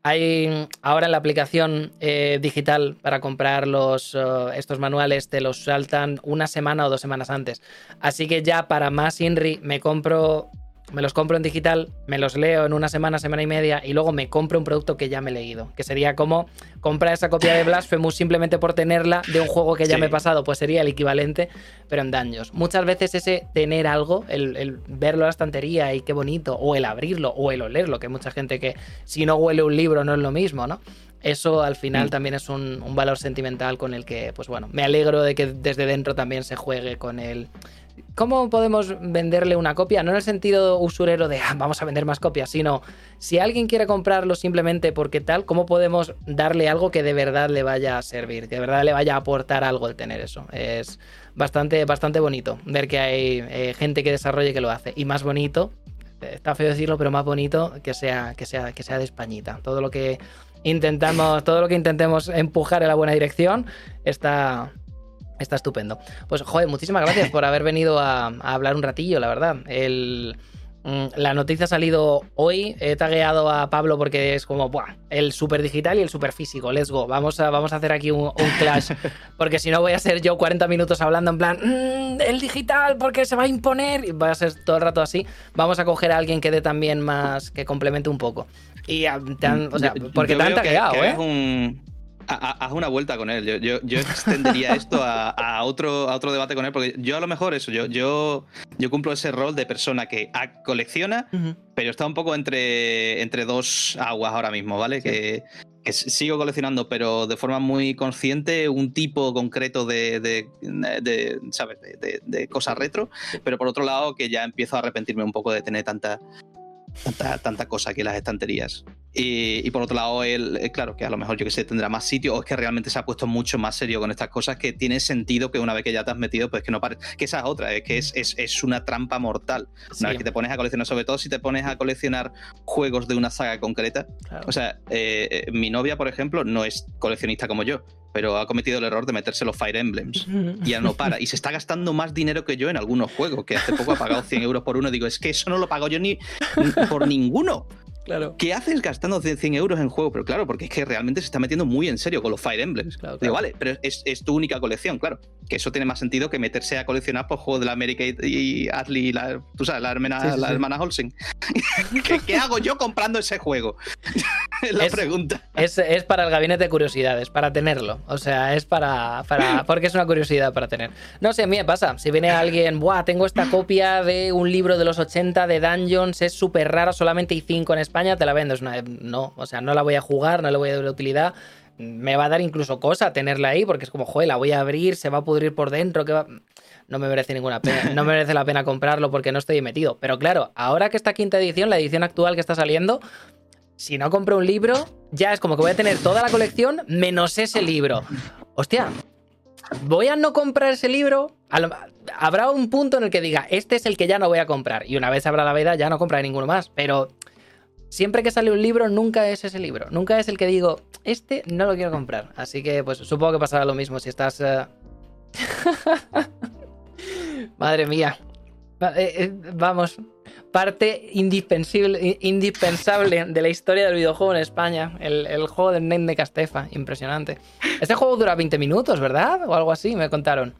hay ahora en la aplicación eh, digital para comprar los, estos manuales, te los saltan una semana o dos semanas antes. Así que ya para más INRI me compro me los compro en digital, me los leo en una semana, semana y media y luego me compro un producto que ya me he leído. Que sería como comprar esa copia de *laughs* Blasphemous simplemente por tenerla de un juego que ya me he pasado, pues sería el equivalente, pero en daños. Muchas veces ese tener algo, el, verlo en la estantería y qué bonito, o el abrirlo, o el olerlo, que hay mucha gente que si no huele un libro no es lo mismo, ¿no? Eso al final mm. también es un, un valor sentimental con el que, pues bueno, me alegro de que desde dentro también se juegue con el ¿Cómo podemos venderle una copia? No en el sentido usurero de ah, vamos a vender más copias, sino si alguien quiere comprarlo simplemente porque tal, ¿cómo podemos darle algo que de verdad le vaya a servir, que de verdad le vaya a aportar algo el tener eso? Es bastante, bastante bonito ver que hay eh, gente que desarrolle que lo hace. Y más bonito, está feo decirlo, pero más bonito que sea, que sea, que sea de Españita. Todo lo que intentamos, todo lo que intentemos empujar en la buena dirección está, Está estupendo. Pues, joder, muchísimas gracias por haber venido a, hablar un ratillo, la verdad. Mm, la noticia ha salido hoy. He tagueado a Pablo porque es como, Buah, el super digital y el super físico. Let's go. Vamos a, vamos a hacer aquí un, clash. *laughs* Porque si no, voy a ser yo 40 minutos hablando en plan, mm, el digital, porque se va a imponer. Y va a ser todo el rato así. Vamos a coger a alguien que dé también más, que complemente un poco. Y o sea, porque te han tagueado, ¿eh? Haz una vuelta con él. Yo, yo, extendería *laughs* esto a, otro, a otro debate con él, porque yo a lo mejor eso, yo, yo, yo cumplo ese rol de persona que colecciona, pero está un poco entre, entre dos aguas ahora mismo, ¿vale? Que, sigo coleccionando, pero de forma muy consciente, un tipo concreto de, de, ¿sabes? De, de, cosas retro, pero por otro lado que ya empiezo a arrepentirme un poco de tener tanta, tanta, tanta cosa aquí en las estanterías. Y, por otro lado, él, eh, claro, que a lo mejor yo que sé, tendrá más sitio, o es que realmente se ha puesto mucho más serio con estas cosas, que tiene sentido que una vez que ya te has metido, pues que no pare. Que esa es otra, es que es, es, una trampa mortal. Una vez que te pones a coleccionar, sobre todo si te pones a coleccionar juegos de una saga concreta. O sea, eh, eh, mi novia, por ejemplo, no es coleccionista como yo, pero ha cometido el error de meterse los Fire Emblems. Y ya no *laughs* para. Y se está gastando más dinero que yo en algunos juegos, que hace poco ha pagado 100 euros por uno. Digo, es que eso no lo pago yo ni por ninguno. Claro. ¿Qué haces gastando 100 euros en juego? Pero claro, porque es que realmente se está metiendo muy en serio con los Fire Emblems. Digo, vale, pero es, tu única colección, claro. Que eso tiene más sentido que meterse a coleccionar por juegos de la América y Ashley, la, tú sabes, la hermana, la hermana Olsen. *laughs* ¿Qué, hago yo comprando ese juego? *laughs* es la pregunta. Es, para el gabinete de curiosidades, para tenerlo. O sea, es para, para. Porque es una curiosidad para tener. No sé, a mí me pasa. Si viene alguien, Buah, tengo esta copia de un libro de los 80 de Dungeons, es súper rara, solamente hay 5 en España España, te la vendo. no, o sea, no la voy a jugar, no le voy a dar utilidad. Me va a dar incluso cosa tenerla ahí, porque es como, joder, la voy a abrir, se va a pudrir por dentro, que no me merece ninguna pena, *laughs* no me merece la pena comprarlo porque no estoy metido. Pero claro, ahora que esta quinta edición, la edición actual que está saliendo, si no compro un libro, ya es como que voy a tener toda la colección menos ese libro. Hostia, voy a no comprar ese libro. Habrá un punto en el que diga, este es el que ya no voy a comprar. Y una vez abra la veda, ya no compraré ninguno más. Pero siempre que sale un libro, nunca es ese libro. Nunca es el que digo, este no lo quiero comprar. Así que, pues supongo que pasará lo mismo si estás. Eh, *laughs* Madre mía. Eh, eh, vamos. Parte indispensable, indispensable de la historia del videojuego en España. El, juego del Name de Castefa. Impresionante. Este juego dura 20 minutos, ¿verdad? O algo así, me contaron.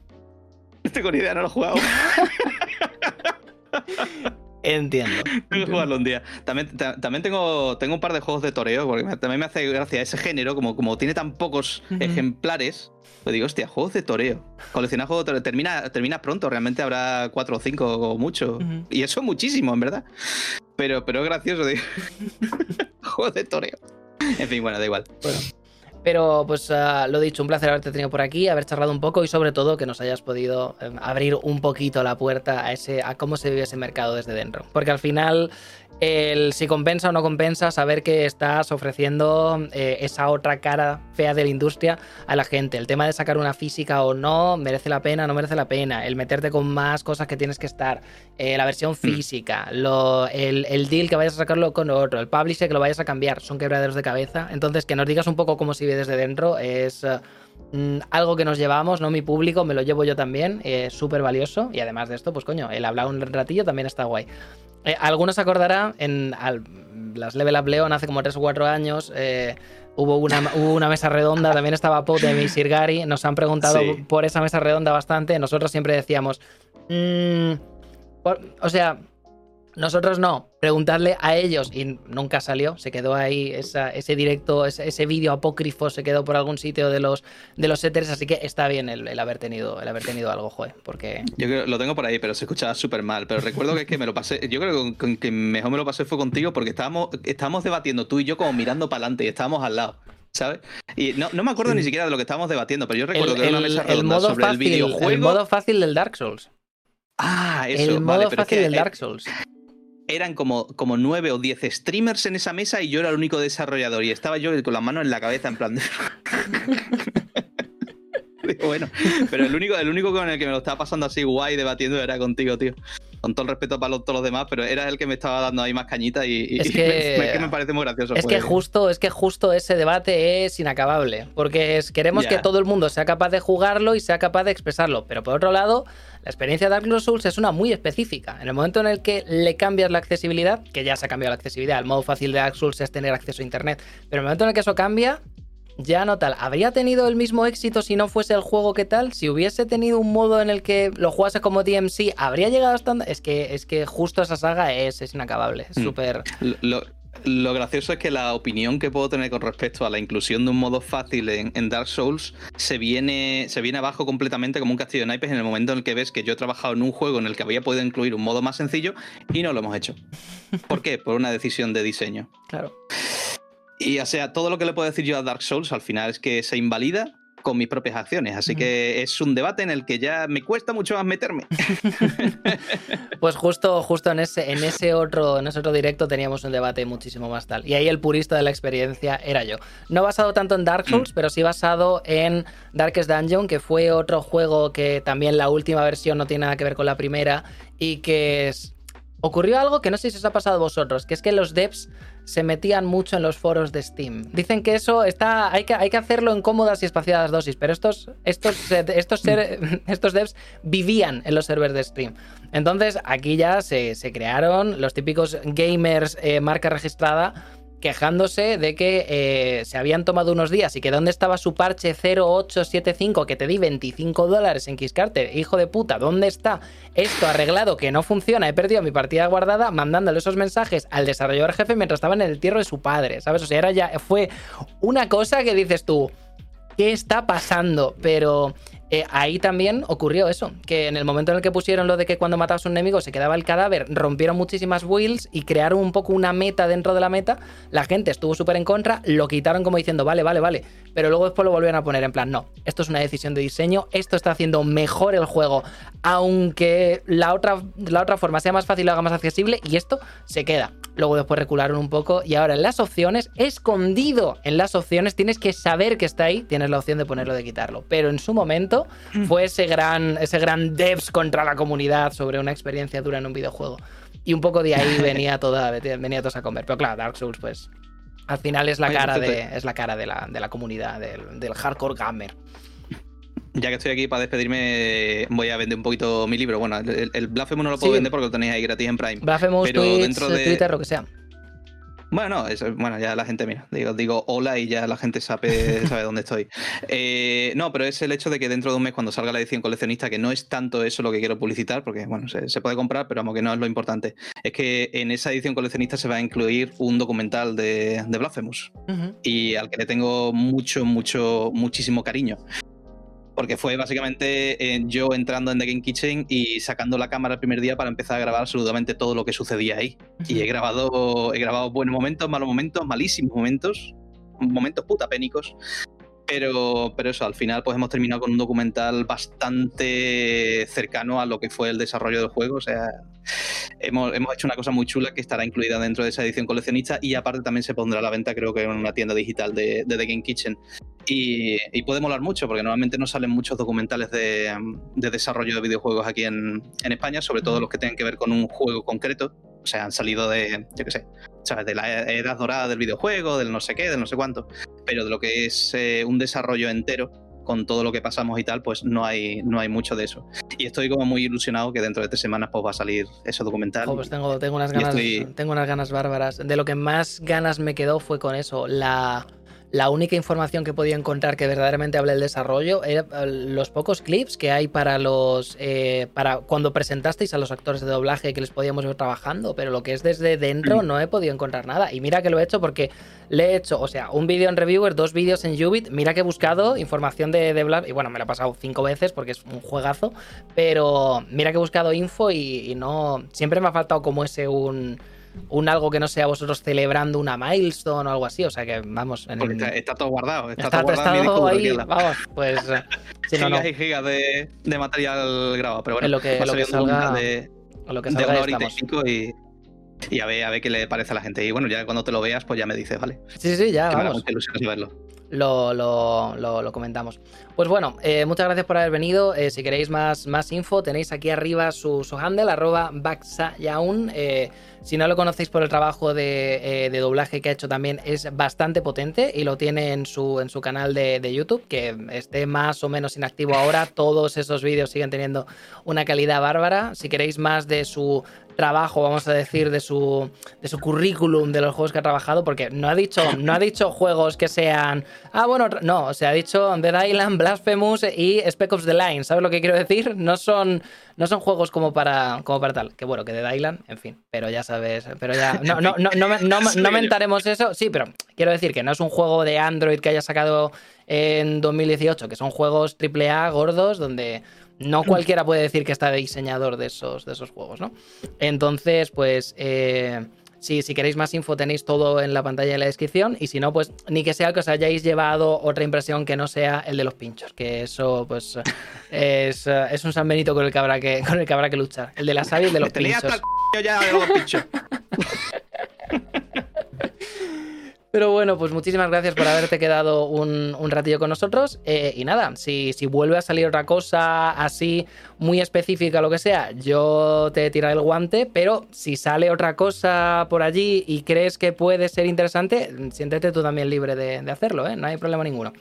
Estoy con idea, no lo he jugado. *laughs* Entiendo. *laughs* Tengo que jugarlo un día. También, también tengo, tengo un par de juegos de toreo, porque también me hace gracia ese género, como, como tiene tan pocos ejemplares. Pues digo, hostia, juegos de toreo. Coleccionar juegos de toreo. Termina, termina pronto, realmente habrá cuatro o cinco o mucho. Y eso es muchísimo, en verdad. Pero, pero es gracioso, digo. *laughs* juegos de toreo. En fin, bueno, da igual. Bueno. Pero pues uh, lo dicho, un placer haberte tenido por aquí, haber charlado un poco y sobre todo que nos hayas podido eh, abrir un poquito la puerta a ese a cómo se vive ese mercado desde dentro. Porque al final el si compensa o no compensa, saber que estás ofreciendo eh, esa otra cara fea de la industria a la gente. El tema de sacar una física o no, merece la pena, no merece la pena. El meterte con más cosas que tienes que estar. Eh, la versión hmm. física, el, deal que vayas a sacarlo con otro, el publisher que lo vayas a cambiar, son quebraderos de cabeza. Entonces, que nos digas un poco cómo se vive desde dentro es. Eh, mm, algo que nos llevamos, ¿no? Mi público, me lo llevo yo también, es súper valioso. Y además de esto, pues coño, el hablar un ratillo también está guay. Eh, algunos acordará, en las Level Up Leon hace como 3 o 4 años eh, hubo, una, una mesa redonda, también estaba Potem y Sirgari, nos han preguntado por esa mesa redonda bastante, nosotros siempre decíamos, mm, o sea, Nosotros no, preguntarle a ellos y nunca salió, se quedó ahí ese directo, ese, vídeo apócrifo se quedó por algún sitio de los de los setters, así que está bien el, haber tenido el haber tenido algo, joder, porque yo creo, lo tengo por ahí, pero se escuchaba súper mal, pero recuerdo que es que me lo pasé, yo creo que, que mejor me lo pasé fue contigo porque estábamos estábamos debatiendo tú y yo como mirando para adelante y estábamos al lado. ¿sabes? Y no, me acuerdo ni siquiera de lo que estábamos debatiendo, pero yo recuerdo que era una mesa redonda sobre el videojuego. El modo fácil del Dark Souls. Ah, eso. El modo fácil del Dark Souls eran como, como nueve o diez streamers en esa mesa y yo era el único desarrollador y estaba yo con las manos en la cabeza en plan de... *laughs* bueno, pero el único, el único con el que me lo estaba pasando así guay debatiendo era contigo, tío. Con todo el respeto para todos los demás, pero era el que me estaba dando ahí más cañita y, es *laughs* que, me, parece muy gracioso. Es que, justo, es que justo ese debate es inacabable, porque es, queremos que todo el mundo sea capaz de jugarlo y sea capaz de expresarlo, pero por otro lado, la experiencia de Dark Souls es una muy específica. En el momento en el que le cambias la accesibilidad, que ya se ha cambiado la accesibilidad, el modo fácil de Dark Souls es tener acceso a internet, pero en el momento en el que eso cambia, ya no tal. ¿Habría tenido el mismo éxito si no fuese el juego que tal? Si hubiese tenido un modo en el que lo jugase como DMC, ¿habría llegado hasta... Es que, es que justo esa saga es, es inacabable. Es mm. súper... Lo, gracioso es que la opinión que puedo tener con respecto a la inclusión de un modo fácil en, Dark Souls se viene, se viene abajo completamente como un castillo de naipes en el momento en el que ves que yo he trabajado en un juego en el que había podido incluir un modo más sencillo y no lo hemos hecho. *laughs* ¿Por qué? Por una decisión de diseño. Claro. Y o sea, todo lo que le puedo decir yo a Dark Souls al final es que se invalida con mis propias acciones. Así que es un debate en el que ya me cuesta mucho más meterme. *laughs* pues justo, justo en ese, en ese otro, en ese otro directo teníamos un debate muchísimo más tal. Y ahí el purista de la experiencia era yo. No basado tanto en Dark Souls, mm. pero sí basado en Darkest Dungeon, que fue otro juego que también la última versión no tiene nada que ver con la primera. Y que es... ocurrió algo que no sé si os ha pasado a vosotros, que es que los devs se metían mucho en los foros de Steam. Dicen que eso está, hay que, hay que hacerlo en cómodas y espaciadas dosis, pero estos, estos, estos, *laughs* estos devs vivían en los servers de Steam. Entonces aquí ya se, crearon los típicos gamers eh, marca registrada quejándose de que eh, se habían tomado unos días y que dónde estaba su parche 0875 que te di 25 dólares en Kickstarter. Hijo de puta, ¿dónde está esto arreglado que no funciona? He perdido mi partida guardada mandándole esos mensajes al desarrollador jefe mientras estaba en el entierro de su padre, ¿sabes? O sea, era ya, fue una cosa que dices tú, ¿qué está pasando? Pero eh, ahí también ocurrió eso, que en el momento en el que pusieron lo de que cuando matabas a un enemigo se quedaba el cadáver, rompieron muchísimas wheels y crearon un poco una meta dentro de la meta, la gente estuvo súper en contra, lo quitaron como diciendo, vale, vale, vale, pero luego después lo volvieron a poner en plan, no, esto es una decisión de diseño, esto está haciendo mejor el juego, aunque la otra, la otra forma sea más fácil o haga más accesible, y esto se queda. Luego después recularon un poco y ahora en las opciones, escondido en las opciones, tienes que saber que está ahí, tienes la opción de ponerlo, de quitarlo. Pero en su momento mm. fue ese gran, ese gran devs contra la comunidad sobre una experiencia dura en un videojuego. Y un poco de ahí *laughs* venía toda, venía toda a comer. Pero claro, Dark Souls, pues, al final es la cara de, es la, cara de la, de la comunidad, del, del hardcore gamer ya que estoy aquí para despedirme, voy a vender un poquito mi libro. Bueno, el, el Blasphemous no lo puedo vender porque lo tenéis ahí gratis en Prime. Blasphemous, pero dentro de Twitter, lo que sea. Bueno, bueno, ya la gente, mira, digo, digo hola y ya la gente sabe, *laughs* sabe dónde estoy. Eh, no, pero es el hecho de que dentro de un mes, cuando salga la edición coleccionista, que no es tanto eso lo que quiero publicitar, porque bueno, se, puede comprar, pero vamos, que no es lo importante. Es que en esa edición coleccionista se va a incluir un documental de, de Blasphemous. Y al que le tengo mucho, mucho, muchísimo cariño porque fue básicamente eh, yo entrando en The Game Kitchen y sacando la cámara el primer día para empezar a grabar absolutamente todo lo que sucedía ahí. Y he grabado, he grabado buenos momentos, malos momentos, malísimos momentos, momentos putapénicos. Pero, pero eso, al final pues hemos terminado con un documental bastante cercano a lo que fue el desarrollo del juego. O sea, hemos, hemos hecho una cosa muy chula que estará incluida dentro de esa edición coleccionista y aparte también se pondrá a la venta creo que en una tienda digital de, de The Game Kitchen. Y, y, puede molar mucho porque normalmente no salen muchos documentales de, de desarrollo de videojuegos aquí en, en, España, sobre todo los que tengan que ver con un juego concreto. O sea, han salido de, yo qué sé, ¿sabes? De la edad dorada del videojuego, del no sé qué, del no sé cuánto. Pero de lo que es eh, un desarrollo entero, con todo lo que pasamos y tal, pues no hay, no hay mucho de eso. Y estoy como muy ilusionado que dentro de tres semanas pues va a salir ese documental. pues tengo, tengo, unas ganas, tengo unas ganas bárbaras. De lo que más ganas me quedó fue con eso, la la única información que podía encontrar que verdaderamente hable del desarrollo era eh, los pocos clips que hay para los. Eh, para cuando presentasteis a los actores de doblaje que les podíamos ver trabajando, pero lo que es desde dentro no he podido encontrar nada. Y mira que lo he hecho porque le he hecho, o sea, un vídeo en Reviewer, dos vídeos en Ubit. Mira que he buscado información de, de y bueno, me lo he pasado cinco veces porque es un juegazo, pero mira que he buscado info y, y no. Siempre me ha faltado como ese un un algo que no sea vosotros celebrando una milestone o algo así. O sea que vamos. En el... está, todo guardado. Está, está todo guardado todo ahí. Vamos, pues. *laughs* si no, gigas no. y gigas de, de, material grabado. Pero bueno, en lo que, lo que salga. De, lo que salga de una y y. Y a ver, a ver qué le parece a la gente. Y bueno, ya cuando te lo veas, pues ya me dices, ¿vale? Sí, sí, ya. Que vamos. me da mucha ilusión verlo. Lo, lo, comentamos. Pues bueno, eh, muchas gracias por haber venido. Eh, si queréis más, más info, tenéis aquí arriba su, su handle, arroba Baxayaun. Eh, si no lo conocéis por el trabajo de, de, doblaje que ha hecho también, es bastante potente y lo tiene en su, en su canal de, de, YouTube, que esté más o menos inactivo ahora. Todos esos vídeos siguen teniendo una calidad bárbara. Si queréis más de su trabajo, vamos a decir, de su, de su currículum, de los juegos que ha trabajado, porque no ha dicho, no ha dicho juegos que sean. Ah, bueno, no, o sea, ha dicho Dead Island, Blasphemous y Spec of the Line. ¿Sabes lo que quiero decir? No son, no son juegos como para, como para tal. Que bueno, que Dead Island, en fin, pero ya sabes, pero ya. No, no, no, no, no, no mentaremos eso. Sí, pero quiero decir que no es un juego de Android que haya sacado en 2018, que son juegos AAA gordos donde no cualquiera puede decir que está diseñador de esos, de esos juegos, ¿no? Entonces, pues, eh, si, si, queréis más info tenéis todo en la pantalla de la descripción y si no, pues ni que sea que os hayáis llevado otra impresión que no sea el de los pinchos, que eso, pues, *laughs* es, es un San Benito con el que habrá que, con el que, habrá que luchar. El de la savia y el de los pinchos. Ya de los pinchos. *laughs* Pero bueno, pues muchísimas gracias por haberte quedado un, un ratillo con nosotros. Eh, y nada, si, si, vuelve a salir otra cosa así muy específica lo que sea, yo te tiraré el guante. Pero si sale otra cosa por allí y crees que puede ser interesante, siéntete tú también libre de, de hacerlo, ¿eh? No hay problema ninguno.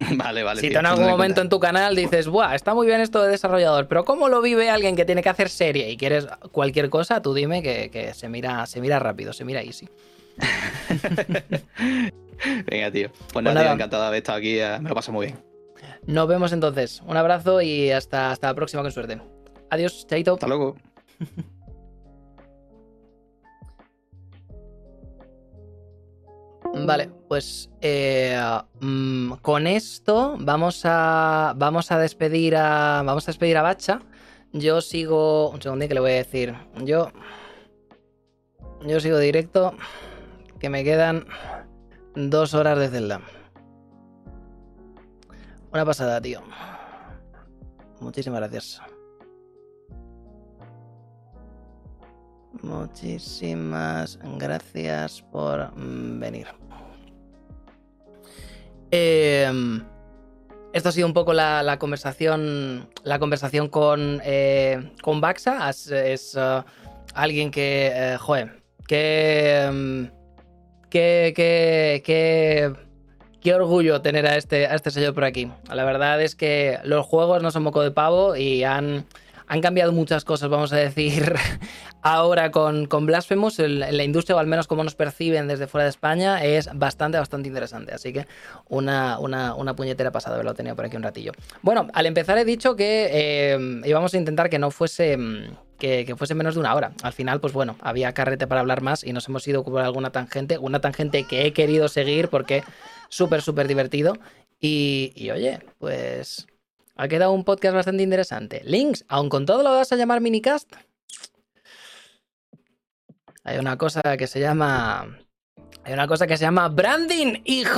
*laughs* Vale, vale. Si tú en algún momento en tu canal dices, Buah, está muy bien esto de desarrollador, pero ¿cómo lo vive alguien que tiene que hacer serie y quieres cualquier cosa? Tú dime que, que se, mira, se mira rápido, se mira easy. *laughs* Venga, tío. Pues nada, tío, encantado de haber estado aquí. eh, Me lo paso muy bien. Nos vemos entonces. Un abrazo y hasta, hasta la próxima, con suerte. Adiós, chaito. Hasta luego. *laughs* Vale, pues eh, mmm, con esto vamos a vamos a despedir a vamos a despedir a Bacha. Yo sigo un segundo que le voy a decir. Yo yo sigo directo que me quedan dos horas de Zelda. Una pasada, tío. Muchísimas gracias. Muchísimas gracias por venir. Eh, esto ha sido un poco la, conversación. La conversación con. Eh, con Baxa. Es, uh, alguien que. Eh. Que. Um, qué, qué, qué, qué, orgullo tener a este, a este señor por aquí. La verdad es que los juegos no son moco de pavo y han, han cambiado muchas cosas, vamos a decir, *laughs* ahora con, con Blasphemous. La industria, o al menos como nos perciben desde fuera de España, es bastante, bastante interesante. Así que una, una, una puñetera pasada haberlo tenido por aquí un ratillo. Bueno, al empezar he dicho que eh, íbamos a intentar que no fuese que, fuese menos de una hora. Al final, pues bueno, había carrete para hablar más y nos hemos ido por alguna tangente, una tangente que he querido seguir porque súper, súper divertido. Y, y, oye, pues ha quedado un podcast bastante interesante. Links, aun con todo lo vas a llamar minicast. Hay una cosa que se llama... Hay una cosa que se llama branding, hijo